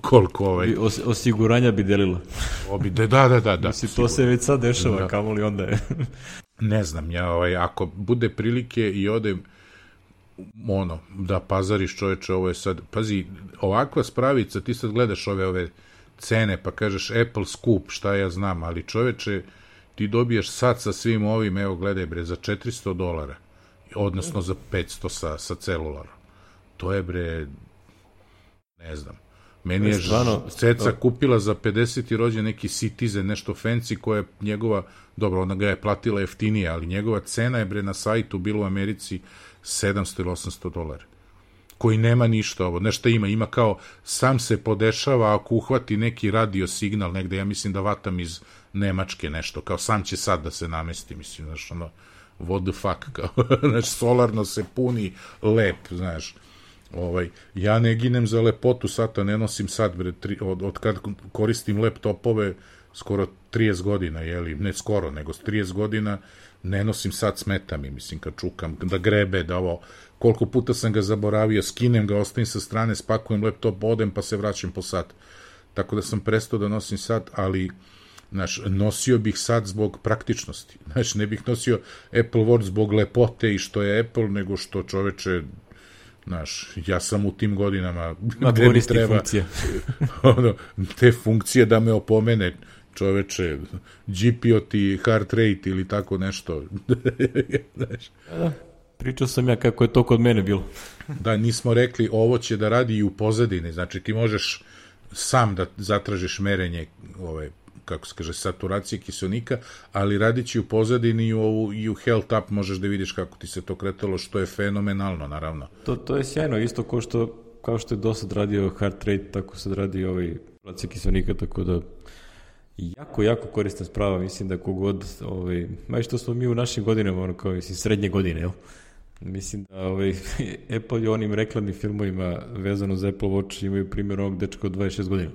koliko ovaj... Os, osiguranja bi delila. Obi, da, da, da, da. da Mislim, to se već sad dešava, da. kamoli onda je. <laughs> ne znam, ja, ovaj, ako bude prilike i odem ono, da pazariš čoveče, ovo je sad, pazi, ovakva spravica, ti sad gledaš ove, ove cene, pa kažeš Apple Scoop, šta ja znam, ali čoveče, ti dobiješ sad sa svim ovim, evo gledaj bre, za 400 dolara, odnosno za 500 sa, sa celulara. To je bre, ne znam, Meni je stvarno, Ceca kupila za 50. rođen neki Citizen, nešto fancy, koja je njegova, dobro, ona ga je platila jeftinije, ali njegova cena je bre na sajtu bilo u Americi 700 ili 800 dolara koji nema ništa ovo, nešto ima, ima kao sam se podešava ako uhvati neki radio signal negde, ja mislim da vatam iz Nemačke nešto, kao sam će sad da se namesti, mislim, znaš, ono, what the fuck, kao, <laughs> znaš, solarno se puni lep, znaš, Ovaj, ja ne ginem za lepotu sata, ne nosim sad, bre, tri, od, od kad koristim laptopove, skoro 30 godina, jeli, ne skoro, nego 30 godina, ne nosim sad smeta mi, mislim, kad čukam, da grebe, da ovo, koliko puta sam ga zaboravio, skinem ga, ostavim sa strane, spakujem laptop, odem, pa se vraćam po sat. Tako da sam prestao da nosim sat, ali Znaš, nosio bih sad zbog praktičnosti. <laughs> Znaš, ne bih nosio Apple Watch zbog lepote i što je Apple, nego što čoveče Znaš, ja sam u tim godinama Ma, gde mi treba funkcije. <laughs> ono, te funkcije da me opomene čoveče, GPO ti heart rate ili tako nešto. <laughs> Znaš. Da, pričao sam ja kako je to kod mene bilo. da, nismo rekli, ovo će da radi i u pozadini, znači ti možeš sam da zatražiš merenje ove kako se kaže, saturacije kiselnika, ali radići u pozadini i u, i u health up možeš da vidiš kako ti se to kretalo, što je fenomenalno, naravno. To, to je sjajno, isto kao što, kao što je do sad radio heart rate, tako sad radi ovaj saturacija kiselnika, tako da jako, jako korisna sprava, mislim da kogod, ovaj, maj što smo mi u našim godinama, ono kao, mislim, srednje godine, jel? Mislim da ovaj, <laughs> Apple i onim reklamnim filmovima vezano za Apple Watch imaju primjer ovog dečka od 26 godina.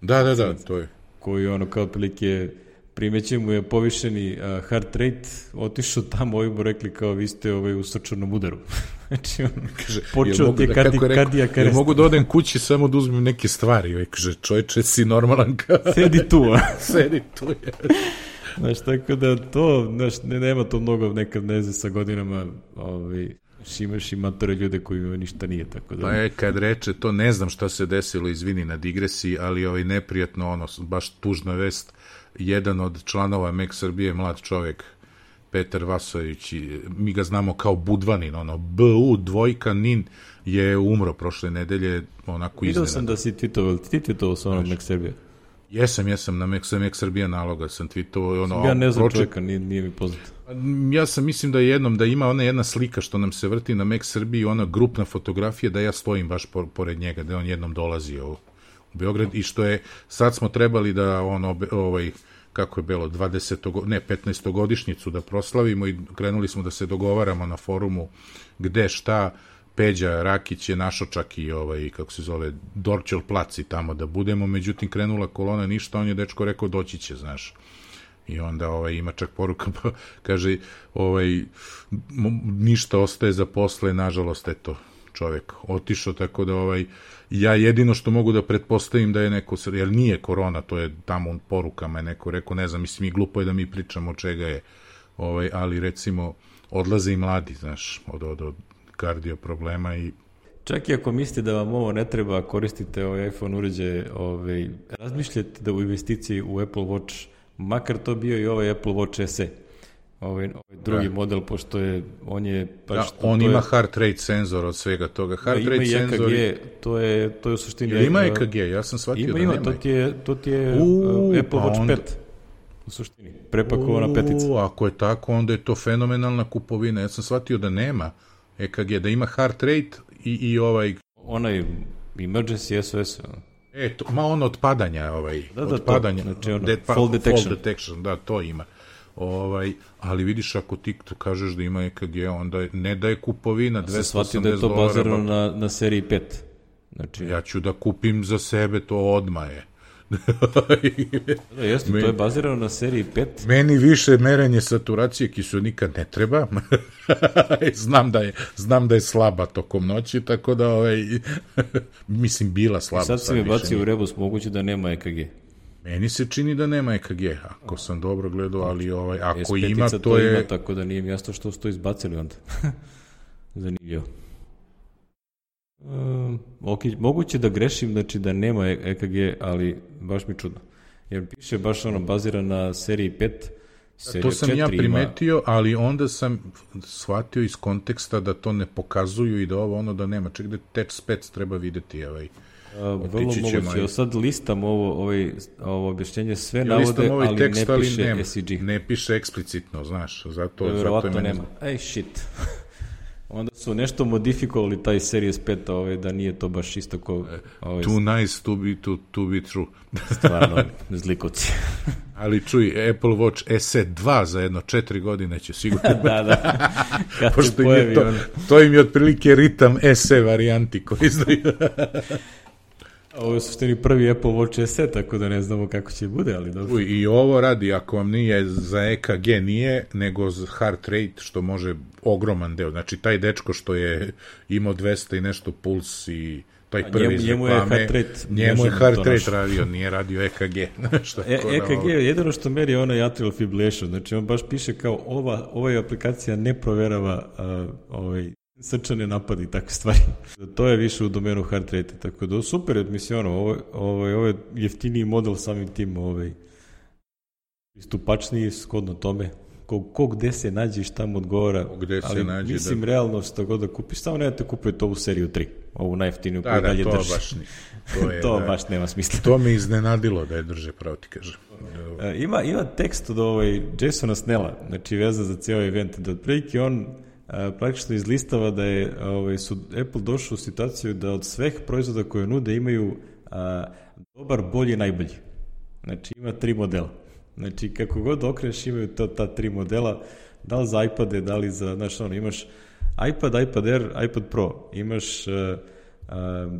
da, da, da, to je koji ono kao otprilike primeće mu je povišeni uh, heart rate, otišao tamo, ovi mu rekli kao vi ste ovaj, u srčanom udaru. <laughs> znači, on Kaže, počeo ti da, je rekao, kadijak jel arest. mogu da odem kući samo da uzmem neke stvari. I ovaj kaže, čovječe, si normalan kao... <laughs> Sedi tu. <laughs> Sedi tu je. Znaš, tako da to, znaš, ne, nema to mnogo nekad neze sa godinama, ovaj, imaš i matore ljude koji ništa nije, tako da... Pa je, kad reče to, ne znam šta se desilo, izvini na digresiji, ali ovaj neprijatno, ono, baš tužna vest, jedan od članova MEK Srbije, mlad čovjek, Petar Vasović, mi ga znamo kao Budvanin, ono, BU, dvojka, Nin, je umro prošle nedelje, onako iznenada. sam da si tweetovao, ti tweetovao sa onom Mek Srbije. Jesam, jesam, na MEK, MEK Srbija naloga sam tweetovao, ono, Ja ne znam pročet- čovjeka, nije, nije mi poznat. Ja sam mislim da je jednom da ima ona jedna slika što nam se vrti na Mek Srbiji, ona grupna fotografija da ja stojim baš por, pored njega, da je on jednom dolazio u, Beograd i što je sad smo trebali da on obe, ovaj kako je bilo 20 go- ne 15 godišnjicu da proslavimo i krenuli smo da se dogovaramo na forumu gde šta Peđa Rakić je našo čak i ovaj, kako se zove, Dorčel placi tamo da budemo, međutim krenula kolona ništa, on je dečko rekao doći će, znaš. I onda ovaj ima čak poruka pa kaže ovaj ništa ostaje za posle nažalost eto čovjek otišao tako da ovaj ja jedino što mogu da pretpostavim da je neko jer nije korona to je tamo u porukama je neko rekao ne znam mislim i glupo je da mi pričamo od čega je ovaj ali recimo odlaze i mladi znaš od od, od kardio problema i Čak i ako mislite da vam ovo ne treba, koristite ovaj iPhone uređaje, ovaj, razmišljate da u investiciji u Apple Watch, makar to bio i ovaj Apple Watch SE, ovaj, ovaj drugi Da. model, pošto je, on je... Pa da, što- on ima je, heart rate senzor od svega toga heart ima rate i EKG, senzor to je, to je u suštini... Jel ima EKG ja sam shvatio Ima, da ima, nema to ti je, to ti je uh, Apple pa Watch onda- 5, u suštini, prepakovana petica. U, ako je tako, onda je to fenomenalna kupovina. Ja sam shvatio da nema EKG, da ima heart rate i, i ovaj... Onaj emergency SOS, ono. E, to, ma ono od padanja, ovaj, Da, da, od to, padanja, znači ono, dead fall detection. fall detection, da, to ima. Ovaj, ali vidiš, ako ti to kažeš da ima EKG, onda je, ne da je kupovina 280 sam shvatio da je to dolara, bazirano ba- na, na seriji 5. Znači, Ja ću da kupim za sebe to odma je. Da, jeste, to je bazirano na seriji 5. Meni više merenje saturacije kiselnika ne treba. <laughs> znam da je znam da je slaba tokom noći, tako da ovaj <laughs> mislim bila slaba. Sad si me više bacio u rebus, moguće da nema EKG. Meni se čini da nema EKG, ako sam dobro gledao, ali ovaj ako S5-ica ima to je ima, tako da nije mi jasno što su to izbacili onda. <laughs> Zanimljivo. Um, ok, moguće da grešim, znači da nema E- EKG, ali baš mi čudno. Jer piše baš ono baziran na seriji 5, serija to sam 4 ja ima- primetio, ali onda sam shvatio iz konteksta da to ne pokazuju i da ovo ono da nema. Ček da Tech Spec treba videti ovaj. A, vrlo moguće. i- sad listam ovo, ovaj, ovo objašnjenje, sve Ja navode, ovaj ali tekst, ne ali piše nema. SEG. Ne piše eksplicitno, znaš, zato, zato je meni... nema. Ej, shit. Onda su nešto modifikovali taj Series 5, ovaj, da nije to baš isto ko ovaj, Too nice to be, to, to be true. <laughs> stvarno zlikovci. <laughs> Ali čuj, Apple Watch SE 2 za jedno četiri godine će sigurno <laughs> da, da. Kad Pošto im je pojavi to, on, to im je otprilike ritam SE varijanti koji izdaju. ovo je suštini prvi Apple Watch SE, tako da ne znamo kako će bude, ali dobro. I ovo radi, ako vam nije za EKG nije, nego za heart rate, što može ogroman deo. Znači, taj dečko što je imao 200 i nešto puls i taj prvi njemu- iz njemu je heart rate, njemu je heart rate radio, nije radio EKG. <laughs> Znaš, E, da, EKG je jedino što meri je onaj atrial fibrillation, znači on baš piše kao ova, ova aplikacija ne proverava a, ovaj, srčane napade i takve stvari. <laughs> To je više u domenu heart rate, tako da super, mislim ono, ovo, ovaj, ovo je jeftiniji model samim tim, ovaj, istupačniji, skodno tome, ko, ko gde se nađe i šta mu odgovara, gde se ali nađe, mislim da. realno što god da kupiš, samo nemojte kupujete ovu seriju 3, ovu najjeftiniju Da, koju da, dalje to drži. baš ni. <laughs> To, je, to da, baš nema smisla. to me iznenadilo da je drže, pravo ti kažem. E, Ima, ima tekst od ovaj Jasona Snella, znači veza za cijel event, da otprilike on a, praktično izlistava da je ovaj, su Apple došao u situaciju da od sveh proizvoda koje nude imaju a, dobar, bolji, najbolji. Znači ima tri modela. Znači kako god okreneš imaju to, ta tri modela, da li za iPade, da li za, znaš ono, imaš iPad, iPad Air, iPad Pro, imaš uh, uh,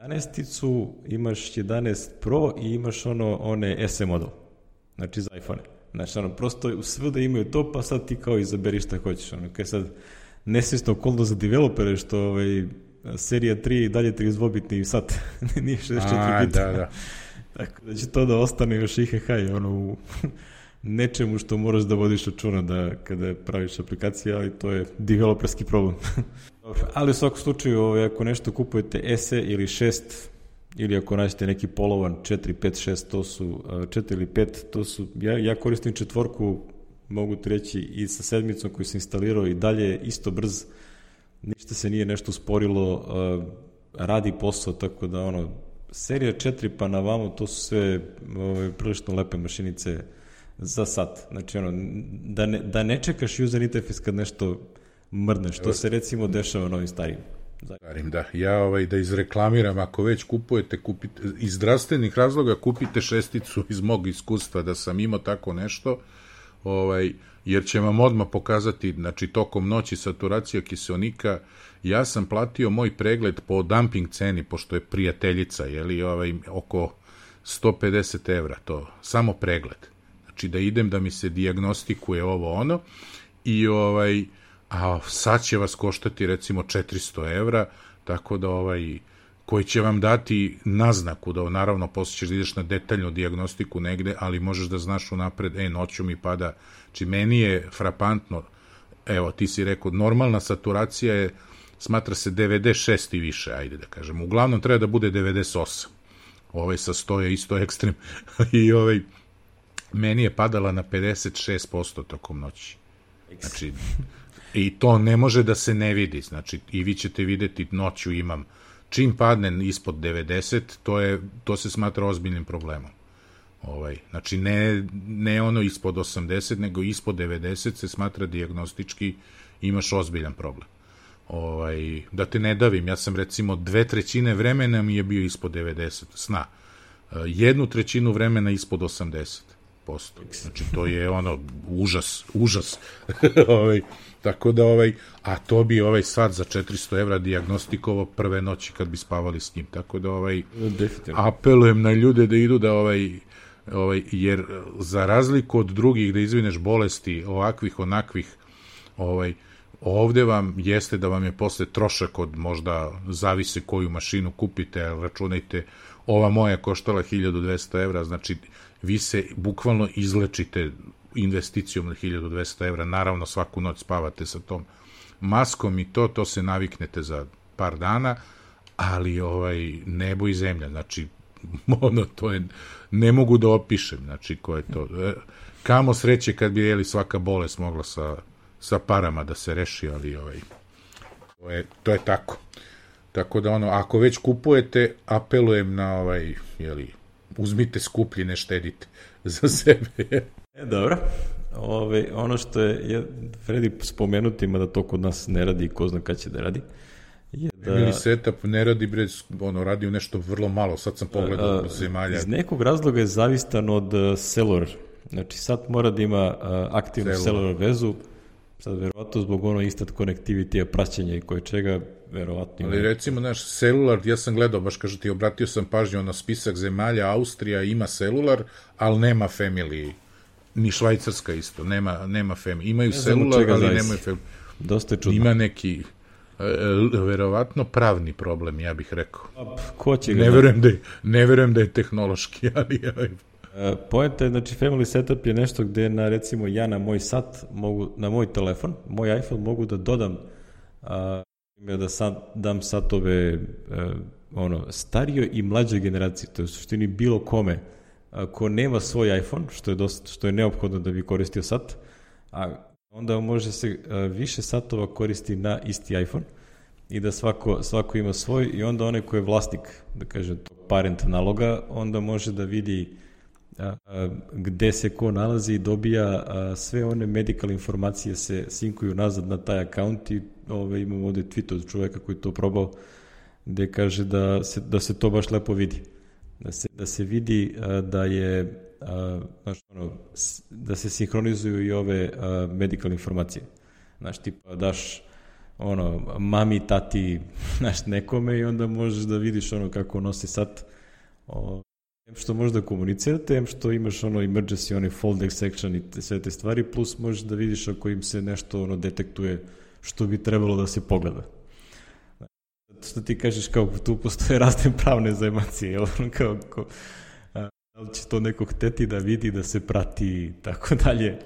11-icu, imaš 11 Pro i imaš ono, one SE model. znači za iPhone. Znači, ono, prosto sve da imaju to, pa sad ti kao izaberi šta hoćeš. Ono, kaj sad, nesvjesno okolno za developere, što ovaj, serija 3 i dalje 32-bitni sat, <laughs> nije 64 bit. da, da. Tako da će to da ostane još IHH, ono, u <laughs> nečemu što moraš da vodiš računa da kada praviš aplikacije, ali to je developerski problem. <laughs> Ali u svakom slučaju, ovaj, ako nešto kupujete SE ili 6, ili ako nađete neki polovan 4, 5, 6, to su 4 ili 5, to su, ja, ja koristim četvorku, mogu ti reći, i sa sedmicom koju sam instalirao i dalje isto brz, ništa se nije nešto sporilo, radi posao, tako da ono, serija 4 pa na vamo, to su sve ove, prilično lepe mašinice za sat. Znači, ono, da ne, da ne čekaš user interface kad nešto mrdne, što se recimo dešava na ovim starijim. Starim, da. Ja ovaj, da izreklamiram, ako već kupujete, kupite, iz zdravstvenih razloga kupite šesticu iz mog iskustva da sam imao tako nešto, ovaj, jer će vam odmah pokazati, znači tokom noći saturacija kiselnika, ja sam platio moj pregled po dumping ceni, pošto je prijateljica, je li, ovaj, oko 150 evra, to, samo pregled. Znači da idem da mi se diagnostikuje ovo ono, i ovaj, a sad će vas koštati recimo 400 evra, tako da ovaj, koji će vam dati naznaku da naravno posle ćeš da ideš na detaljnu diagnostiku negde, ali možeš da znaš unapred, e, noću mi pada, či meni je frapantno, evo, ti si rekao, normalna saturacija je, smatra se 96 i više, ajde da kažem, uglavnom treba da bude 98, ovaj sa 100 je isto ekstrem, <laughs> i ovaj, meni je padala na 56% tokom noći. Znači, i to ne može da se ne vidi, znači, i vi ćete videti, noću imam čim padne ispod 90, to, je, to se smatra ozbiljnim problemom. Ovaj, znači, ne, ne ono ispod 80, nego ispod 90 se smatra diagnostički imaš ozbiljan problem. Ovaj, da te ne davim, ja sam recimo dve trećine vremena mi je bio ispod 90 sna. Jednu trećinu vremena ispod 80 posto. Znači, to je ono, užas, užas. <laughs> ovaj, tako da, ovaj, a to bi ovaj sad za 400 evra diagnostikovo prve noći kad bi spavali s njim. Tako da, ovaj, apelujem na ljude da idu da, ovaj, ovaj, jer za razliku od drugih da izvineš bolesti ovakvih, onakvih, ovaj, ovde vam jeste da vam je posle trošak od možda zavise koju mašinu kupite, ali računajte, ova moja koštala 1200 evra, znači vi se bukvalno izlečite investicijom na 1200 evra, naravno svaku noć spavate sa tom maskom i to, to se naviknete za par dana, ali ovaj nebo i zemlja, znači <laughs> ono to je ne mogu da opišem, znači ko je to. E, kamo sreće kad bi jeli svaka bolest mogla sa, sa parama da se reši, ali ovaj to je, to je tako. Tako da ono, ako već kupujete, apelujem na ovaj, jeli, uzmite skuplji, ne štedite <laughs> za sebe. e, dobro. Ove, ono što je, je Fredi spomenuti, ima da to kod nas ne radi i ko zna kad će da radi, je da... Ili setup ne radi, bre, ono, radi nešto vrlo malo, sad sam pogledao a, zemalja. Iz nekog razloga je zavistan od uh, cellular. Znači, sad mora da ima uh, aktivnu cellular vezu, sad verovatno zbog ono instant connectivity, praćenja i koje čega, verovatno. Ali recimo, naš celular, ja sam gledao, baš kažu ti, obratio sam pažnju na spisak zemalja, Austrija ima celular, ali nema family, ni Švajcarska isto, nema, nema family. Imaju celular, ali nemaju family. Dosta je čudno. Ima neki, e, verovatno pravni problem, ja bih rekao. Ko će ga? Ne verujem da je, ne verujem da je tehnološki, <laughs> ali Uh, Poenta je, znači, family setup je nešto gde na, recimo, ja na moj sat, mogu, na moj telefon, moj iPhone mogu da dodam uh, da sad dam satove uh, ono, starijoj i mlađoj generaciji, to je u suštini bilo kome ko nema svoj iPhone, što je, dosta, što je neophodno da bi koristio sat, a onda može se više satova koristi na isti iPhone i da svako, svako ima svoj i onda onaj ko je vlasnik, da kažem, parent naloga, onda može da vidi gde se ko nalazi i dobija sve one medical informacije se sinkuju nazad na taj akaunt i ove, imamo ovde tweet od čoveka koji to probao gde kaže da se, da se to baš lepo vidi. Da se, da se vidi da je znaš, ono, da se sinhronizuju i ove medical informacije. Znaš, tipa daš ono, mami, tati, <laughs> znaš, nekome i onda možeš da vidiš ono kako nosi sat što možda komunicirate, em što imaš ono emergency, onaj folding section i te, sve te stvari, plus možeš da vidiš ako im se nešto ono detektuje što bi trebalo da se pogleda. Što ti kažeš kao tu postoje razne pravne zajmacije, jel? kao, kao, a, da li će to neko hteti da vidi, da se prati i tako <laughs> dalje.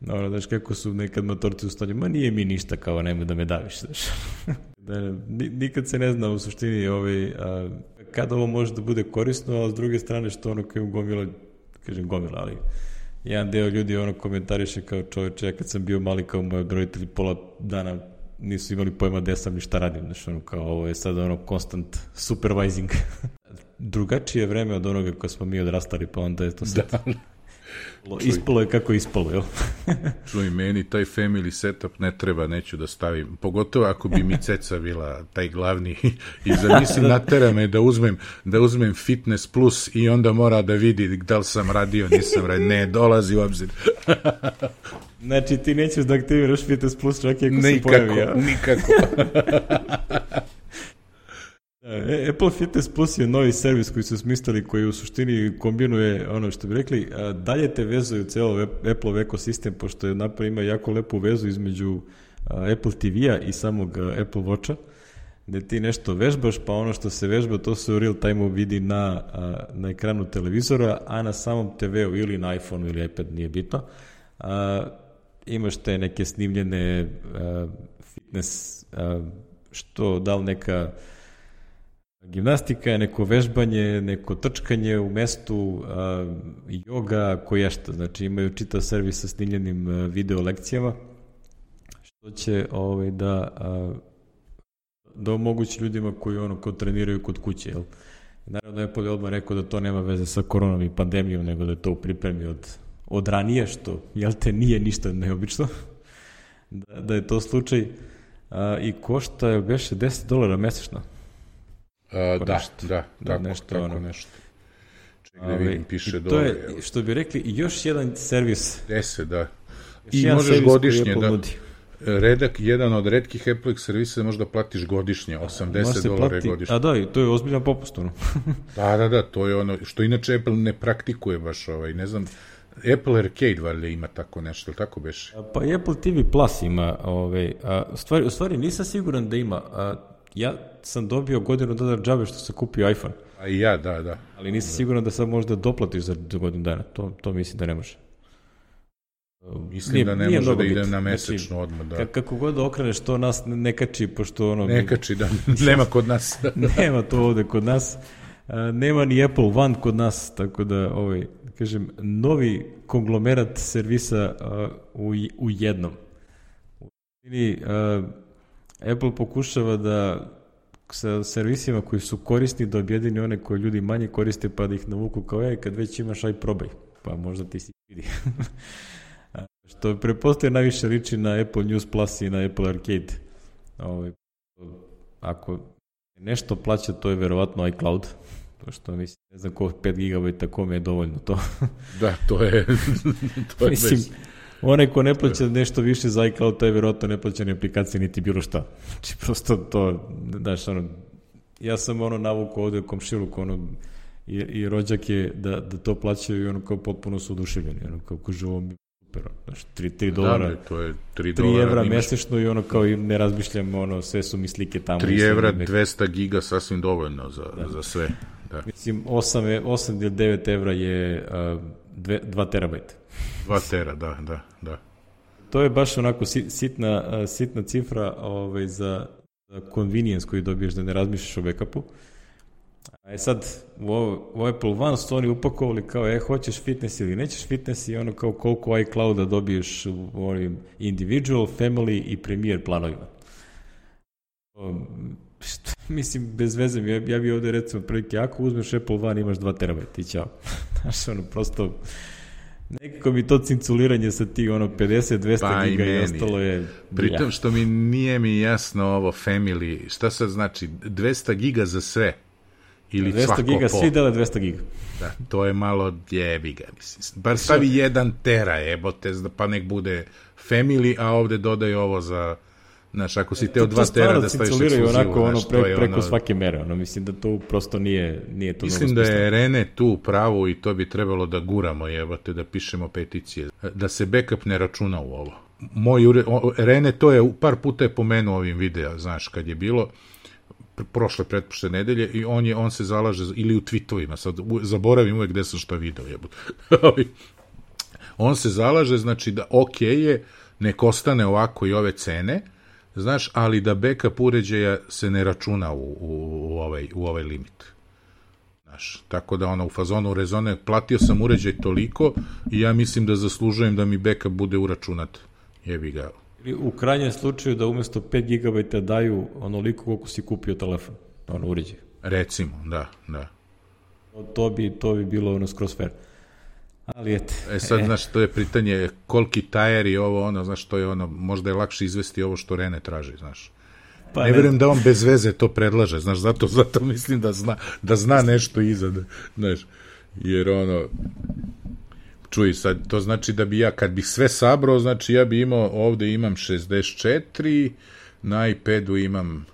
Dobro, znaš kako su nekad motorci u stanju, ma nije mi ništa kao nemoj da me daviš, znaš. <laughs> da, nikad se ne zna u suštini ovaj, a, kada ovo može da bude korisno, a s druge strane što ono kao gomila, kažem gomila, ali jedan deo ljudi ono komentariše kao čoveče, ja kad sam bio mali kao moji roditelji pola dana nisu imali pojma gde sam ni šta radim, znači ono kao ovo je sad ono constant supervising. <laughs> Drugačije vreme od onoga koje smo mi odrastali, pa onda je to sad... Da. Ispalo je kako ispalo, jel? <laughs> Čuj, meni taj family setup ne treba, neću da stavim. Pogotovo ako bi mi ceca bila taj glavni <laughs> i zamisli <laughs> natera me da uzmem, da uzmem fitness plus i onda mora da vidi da li sam radio, nisam radio. Ne, dolazi u obzir. znači ti nećeš da aktiviraš fitness plus čak i ako se pojavi. Ja? Nikako, E, Apple Fitness Plus je novi servis koji su smislili, koji u suštini kombinuje ono što bi rekli, dalje te vezuje u celo Apple ekosistem, pošto je napred ima jako lepu vezu između Apple TV-a i samog Apple Watcha, gde ti nešto vežbaš, pa ono što se vežba, to se u real time vidi na, na ekranu televizora, a na samom TV-u ili na iPhone ili iPad, nije bitno, imaš te neke snimljene fitness, što, da li neka Gimnastika je neko vežbanje, neko trčkanje u mestu, a, joga, koješta. Znači imaju čitav servis sa snimljenim video lekcijama, što će ovaj, da, da omogući ljudima koji ono kao treniraju kod kuće. Jel? Naravno, Apple je odmah rekao da to nema veze sa koronom i pandemijom, nego da je to u pripremi od, od ranije, što, jel te, nije ništa neobično, <laughs> da, da je to slučaj. A, I košta, je beše 10 dolara mesečno. Uh, da, nešto, da, da, nešto, tako ono. nešto. Ček da vidim, piše to je, što bi rekli, još jedan servis. Deset, da. I možeš godišnje, da. Redak, jedan od redkih Apple servisa možda platiš godišnje, 80 dolara plati, godišnje. A da, i to je ozbiljan popust, ono. <laughs> da, da, da, to je ono, što inače Apple ne praktikuje baš, ovaj, ne znam, Apple Arcade valjda ima tako nešto, tako beš? Pa Apple TV Plus ima, ovaj, a, stvari, u stvari nisam siguran da ima, a, ja sam dobio godinu dana džabe što se kupio iPhone. A i ja, da, da. Ali nisam siguran da sad možda doplatiš za godinu dana. To, to mislim da ne može. Mislim nije, da ne može da ide na mesečno znači, odmah. Da. Kako god da okreneš, to nas ne kači, pošto ono... Ne kači, da. <laughs> nema kod nas. <laughs> Nema to ovde kod nas. nema ni Apple One kod nas, tako da, ovaj, kažem, novi konglomerat servisa u, u jednom. U uh, Apple pokušava da sa servisima koji su korisni da objedini one koje ljudi manje koriste pa da ih navuku kao je kad već imaš aj probaj. Pa možda ti si vidi. <laughs> Što prepostoje najviše liči na Apple News Plus i na Apple Arcade. Ovaj, ako nešto plaća to je verovatno iCloud pošto mislim ne znam ko 5 GB kome je dovoljno to. Da to je <laughs> to je mislim, bez Onaj ko ne plaća nešto više za iCloud, to je verovatno ne plaća ni aplikacije, niti bilo šta. Znači, prosto to, znaš, ono, ja sam ono navuku ovde u komšiluk, ono, i, i rođak je da, da to plaćaju i ono kao potpuno su oduševljeni, ono kao kaže ovo mi super, znaš, 3, 3 dolara, da, to je 3, 3 evra imaš... mesečno i ono kao i ne razmišljam, ono, sve su mi slike tamo. 3 evra, 200 giga sasvim dovoljno za, da. za sve. Da. Mislim, 8, 8 ili 9 evra je uh, 2 terabajta. 2 tera, da, da, da. To je baš onako sitna, sitna cifra ovaj, za, convenience koji dobiješ da ne razmišljaš o backupu. A je sad, u, u Apple One su oni upakovali kao, e, hoćeš fitness ili nećeš fitness i ono kao koliko iCloud-a dobiješ u ovim individual, family i premier planovima. Um, što, <laughs> mislim, bez veze, ja, ja bi ovde recimo prilike, ako uzmeš Apple One imaš 2 terabajta i ćao. <laughs> Znaš, ono, prosto Nekako mi to cinculiranje sa ti ono 50, 200 pa giga i, i ostalo je... Pritom što mi nije mi jasno ovo family, šta sad znači 200 giga za sve? Ili 200 giga, po. svi dele 200 giga. Da, to je malo jebi ga, mislim. Bar stavi so, jedan tera, jebote, pa nek bude family, a ovde dodaju ovo za Znaš, ako si teo dva tera da staviš ekskluzivu, onako, ono, pre, to je preko ono, svake mere, ono, mislim da to prosto nije, nije to Mislim da je Rene tu pravo i to bi trebalo da guramo, jebate, da pišemo peticije. Da se backup ne računa u ovo. Moj Rene to je par puta je pomenuo ovim videa, znaš, kad je bilo pr- prošle pretprošle nedelje i on je on se zalaže za- ili u twitovima, sad u, zaboravim uvek gde sam šta video, jebote. <laughs> Ali, on se zalaže, znači da ok je, nek ostane ovako i ove cene, znaš, ali da backup uređaja se ne računa u, u, u, ovaj, u ovaj limit. Znaš, tako da ono u fazonu rezone, platio sam uređaj toliko i ja mislim da zaslužujem da mi backup bude uračunat. Jebi ga. U krajnjem slučaju da umesto 5 GB daju onoliko koliko si kupio telefon, ono uređaj. Recimo, da, da. To bi, to bi bilo ono skroz fair. Ali ete. E sad, znaš, to je pitanje koliki tajer i ovo, ono, znaš, to je ono, možda je lakše izvesti ovo što Rene traži, znaš. Pa ne verujem da on bez veze to predlaže, znaš, zato, zato mislim da zna, da zna nešto iza, da, znaš, jer ono, čuj sad, to znači da bi ja, kad bih sve sabrao, znači ja bi imao, ovde imam 64, na iPadu imam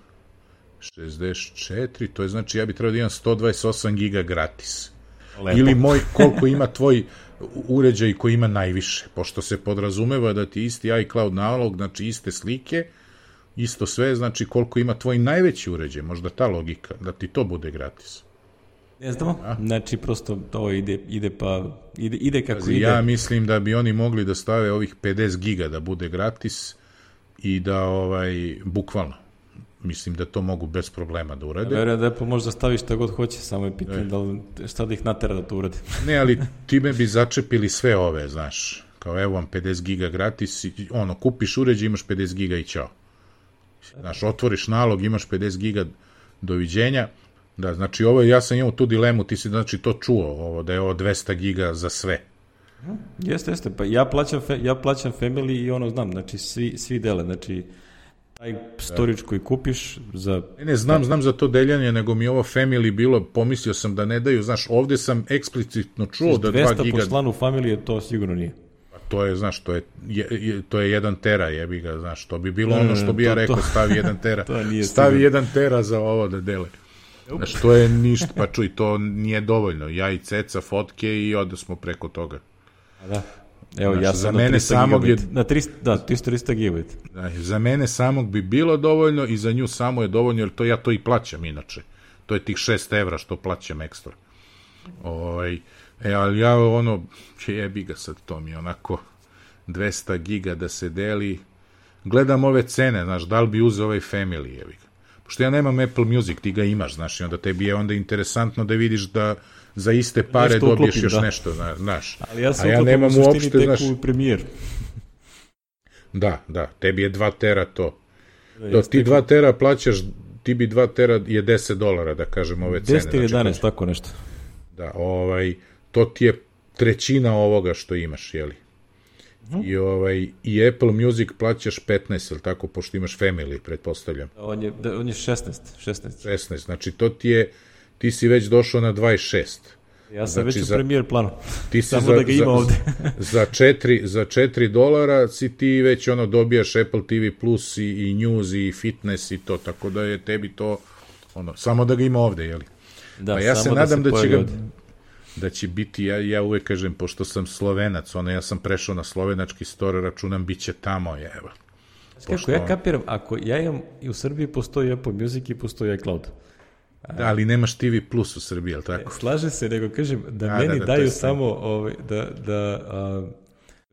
64, to je znači ja bi trebao da imam 128 giga gratis. Lepo. Ili moj, koliko ima tvoj uređaj koji ima najviše, pošto se podrazumeva da ti isti iCloud nalog, znači iste slike, isto sve, znači koliko ima tvoj najveći uređaj, možda ta logika, da ti to bude gratis. Ne znamo. Znači, prosto to ide, ide pa, ide, ide kako Pazi, ide. Ja mislim da bi oni mogli da stave ovih 50 giga da bude gratis i da ovaj bukvalno mislim da to mogu bez problema da urade. Verujem da Apple može da stavi šta god hoće, samo je pitanje da li, šta da ih natera da to uradi. <laughs> Ne, ali time bi začepili sve ove, znaš. Kao evo vam 50 giga gratis, ono, kupiš uređaj, imaš 50 giga i ćao. Znaš, otvoriš nalog, imaš 50 giga, doviđenja. Da, znači ovo, ja sam imao tu dilemu, ti si znači to čuo, ovo, da je ovo 200 giga za sve. Jeste, jeste. Pa ja plaćam, fe, ja plaćam Family i ono znam, znači svi, svi dele, znači taj storage koji kupiš za... Ne, ne, znam, znam za to deljanje, nego mi ovo family bilo, pomislio sam da ne daju, znaš, ovde sam eksplicitno čuo da 2 200 giga, po članu familije, to sigurno nije. Pa to je, znaš, to je, je, je, to je jedan tera, jebi ga, znaš, to bi bilo Ne, ono što bi to- ja rekao, to- stavi jedan tera, <laughs> to nije stavi sigurno. jedan tera za ovo da dele. Znaš, to je ništa, pa čuj, to nije dovoljno. Ja i ceca fotke i ode smo preko toga. A da. Evo, Znaš, ja za sam na mene 300 samog je- gigabit. Na 300, da, 300 gigabit. Da, za mene samog bi bilo dovoljno i za nju samo je dovoljno, jer to ja to i plaćam inače. To je tih 6 evra što plaćam ekstra. Ovaj, e, ali ja ono, jebi ga sad, to mi je onako 200 giga da se deli. Gledam ove cene, znaš, da li bi uzeo ovaj family, jebi ga. Pošto ja nemam Apple Music, ti ga imaš, znaš, i onda tebi je onda interesantno da vidiš da za iste pare Nešto dobiješ uklopim, još da. nešto, zna- znaš. Ali ja sam A ja nemam u uopšte, znaš, u premijer. da, da, tebi je 2 tera to. Da, jeste. ti 2 tera plaćaš, ti bi 2 tera je 10 dolara, da kažem, ove cene. 10 ili znači, 11, tako nešto. Da, ovaj, to ti je trećina ovoga što imaš, jeli? I, ovaj, I Apple Music plaćaš 15, ili tako, pošto imaš Family, pretpostavljam. On je, da, on je 16, 16. 16, znači to ti je, ti si već došao na 26. Ja sam Znači, već u za- premijer planu. <laughs> Ti si Samo za, da ga ima za, ovde. <laughs> za, 4, za 4 dolara si ti već ono dobijaš Apple TV Plus i, i News i Fitness i to, tako da je tebi to ono, samo da ga ima ovde, jeli? Da, Pa ja se samo nadam da, će pojavi ga ovde. da će biti, ja, ja uvek kažem, pošto sam slovenac, ono, ja sam prešao na slovenački store, računam, bit će tamo, je, evo. Kako ja kapiram, ako ja imam, i u Srbiji postoji Apple Music i postoji iCloud. Da, ali nemaš TV Plus u Srbiji, jel tako? Slaže se, nego kažem da Da, meni da, da, daju je samo ovaj, da, da a,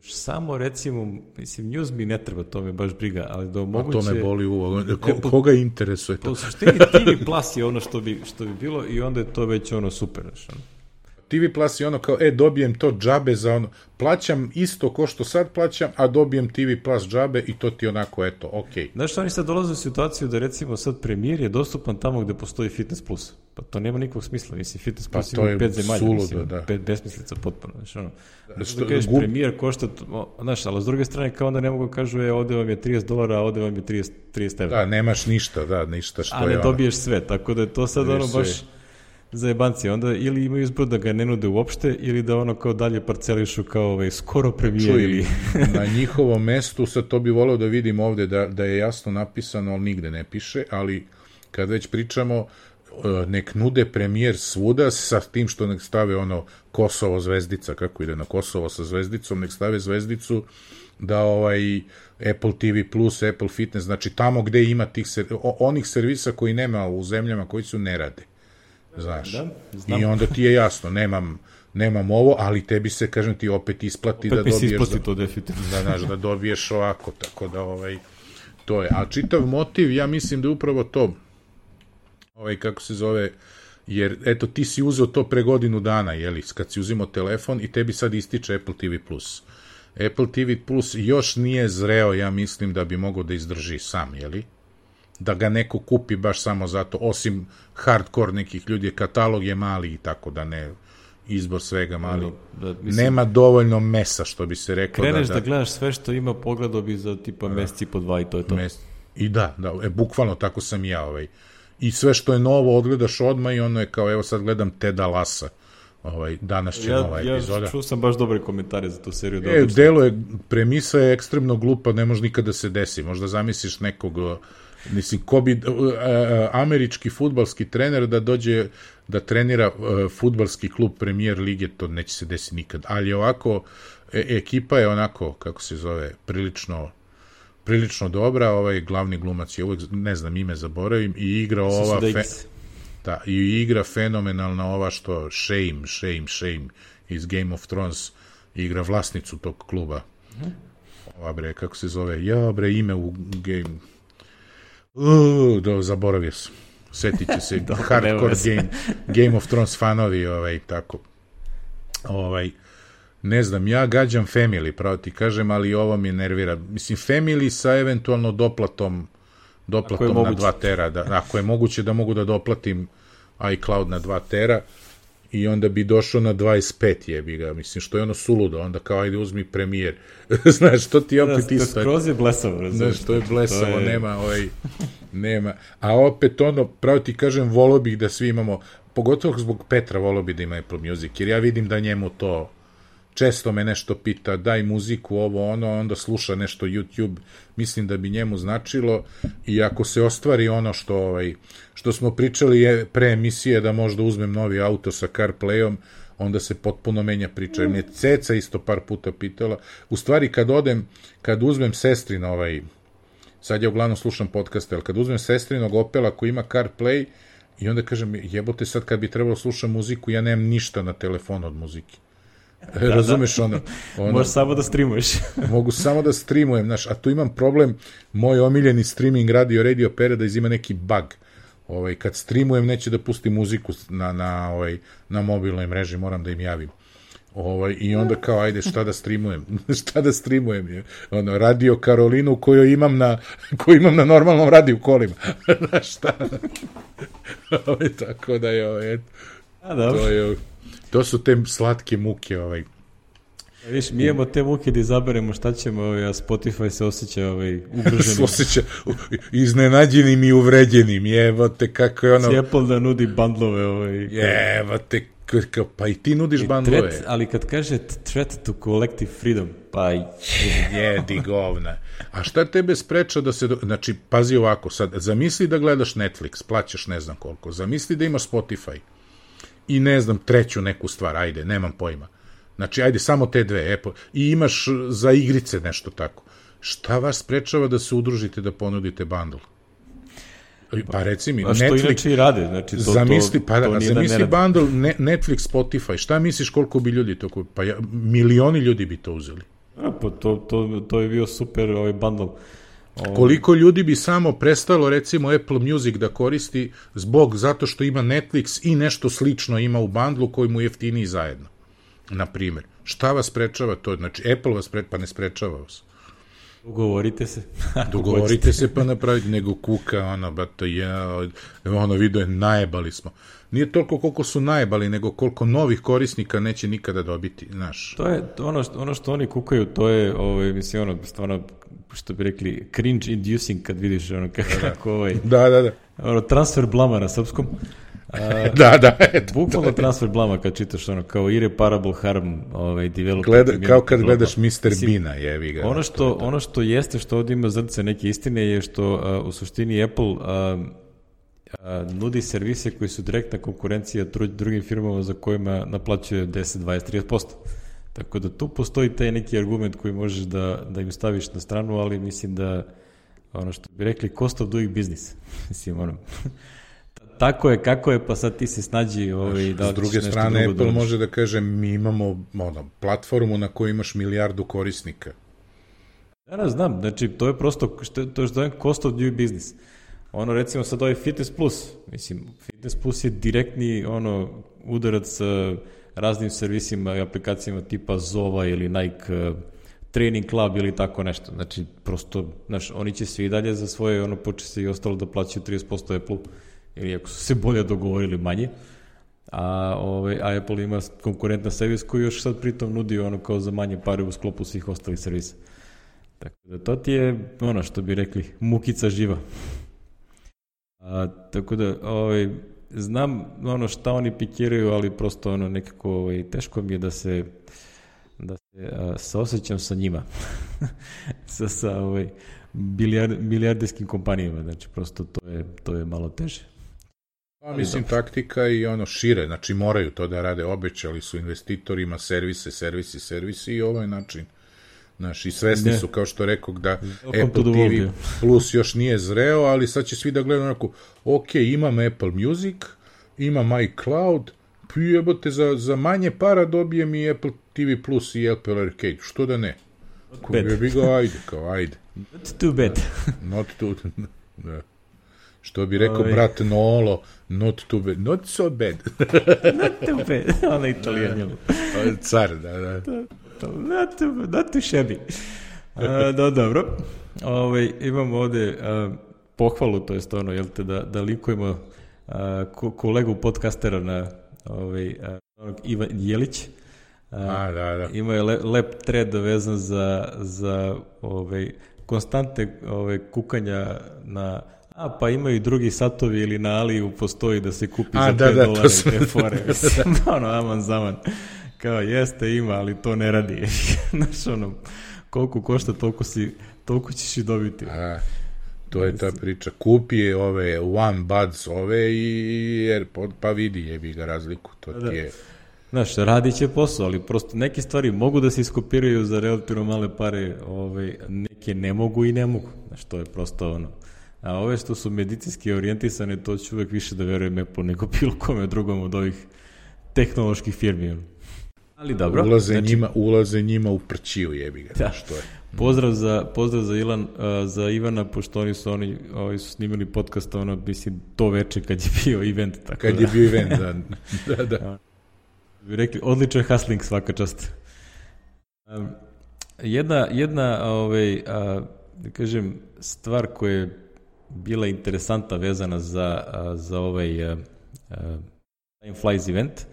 samo recimo, mislim, news mi ne treba, to me baš briga, ali da A omoguće... to me boli u Ko, Apple- koga interesuje to? u suštini TV Plus je ono što bi, što bi bilo i onda je to već ono super. Znaš, ono. TV Plus je ono kao, e, dobijem to džabe za ono, plaćam isto ko što sad plaćam, a dobijem TV Plus džabe i to ti onako, eto, okej. Znaš što oni sad dolaze u situaciju da recimo sad premijer je dostupan tamo gde postoji Fitness Plus. Pa to nema nikakvog smisla, mislim, Fitness Plus to ima je pet zemalja, suludo, mislim, da. pet besmislica potpuno, znaš, ono. Znaš, što- da kažeš, gub- premijer košta, znaš, ali s druge strane kao onda ne mogu da kažu, e, ovde vam je 30 dolara, a ovde vam je 30, 30 evra. Da, nemaš ništa, da, ništa što a je ne ono. dobiješ sve, tako da je to sad ono Dobiješ sve. Za jebanci. Onda ili imaju izbor da ga ne nude uopšte ili da ono kao dalje parcelišu kao ovaj, skoro premijer. Ili... <laughs> na njihovom mestu, sad to bi voleo da vidim ovde da, da je jasno napisano, ali nigde ne piše, ali kad već pričamo, e, nek nude premijer svuda sa tim što nek stave ono Kosovo zvezdica, kako ide na Kosovo sa zvezdicom, nek stave zvezdicu da ovaj Apple TV Plus, Apple Fitness, znači tamo gde ima tih onih servisa koji nema u zemljama koji su ne rade. Znaš. Da, znam. I onda ti je jasno, nemam nemam ovo, ali tebi se, kažem ti, opet isplati Opet da mi se dobiješ... isplati da, to definitivno. da, znaš, da dobiješ ovako, tako da, ovaj, to je. A čitav motiv, ja mislim da je upravo to, ovaj, kako se zove, jer, eto, ti si uzeo to pre godinu dana, jeli, kad si uzimao telefon i tebi sad ističe Apple TV+. Plus. Apple TV Plus još nije zreo, ja mislim, da bi mogao da izdrži sam, jeli? Da ga neko kupi baš samo zato, osim hardcore nekih ljudi, katalog je mali i tako da ne, izbor svega mali. Da, da, mislim, Nema dovoljno mesa, što bi se reklo. Kreneš da, da, gledaš sve što ima, pogledao bi za tipa da. meseci po dva i to je to. Mes... I da, da, e, bukvalno tako sam i ja. Ovaj. I sve što je novo odgledaš odmah i ono je kao, evo sad gledam Teda Lasa. Ovaj, danas će ja, nova epizoda. Ja čuo sam baš dobre komentare za tu seriju. Da e, delo je, premisa je ekstremno glupa, ne može nikada da se desi. Možda zamisliš nekog, mislim, ko bi, uh, američki futbalski trener da dođe da trenira uh, futbalski klub premijer lige, to neće se desiti nikad. Ali ovako, e, ekipa je onako, kako se zove, prilično prilično dobra, ovaj glavni glumac je uvek, ne znam ime, zaboravim, i igra ova... Fe, da, i igra fenomenalna ova što Shame, Shame, Shame iz Game of Thrones igra vlasnicu tog kluba. -hmm. Ova bre, kako se zove? Ja bre, ime u game... Uh, do, zaboravio sam. Setit će se <laughs> Dobro, hardcore game, game of Thrones fanovi, ovaj, tako. Ovaj, ne znam, ja gađam Family, pravo ti kažem, ali ovo mi nervira. Mislim, Family sa eventualno doplatom doplatom na 2 tera, da, ako je moguće da mogu da doplatim iCloud na 2 tera i onda bi došao na 25 jebi ga, mislim, što je ono suludo, onda kao ajde uzmi premijer, <laughs> znaš, to ti opet da, isto. Skroz je blesavo, razumiješ. Znaš, to je blesavo, to je... nema, ovaj, nema, a opet ono, pravo ti kažem, volio bih da svi imamo, pogotovo zbog Petra volio bih da ima Apple Music, jer ja vidim da njemu to, često me nešto pita, daj muziku, ovo, ono, onda sluša nešto YouTube, mislim da bi njemu značilo i ako se ostvari ono što, ovaj, što smo pričali je pre emisije da možda uzmem novi auto sa CarPlayom, onda se potpuno menja priča. Jer me Ceca isto par puta pitala. U stvari, kad odem, kad uzmem sestrin ovaj, sad ja uglavnom slušam podcaste, ali kad uzmem sestrinog Opela koji ima CarPlay, i onda kažem, jebote sad kad bi trebalo slušam muziku, ja nemam ništa na telefonu od muzike. <laughs> Da, Razumeš ono, ono? Možeš samo da streamuješ. <laughs> mogu samo da streamujem, znaš, a tu imam problem, moj omiljeni streaming radio Radio Paradise ima neki bug. Ovaj, kad streamujem neće da pusti muziku na, na, ovaj, na mobilnoj mreži, moram da im javim. Ovaj, I onda kao, ajde, šta da streamujem? <laughs> šta da streamujem? Je? Ono, radio Karolinu koju imam na, <laughs> koju imam na normalnom radiju kolima. <laughs> Šta? ovaj, tako da je, ovaj, to je, to su te slatke muke, ovaj. Viš, mi imamo te muke da izaberemo šta ćemo, ovaj, a Spotify se osjeća ovaj, ugroženim. <laughs> osjeća iznenađenim i uvređenim, jevate kako je ono... Apple da nudi bandlove, ovaj. <laughs> Jevate, pa i ti nudiš bandlove. Threat, ali kad kaže threat to collective freedom, pa <laughs> jedi govna. A šta tebe spreča da se, do... znači, pazi ovako, sad, zamisli da gledaš Netflix, plaćaš ne znam koliko, zamisli da imaš Spotify, i ne znam, treću neku stvar, ajde, nemam pojma. Znači, ajde, samo te dve, Apple, i imaš za igrice nešto tako. Šta vas sprečava da se udružite da ponudite bundle? Pa reci mi, A što Netflix, inače i rade, znači to, zamisli, to, pa, to zamisli bundle ne, Netflix, Spotify, šta misliš koliko bi ljudi to kupili? Pa ja, milioni ljudi bi to uzeli. A, pa to, to, to je bio super ovaj bundle. O... Koliko ljudi bi samo prestalo recimo Apple Music da koristi zbog zato što ima Netflix i nešto slično ima u bandlu koji mu jeftiniji zajedno. Na primjer. Šta vas sprečava to? Znači Apple vas pre... pa ne sprečava vas. Ugovorite se. <laughs> Dogovorite se pa napravite, nego kuka, ono, ba to ja, ono video je, najebali smo. Nije toliko koliko su najebali, nego koliko novih korisnika neće nikada dobiti, znaš. To je ono što, ono što oni kukaju, to je, ovaj, mislim, ono, stvarno, što bi rekli, cringe inducing kad vidiš ono <laughs> kako, da, da. ovaj... Da, da, da. Ono, transfer blama na srpskom. <laughs> Da, da, eto. <laughs> Bukvalno transfer blama kad čitaš ono kao irreparable harm ovaj, developer. Gleda, kao kad gledaš Mr. Bina, jevi ga. Ono što, ono što jeste, što ovdje ima zrce neke istine je što a, u suštini Apple a, a, nudi servise koji su direktna konkurencija drugim firmama za kojima naplaćuje 10, 20, 30%. Tako da tu postoji taj neki argument koji možeš da, da im staviš na stranu, ali mislim da ono što bi rekli cost of doing business. <laughs> mislim, ono, tako je, kako je, pa sad ti se snađi ovaj, da S druge strane, Apple da može da kaže, mi imamo ono, platformu na kojoj imaš milijardu korisnika. Ja ne znam, znači, to je prosto, što, to je što je cost of doing business. Ono, recimo, sad ovaj Fitness Plus, mislim, Fitness Plus je direktni, ono, udarac sa raznim servisima i aplikacijama tipa Zova ili Nike uh, Training Club ili tako nešto. Znači, prosto, znaš, oni će svi dalje za svoje, ono, poče se i ostalo da plaćaju 30% Apple ili ako su se bolje dogovorili manje. A, ovaj, a Apple ima konkurentna servis koji još sad pritom nudi ono kao za manje pare u sklopu svih ostalih servisa. Tako da to ti je ono što bi rekli, mukica živa. A, tako da, ovaj, znam ono šta oni pikiraju, ali prosto ono nekako ovaj, teško mi je da se da se a, saosećam sa njima. <laughs> sa, sa ovaj, bilijard, milijarderskim kompanijama, znači prosto to je, to je malo teže. Pa, mislim, taktika i ono šire, znači moraju to da rade, obećali su investitorima servise, servisi, servisi i ovaj način. Znaš, i svesni ne. su, kao što rekao, da Welcome Apple TV Plus još nije zreo, ali sad će svi da gledaju onako, ok, imam Apple Music, imam iCloud, jebote, za, za manje para dobijem i Apple TV Plus i Apple Arcade, što da ne? Ko bi ga, ajde, kao, ajde. Not too bad. Not too, <laughs> da. Što bi rekao Oj. brat Nolo, not too bad, not so bad. <laughs> not too bad, ona italijan je. Car, da, da. Not too, not too shabby. A, da, dobro. Ove, ovaj, imamo ovde a, pohvalu, to je stvarno, jel te, da, da likujemo a, ko, kolegu podcastera na ovaj, a, Ivan Jelić. A, a da, da. Ima je le, lep thread vezan za, za ovaj, konstante ovaj, kukanja na A, pa imaju drugi satovi ili na Aliju postoji da se kupi A, za 5 <laughs> da, da, dolara i te fore. Mislim, da. ono, aman zaman. Kao, jeste, ima, ali to ne radi. <laughs> Znaš, ono, koliko košta, toliko, si, toliko ćeš i dobiti. A, to je ta priča. Kupi je ove One Buds ove i AirPod, pa vidi jebi ga razliku. To da. ti je... Znaš, radit će posao, ali prosto neke stvari mogu da se iskopiraju za relativno male pare, ovaj, neke ne mogu i ne mogu. Znaš, to je prosto ono A ove što su medicinski orijentisane, to ću uvek više da verujem Apple nego bilo kome drugom od ovih tehnoloških firmi. Ali dobro. Ulaze, znači, njima, ulaze njima u prćiju, jebi ga. Da. Što je. Pozdrav za, pozdrav za, Ilan, uh, za Ivana, pošto oni su, oni, oni su snimili podcast, ono, mislim, to veče kad je bio event. Tako kad da. je bio event, da. <laughs> da, da. Bi rekli, odličan hustling svaka čast. Um, jedna, jedna, ovaj, a, da kažem, stvar koja je bila interesanta vezana za, za ovaj uh, Time Flies event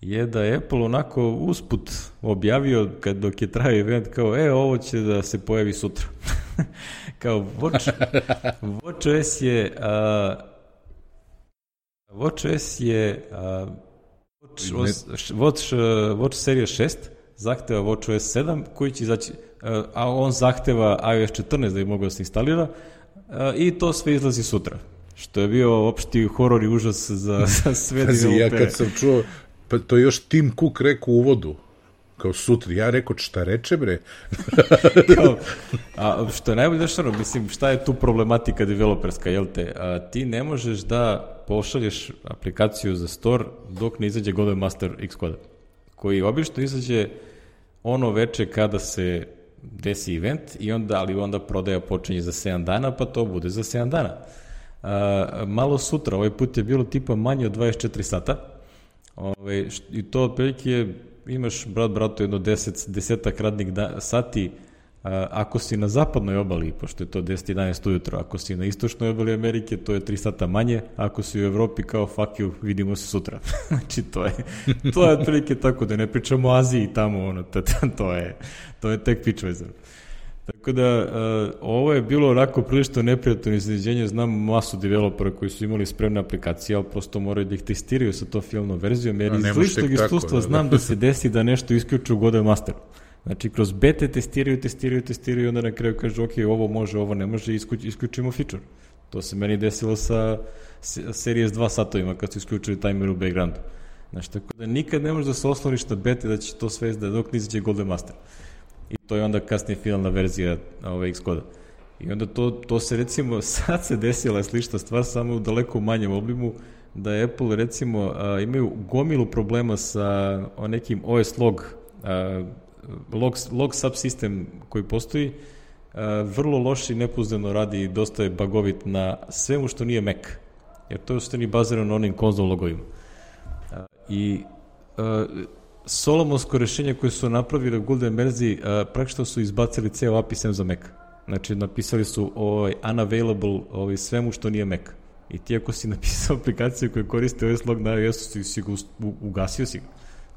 je da je Apple onako usput objavio kad dok je trajao event kao e ovo će da se pojavi sutra. <laughs> kao Watch, WatchOS je uh, WatchOS je uh, Watch, Watch, Watch serija 6 zahteva WatchOS 7 koji će izaći, a on zahteva iOS 14 da bi mogao da se instalira, i to sve izlazi sutra. Što je bio opšti horor i užas za, <laughs> za sve Pazi, ja kad sam čuo, pa to još Tim Cook rekao u uvodu, kao sutra, ja rekao šta reče bre? <laughs> <laughs> kao, a što je najbolje što mislim, šta je tu problematika developerska, jel te? A, ti ne možeš da pošalješ aplikaciju za store dok ne izađe Golden Master Xcode, koji obično izađe ono veče kada se desi event i onda, ali onda prodaja počinje za 7 dana, pa to bude za 7 dana. A, malo sutra, ovaj put je bilo tipa manje od 24 sata, ovaj, i to otprilike imaš brat bratu jedno 10, desetak radnih da, sati ako si na zapadnoj obali, pošto je to 10-11 ujutro, ako si na istočnoj obali Amerike, to je 3 sata manje, ako si u Evropi, kao fuck you, vidimo se sutra. <laughs> znači, to je, to je otprilike tako, da ne pričamo o Aziji tamo, ono, to, to je, to je tek vezano. Tako da, uh, ovo je bilo onako prilično neprijatno iznenađenje, znam masu developera koji su imali spremne aplikacije, ali prosto moraju da ih testiraju sa to filmnom verzijom, jer iz ličnog iskustva da, znam da se desi da nešto isključu u Godem Masteru. Znači, kroz bete testiraju, testiraju, testiraju i onda na kraju kažu, ok, ovo može, ovo ne može, isključimo feature. To se meni desilo sa Series 2 satovima kad su isključili timer u backgroundu. Znači, tako da nikad ne možeš da se osloniš na bete da će to sve izda dok nizađe Golden Master. I to je onda kasnije finalna verzija ove X-koda. I onda to, to se recimo, <laughs> sad se desila slična stvar, samo u daleko manjem oblimu, da je Apple recimo a, imaju gomilu problema sa o nekim OS log, a, log, log subsistem koji postoji, a, vrlo loš i nepuzdano radi i dosta je bagovit na svemu što nije Mac. Jer to je u bazirano na onim konzol logovima. A, I a, Solomonsko rešenje koje su napravili u Golden verziji, praktično su izbacili ceo API sem za Mac. Znači, napisali su ovaj, unavailable ovaj, svemu što nije Mac. I ti ako si <laughs> napisao aplikaciju koja koriste OS log na iOS-u, si ga ugasio si ga.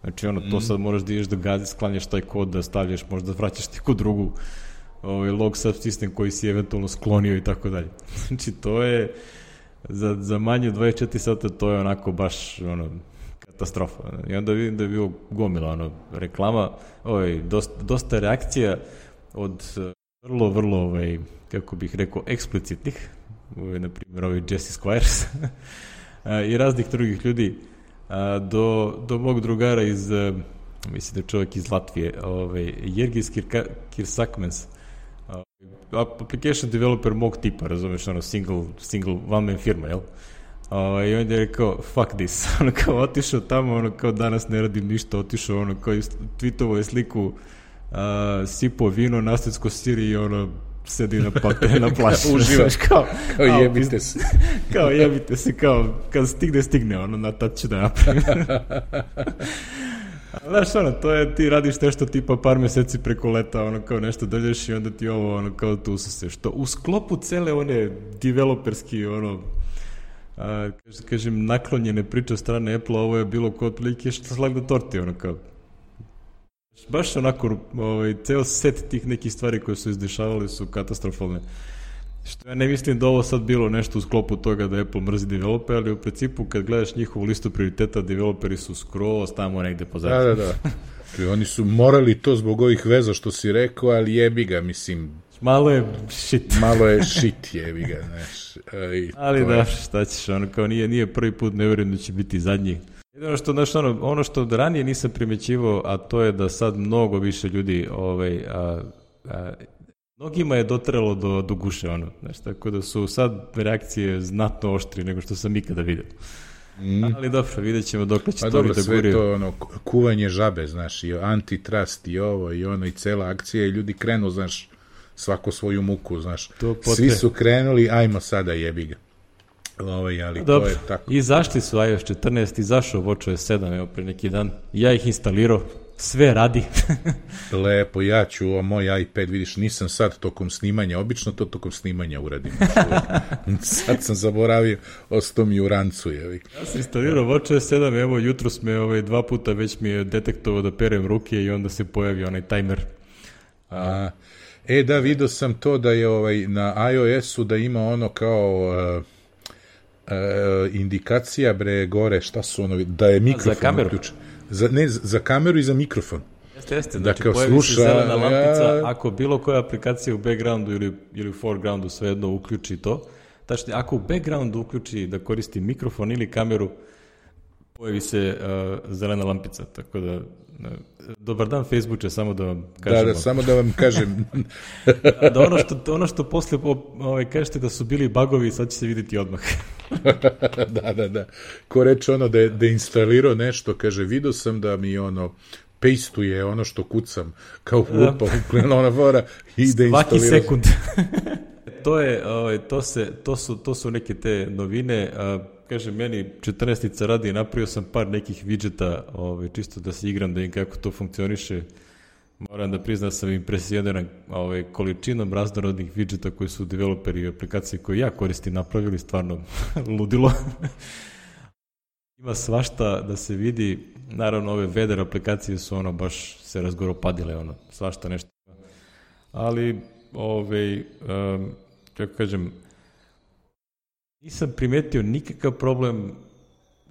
Znači, ono, to mm. sad moraš da ideš da gazi, sklanjaš taj kod, da stavljaš, možda vraćaš neku drugu ovaj, log subsystem koji si eventualno sklonio i tako dalje. <laughs> Znači, to je, za, za manje 24 sata, to je onako baš, ono, katastrofa. I onda vidim da je bilo gomila ono, reklama, ovaj, dosta, dosta reakcija od eh, vrlo, vrlo, ovaj, kako bih rekao, eksplicitnih, ovaj, na primjer, ovaj Jesse Squires <laughs> i raznih drugih ljudi, do, do mog drugara iz, eh, mislim da je čovjek iz Latvije, ovaj, Jergis Kirsakmens, application developer mog tipa, razumeš, ono, single, single one man firma, jel? Uh, I onda je rekao, fuck this. <laughs> ono kao otišao tamo, ono kao danas ne radim ništa, otišao ono kao tweetovo je sliku uh, sipo vino, nastavsko siri i ono sedi na papir na plaži. <laughs> Uživaš kao, kao jebite se. <laughs> kao jebite se, kao kad stigne, stigne, ono, na tad ću da napravim. <laughs> Znaš, ono, to je, ti radiš nešto tipa par meseci preko leta, ono, kao nešto dođeš i onda ti ovo, ono, kao tu se što u sklopu cele one developerski, ono, a, kažem, naklonjene priče strane Apple, ovo je bilo kod prilike što slag da torti, ono kao, baš onako, ovaj, ceo set tih nekih stvari koje su izdešavale su katastrofalne. Što ja ne mislim da ovo sad bilo nešto u sklopu toga da Apple mrzi developer, ali u principu kad gledaš njihovu listu prioriteta, developeri su skroz tamo negde pozadnje. Da, da, da. I <laughs> oni su morali to zbog ovih veza što si rekao, ali jebi ga, mislim, Malo je shit. <laughs> Malo je <laughs> shit, jevi ga, znaš. I Ali da, je... šta ćeš, ono kao nije, nije prvi put, ne verujem da će biti zadnji. Jedino što, znaš, ono, ono što ranije nisam primećivao, a to je da sad mnogo više ljudi, ovaj, a, a, mnogima je dotrelo do, do guše, ono, znaš, tako da su sad reakcije znatno oštri nego što sam ikada vidio. Mm. Ali dobro, vidjet ćemo dok će pa to da sve to ono, kuvanje žabe, znaš, i antitrust i ovo i ono i cela akcija i ljudi krenu, znaš, svako svoju muku, znaš. To Svi su krenuli, ajmo sada jebi ga. Ovaj, ali Dobro. to je tako. I zašli su iOS 14, izašao WatchOS 7, evo pre neki dan. Ja ih instalirao, sve radi. <laughs> Lepo, ja ću, o moj iPad, vidiš, nisam sad tokom snimanja, obično to tokom snimanja uradim. <laughs> sad sam zaboravio, ostao mi u rancu, jevi. Ja sam instalirao WatchOS 7, evo, jutro sme ovaj, dva puta već mi je detektovao da perem ruke i onda se pojavi onaj timer. A, E, da, vidio sam to da je ovaj, na iOS-u da ima ono kao uh, indikacija bre gore, šta su ono, da je mikrofon za kameru. Uključen. Za, ne, za kameru i za mikrofon. Jeste, jeste, znači da kao pojavi sluša, se zelena lampica, ja... ako bilo koja aplikacija u backgroundu ili, ili u foregroundu svejedno uključi to, tačnije, ako u backgroundu uključi da koristi mikrofon ili kameru, pojavi se uh, zelena lampica, tako da Dobar dan Facebooke, samo da vam kažem. Da, da, samo da vam kažem. <laughs> da, da ono što, ono što posle ovaj, kažete da su bili bagovi, sad će se videti odmah. <laughs> da, da, da. Ko reče ono da je, da je instalirao nešto, kaže, vidio sam da mi ono pejstuje ono što kucam, kao da. lupa, uklena ona fora i da instalira. Svaki sekund. <laughs> to je, ovaj, to, se, to, su, to su neke te novine, kaže, meni 14 radi, napravio sam par nekih widgeta, ovaj, čisto da se igram, da im kako to funkcioniše. Moram da priznam da sam impresioniran ovaj, količinom raznorodnih widgeta koji su developeri i aplikacije koje ja koristim napravili, stvarno <laughs> ludilo. <laughs> Ima svašta da se vidi, naravno ove veder aplikacije su ono baš se razgoropadile, ono, svašta nešto. Ali ovaj, um, kako kažem, nisam primetio nikakav problem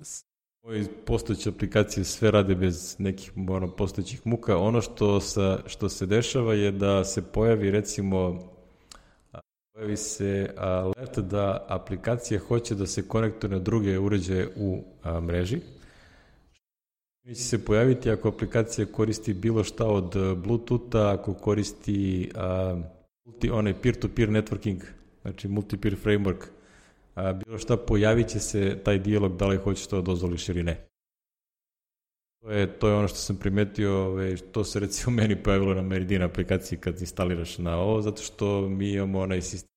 s moje postojeće aplikacije sve rade bez nekih ono, postojećih muka. Ono što, sa, što se dešava je da se pojavi recimo pojavi se alert da aplikacija hoće da se konektuje na druge uređaje u a, mreži. Će se pojaviti ako aplikacija koristi bilo šta od Bluetootha, ako koristi a, multi, onaj peer-to-peer networking, znači multi-peer framework, a, bilo šta pojavit će se taj dijalog da li hoćeš to da dozvoliš ili ne. To je, to je ono što sam primetio, ove, to se recimo <laughs> meni pojavilo na Meridian aplikaciji kad instaliraš na ovo, zato što mi imamo onaj sistem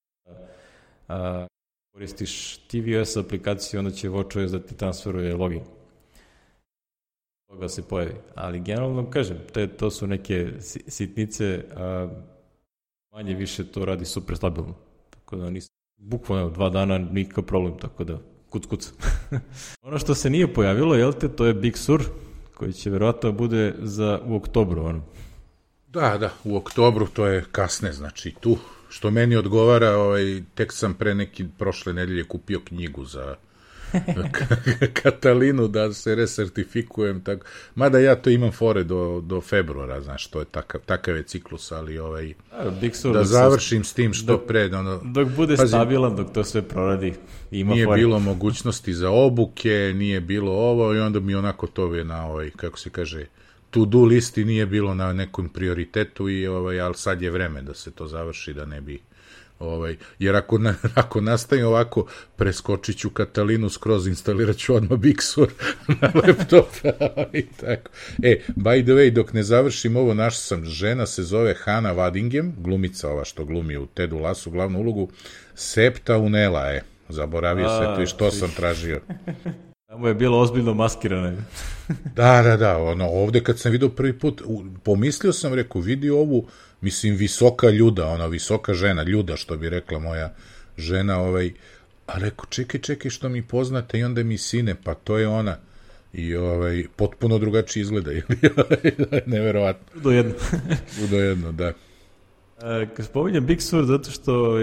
a, koristiš TVS aplikaciju, onda će WatchOS da ti transferuje login. Toga se pojavi. Ali generalno kažem, te, to su neke sitnice, a manje više to radi super stabilno. Tako da nisam, bukvalno dva dana nikakav problem, tako da kuc kuc. ono što se nije pojavilo, jel te, to je Big Sur, koji će verovatno bude za u oktobru, ono. Da, da, u oktobru to je kasne, znači tu, što meni odgovara, ovaj, tek sam pre neki prošle nedelje kupio knjigu za <laughs> Katalinu da se resertifikujem tako. Mada ja to imam fore do, do februara, znaš, to je takav, takav je ciklus, ali ovaj, Big Sur, da završim s tim što dok, pre. Ono, dok bude pazi, stabilan, dok to sve proradi, ima Nije fore. bilo mogućnosti za obuke, nije bilo ovo i onda mi onako to je na ovaj, kako se kaže, to-do listi nije bilo na nekom prioritetu i ovaj, ali sad je vreme da se to završi, da ne bi Ovaj, jer ako, na, <laughs> ako nastaje ovako, preskočit ću Katalinu skroz, instalirat ću odmah Big Sur <laughs> na laptop. <laughs> i tako. E, by the way, dok ne završim ovo, naš sam, žena se zove Hana Vadingem, glumica ova što glumi u Tedu Lasu glavnu ulogu, Septa Unela je. Zaboravio se to i što sam tražio. Tamo je bilo ozbiljno maskirano. <laughs> da, da, da, ono, ovde kad sam vidio prvi put, pomislio sam, rekao, vidi ovu, mislim, visoka ljuda, ona visoka žena, ljuda, što bi rekla moja žena, ovaj, a rekao, čekaj, čekaj, što mi poznate, i onda mi sine, pa to je ona, i ovaj, potpuno drugačije izgleda, <laughs> neverovatno. Do jedno. <laughs> Do jedno, da. Kad spominjem Big Sur, zato što uh,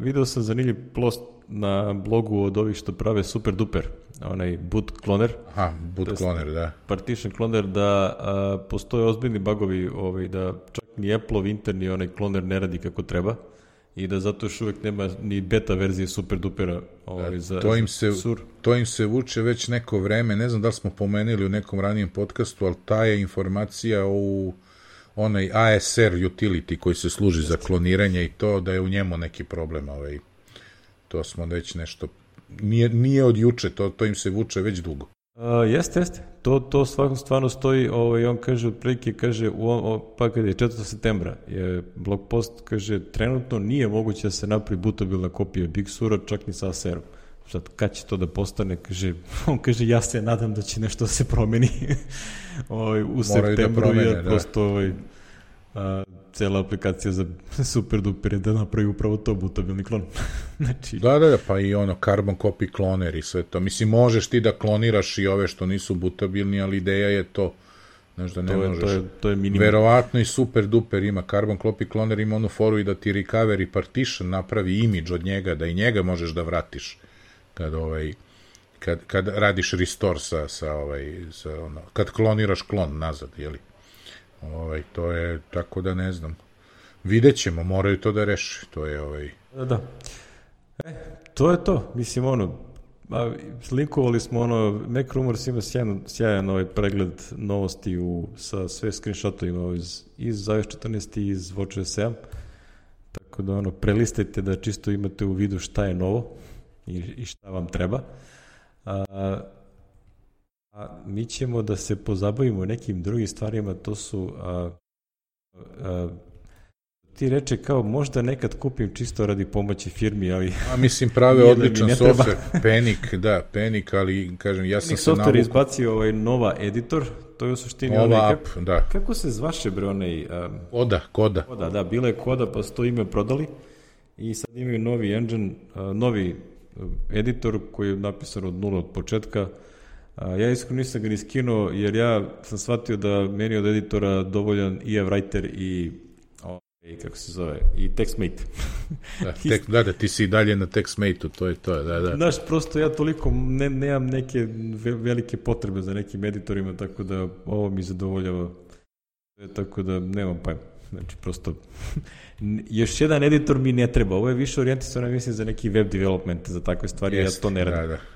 video sam zanimljiv post na blogu od ovih što prave Super Duper, onaj boot cloner. Aha, boot cloner, da. Partition cloner, da a, postoje ozbiljni bagovi ovaj, da čak ni Apple-ov interni onaj cloner ne radi kako treba i da zato još uvek nema ni beta verzije super dupera ovaj, za, to im se, sur. To im se vuče već neko vreme, ne znam da li smo pomenuli u nekom ranijem podcastu, ali ta je informacija u onaj ASR utility koji se služi Jeste. za kloniranje i to da je u njemu neki problem ovaj, to smo već nešto nije, nije od juče, to, to im se vuče već dugo. Uh, jeste, jeste. To, to svakako stvarno stoji, ovaj, on kaže, otprilike, kaže, u, o, pa kada je 4. septembra, je blog post, kaže, trenutno nije moguće da se napravi butabilna kopija Big Sura, čak ni sa ASR-om. Sad, kad će to da postane, kaže, <laughs> on kaže, ja se nadam da će nešto da se promeni <laughs> ovaj, u Moraju da septembru, da promene, jer da. prosto ovaj, a, cela aplikacija za <laughs> super duper je da napravi upravo to butabilni klon. <laughs> znači... Da, da, da, pa i ono carbon copy kloner i sve to. Mislim, možeš ti da kloniraš i ove što nisu butabilni, ali ideja je to. Znaš da ne to je, možeš. To je, to je minimum. Verovatno i super duper ima. Carbon copy kloner ima onu foru i da ti recovery partition napravi imidž od njega, da i njega možeš da vratiš kad ovaj kad, kad radiš restore sa, sa ovaj, sa ono, kad kloniraš klon nazad, jeli? Ovaj, to je, tako da ne znam. Vidjet ćemo, moraju to da reši. To je ovaj... Da, da. E, to je to. Mislim, ono, a, linkovali smo ono, Mac Rumors ima sjajan, sjajan ovaj pregled novosti u, sa sve screenshotovima iz, iz iOS 14 i iz WatchOS 7. Tako da ono, prelistajte da čisto imate u vidu šta je novo i, i šta vam treba. A, A mi ćemo da se pozabavimo nekim drugim stvarima, to su a, a, ti reče kao možda nekad kupim čisto radi pomoći firmi, ali... A mislim prave <laughs> da odličan software, Penik, da, Penik, ali kažem, ja sam Penik se software izbacio ovaj Nova editor, to je u suštini Nova onaj... App, kako, da. Kako se zvaše bre onaj... Um, koda, koda. Koda, da, bila je koda, pa su to ime prodali i sad imaju novi engine, uh, novi editor koji je napisan od nula od početka, A, ja iskreno nisam ga ni skinuo, jer ja sam shvatio da meni od editora dovoljan i writer i i kako se zove, i TextMate. <laughs> da, <laughs> tek, da, da, ti si i dalje na TextMate-u, to je to, da, da. Znaš, prosto ja toliko ne, nemam neke velike potrebe za nekim editorima, tako da ovo mi zadovoljava. Tako da nemam pojma. Znači, prosto, <laughs> još jedan editor mi ne treba. Ovo je više orijentisano, mislim, za neki web development, za takve stvari, Jest, ja to ne radim. Da, da.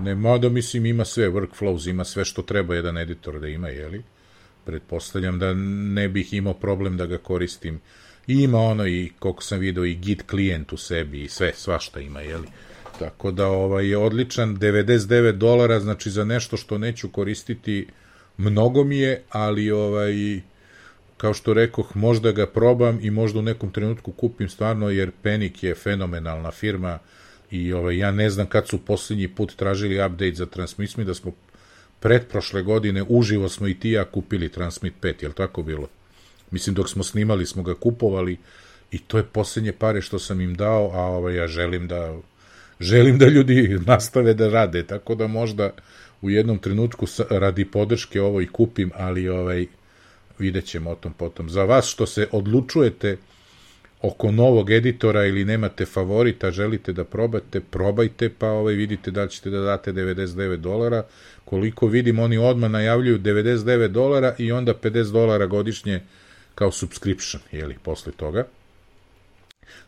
Ne, mada, mislim, ima sve workflows, ima sve što treba jedan editor da ima, jeli? Pretpostavljam da ne bih imao problem da ga koristim. I ima ono i, koliko sam video, i Git klijent u sebi i sve, svašta ima, jeli? Tako da ovaj, je odličan, 99 dolara, znači za nešto što neću koristiti, mnogo mi je, ali ovaj, kao što rekoh, možda ga probam i možda u nekom trenutku kupim stvarno, jer Penik je fenomenalna firma i ovaj, ja ne znam kad su poslednji put tražili update za Transmit, da smo pretprošle godine uživo smo i ti ja kupili Transmit 5, je li tako bilo? Mislim, dok smo snimali smo ga kupovali i to je poslednje pare što sam im dao, a ovaj, ja želim da želim da ljudi nastave da rade, tako da možda u jednom trenutku radi podrške ovo i kupim, ali ovaj vidjet ćemo o tom potom. Za vas što se odlučujete oko novog editora ili nemate favorita, želite da probate, probajte, pa ovaj, vidite da ćete da date 99 dolara. Koliko vidim, oni odmah najavljuju 99 dolara i onda 50 dolara godišnje kao subscription, jeli, posle toga.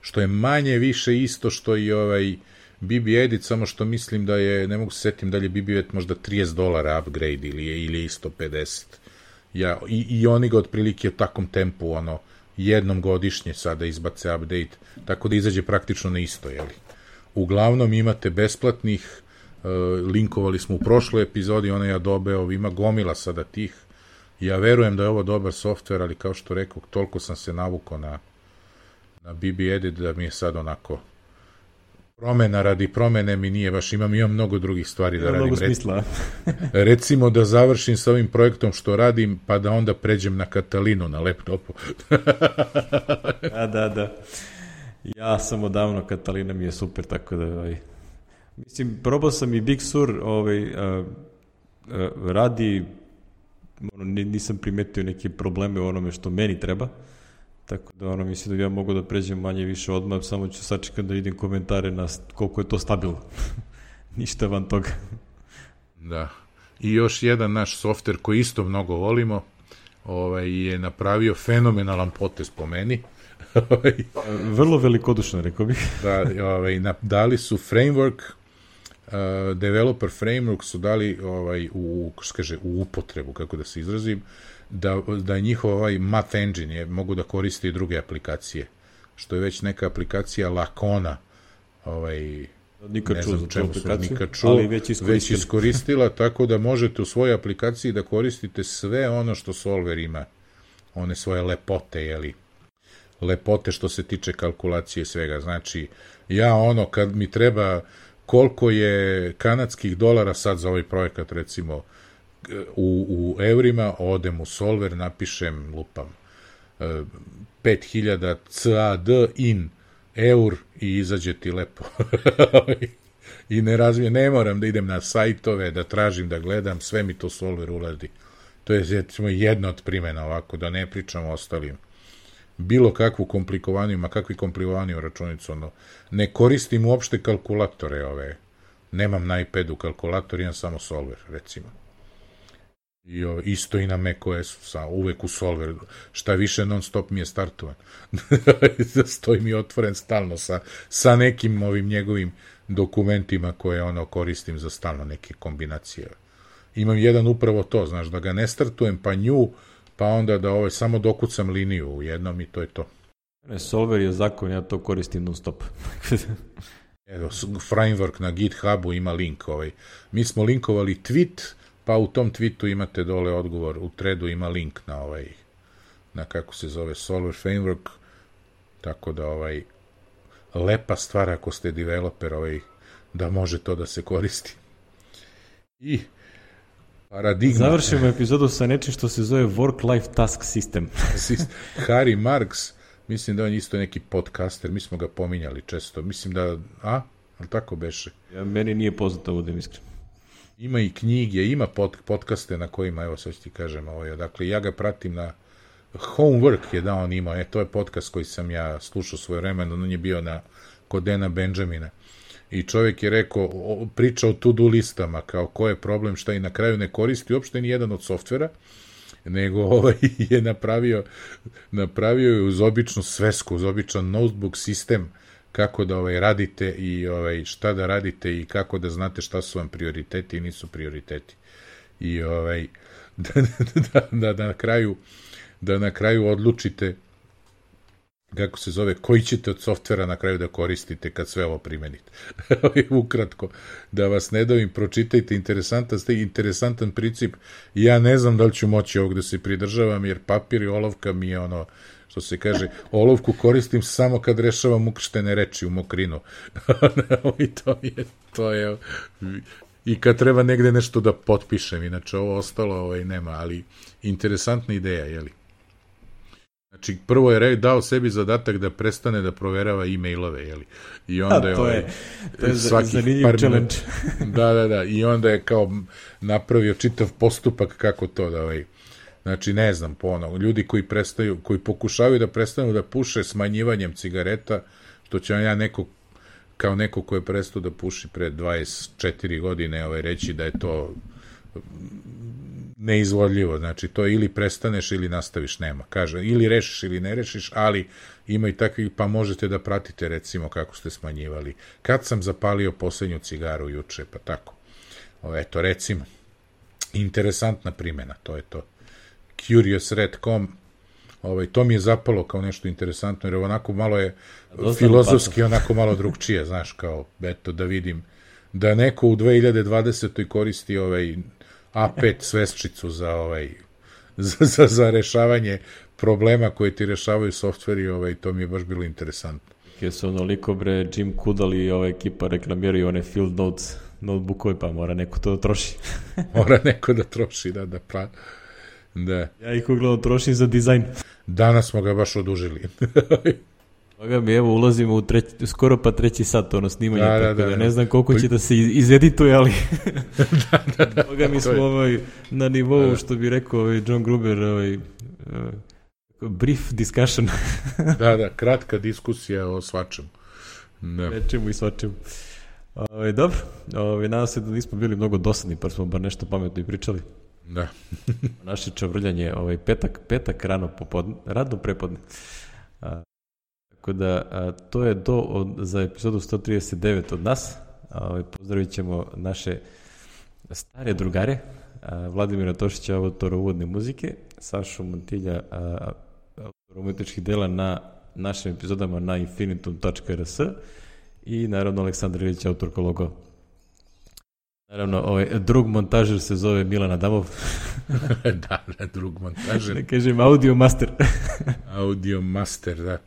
Što je manje više isto što i ovaj BB Edit, samo što mislim da je, ne mogu se setim da li je BB Edit možda 30 dolara upgrade ili je, ili je isto 50 ja, i, i oni ga otprilike u takom tempu, ono, jednom godišnje sada izbace update, tako da izađe praktično na isto, jeli. Uglavnom imate besplatnih, uh, linkovali smo u prošloj epizodi, ona ja dobeo, ima gomila sada tih, ja verujem da je ovo dobar softver, ali kao što rekao, toliko sam se navukao na, na BB Edit da mi je sad onako promena radi promene mi nije baš, imam, imam mnogo drugih stvari da radim. Mnogo smisla. <laughs> recimo da završim sa ovim projektom što radim, pa da onda pređem na Katalinu na laptopu. <laughs> da, da, da. Ja sam odavno, Katalina mi je super, tako da, ovaj, mislim, probao sam i Big Sur, ovaj, a, a, radi, ono, nisam primetio neke probleme u onome što meni treba, Tako da ono mislim da ja mogu da pređem manje više odmah, samo ću sačekati da vidim komentare na koliko je to stabilno. <laughs> Ništa van toga. Da. I još jedan naš softver koji isto mnogo volimo, ovaj, je napravio fenomenalan potez po meni. <laughs> Vrlo velikodušno, rekao bih. <laughs> da, ovaj, na, dali su framework, uh, developer framework su dali ovaj, u, kaže, u upotrebu, kako da se izrazim, da, da je njihov ovaj Math Engine je, mogu da koriste i druge aplikacije, što je već neka aplikacija Lakona, ovaj, Nikad ne znam čemu su nikad čuo, ali već, već iskoristila, tako da možete u svojoj aplikaciji da koristite sve ono što Solver ima, one svoje lepote, jeli, lepote što se tiče kalkulacije svega. Znači, ja ono, kad mi treba koliko je kanadskih dolara sad za ovaj projekat, recimo, u, u evrima, odem u Solver, napišem, lupam, 5000 CAD in eur i izađe ti lepo. <laughs> I ne razvijem, ne moram da idem na sajtove, da tražim, da gledam, sve mi to Solver uradi. To je recimo jedna od primjena ovako, da ne pričam o ostalim. Bilo kakvu komplikovaniju, ma kakvi komplikovaniju računicu, ono, ne koristim uopšte kalkulatore ove. Nemam na iPadu kalkulator, imam samo Solver, recimo. I o, isto i na macOS-u, sa, uvek u Solver. Šta više, non stop mi je startovan. <laughs> Stoji mi otvoren stalno sa, sa nekim ovim njegovim dokumentima koje ono koristim za stalno neke kombinacije. Imam jedan upravo to, znaš, da ga ne startujem, pa nju, pa onda da ovaj, samo dokucam liniju u jednom i to je to. Ne, Solver je zakon, ja to koristim non stop. Evo, framework na GitHubu ima link. Ovaj. Mi smo linkovali tweet, pa u tom tweetu imate dole odgovor, u threadu ima link na ovaj, na kako se zove Solver Framework, tako da ovaj, lepa stvar ako ste developer, ovaj, da može to da se koristi. I paradigma... Završimo epizodu sa nečim što se zove Work-Life Task System. <laughs> Harry Marks, mislim da on isto neki podcaster, mi smo ga pominjali često, mislim da, a, ali tako beše? Ja, meni nije poznato, budem iskren. Ima i knjige, ima pod, podcaste na kojima, evo sad ti kažem, ovaj, dakle, ja ga pratim na, Homework je da on imao, e, to je podcast koji sam ja slušao svoje vremeno, on je bio na, kod Dena Benjamina. I čovjek je rekao, o, priča o to-do listama, kao ko je problem, šta i na kraju ne koristi uopšte ni jedan od softvera, nego <laughs> ovaj je napravio napravio je uz običnu svesku, uz običan notebook sistem kako da ovaj radite i ovaj šta da radite i kako da znate šta su vam prioriteti i nisu prioriteti. I ovaj <laughs> da, da, da, da na kraju da na kraju odlučite kako se zove, koji ćete od softvera na kraju da koristite kad sve ovo primenite. <laughs> Ukratko, da vas ne davim, pročitajte interesantan, ste interesantan princip. Ja ne znam da li ću moći ovog da se pridržavam, jer papir i olovka mi je ono, što se kaže, olovku koristim samo kad rešavam ukrštene reči u mokrinu. <laughs> I to je, to je, i kad treba negde nešto da potpišem, inače ovo ostalo ovaj, nema, ali interesantna ideja, jeli? Znači, prvo je dao sebi zadatak da prestane da proverava e-mailove, jeli? I onda A, to je, je, to je zanimljiv par challenge. <laughs> da, da, da. I onda je kao napravio čitav postupak kako to da ovaj, Znači, ne znam, po ono, ljudi koji prestaju, koji pokušavaju da prestanu da puše smanjivanjem cigareta, što će ja neko, kao neko ko je prestao da puši pre 24 godine, ovaj, reći da je to neizvodljivo, znači to ili prestaneš ili nastaviš, nema. Kaže, ili rešiš ili ne rešiš, ali ima i takvi, pa možete da pratite recimo kako ste smanjivali. Kad sam zapalio poslednju cigaru juče, pa tako. Eto, recimo, interesantna primjena, to je to. CuriousRed.com, ovaj, to mi je zapalo kao nešto interesantno, jer onako malo je Dosta filozofski, onako malo drugčije, znaš, kao, eto, da vidim da neko u 2020. koristi ovaj A5 svesčicu za ovaj za, za, za rešavanje problema koje ti rešavaju softveri, ovaj, to mi je baš bilo interesantno. Je su onoliko bre Jim Kudal i ova ekipa reklamiraju one field notes notebookove, pa mora neko to da troši. <laughs> mora neko da troši, da, da pra... Da. Ja ih uglavnom trošim za dizajn. Danas smo ga baš odužili. <laughs> Toga mi evo ulazimo u treći, skoro pa treći sat ono snimanje, da, tako da, da, da, ne znam koliko će da se izedituje, ali <laughs> da, da, da, <laughs> toga mi smo ovaj, na nivou, da, da. što bi rekao ovaj John Gruber, ovaj, uh, brief discussion. da, da, kratka diskusija o svačemu. Da. Nečemu i svačemu. Ovaj, dobro, ovaj, nadam se da nismo bili mnogo dosadni, pa smo bar nešto pametno i pričali. Da. <laughs> Naše čavrljanje, ovaj, petak, petak rano popodne, radno prepodne. A, Tako da, a, to je to od, za epizodu 139 od nas. A, ovaj, pozdravit ćemo naše stare drugare, a, Vladimira Tošića, autora uvodne muzike, Sašu Montilja, autora umetničkih dela na našim epizodama na infinitum.rs i naravno Aleksandar Ilić, autor logo. Naravno, ovaj, drug montažer se zove Milan Adamov. <laughs> da, da, drug montažer. Ne kažem, audio master. <laughs> audio master, da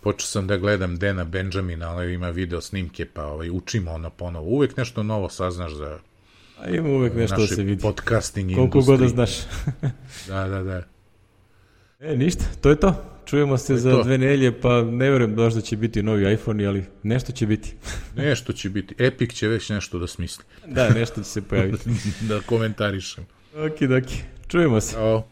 počeo sam da gledam Dena Benjamina, ali ima video snimke, pa ovaj, učimo ono ponovo. Uvek nešto novo saznaš za A ima uvek nešto da se vidi. podcasting Koliko god da znaš. da, da, da. E, ništa, to je to. Čujemo se za to. dve nelje, pa ne verujem baš da će biti novi iPhone, ali nešto će biti. <laughs> nešto će biti. Epic će već nešto da smisli. da, nešto će se pojaviti. <laughs> da komentarišem. Ok, ok. Čujemo se. Ćao.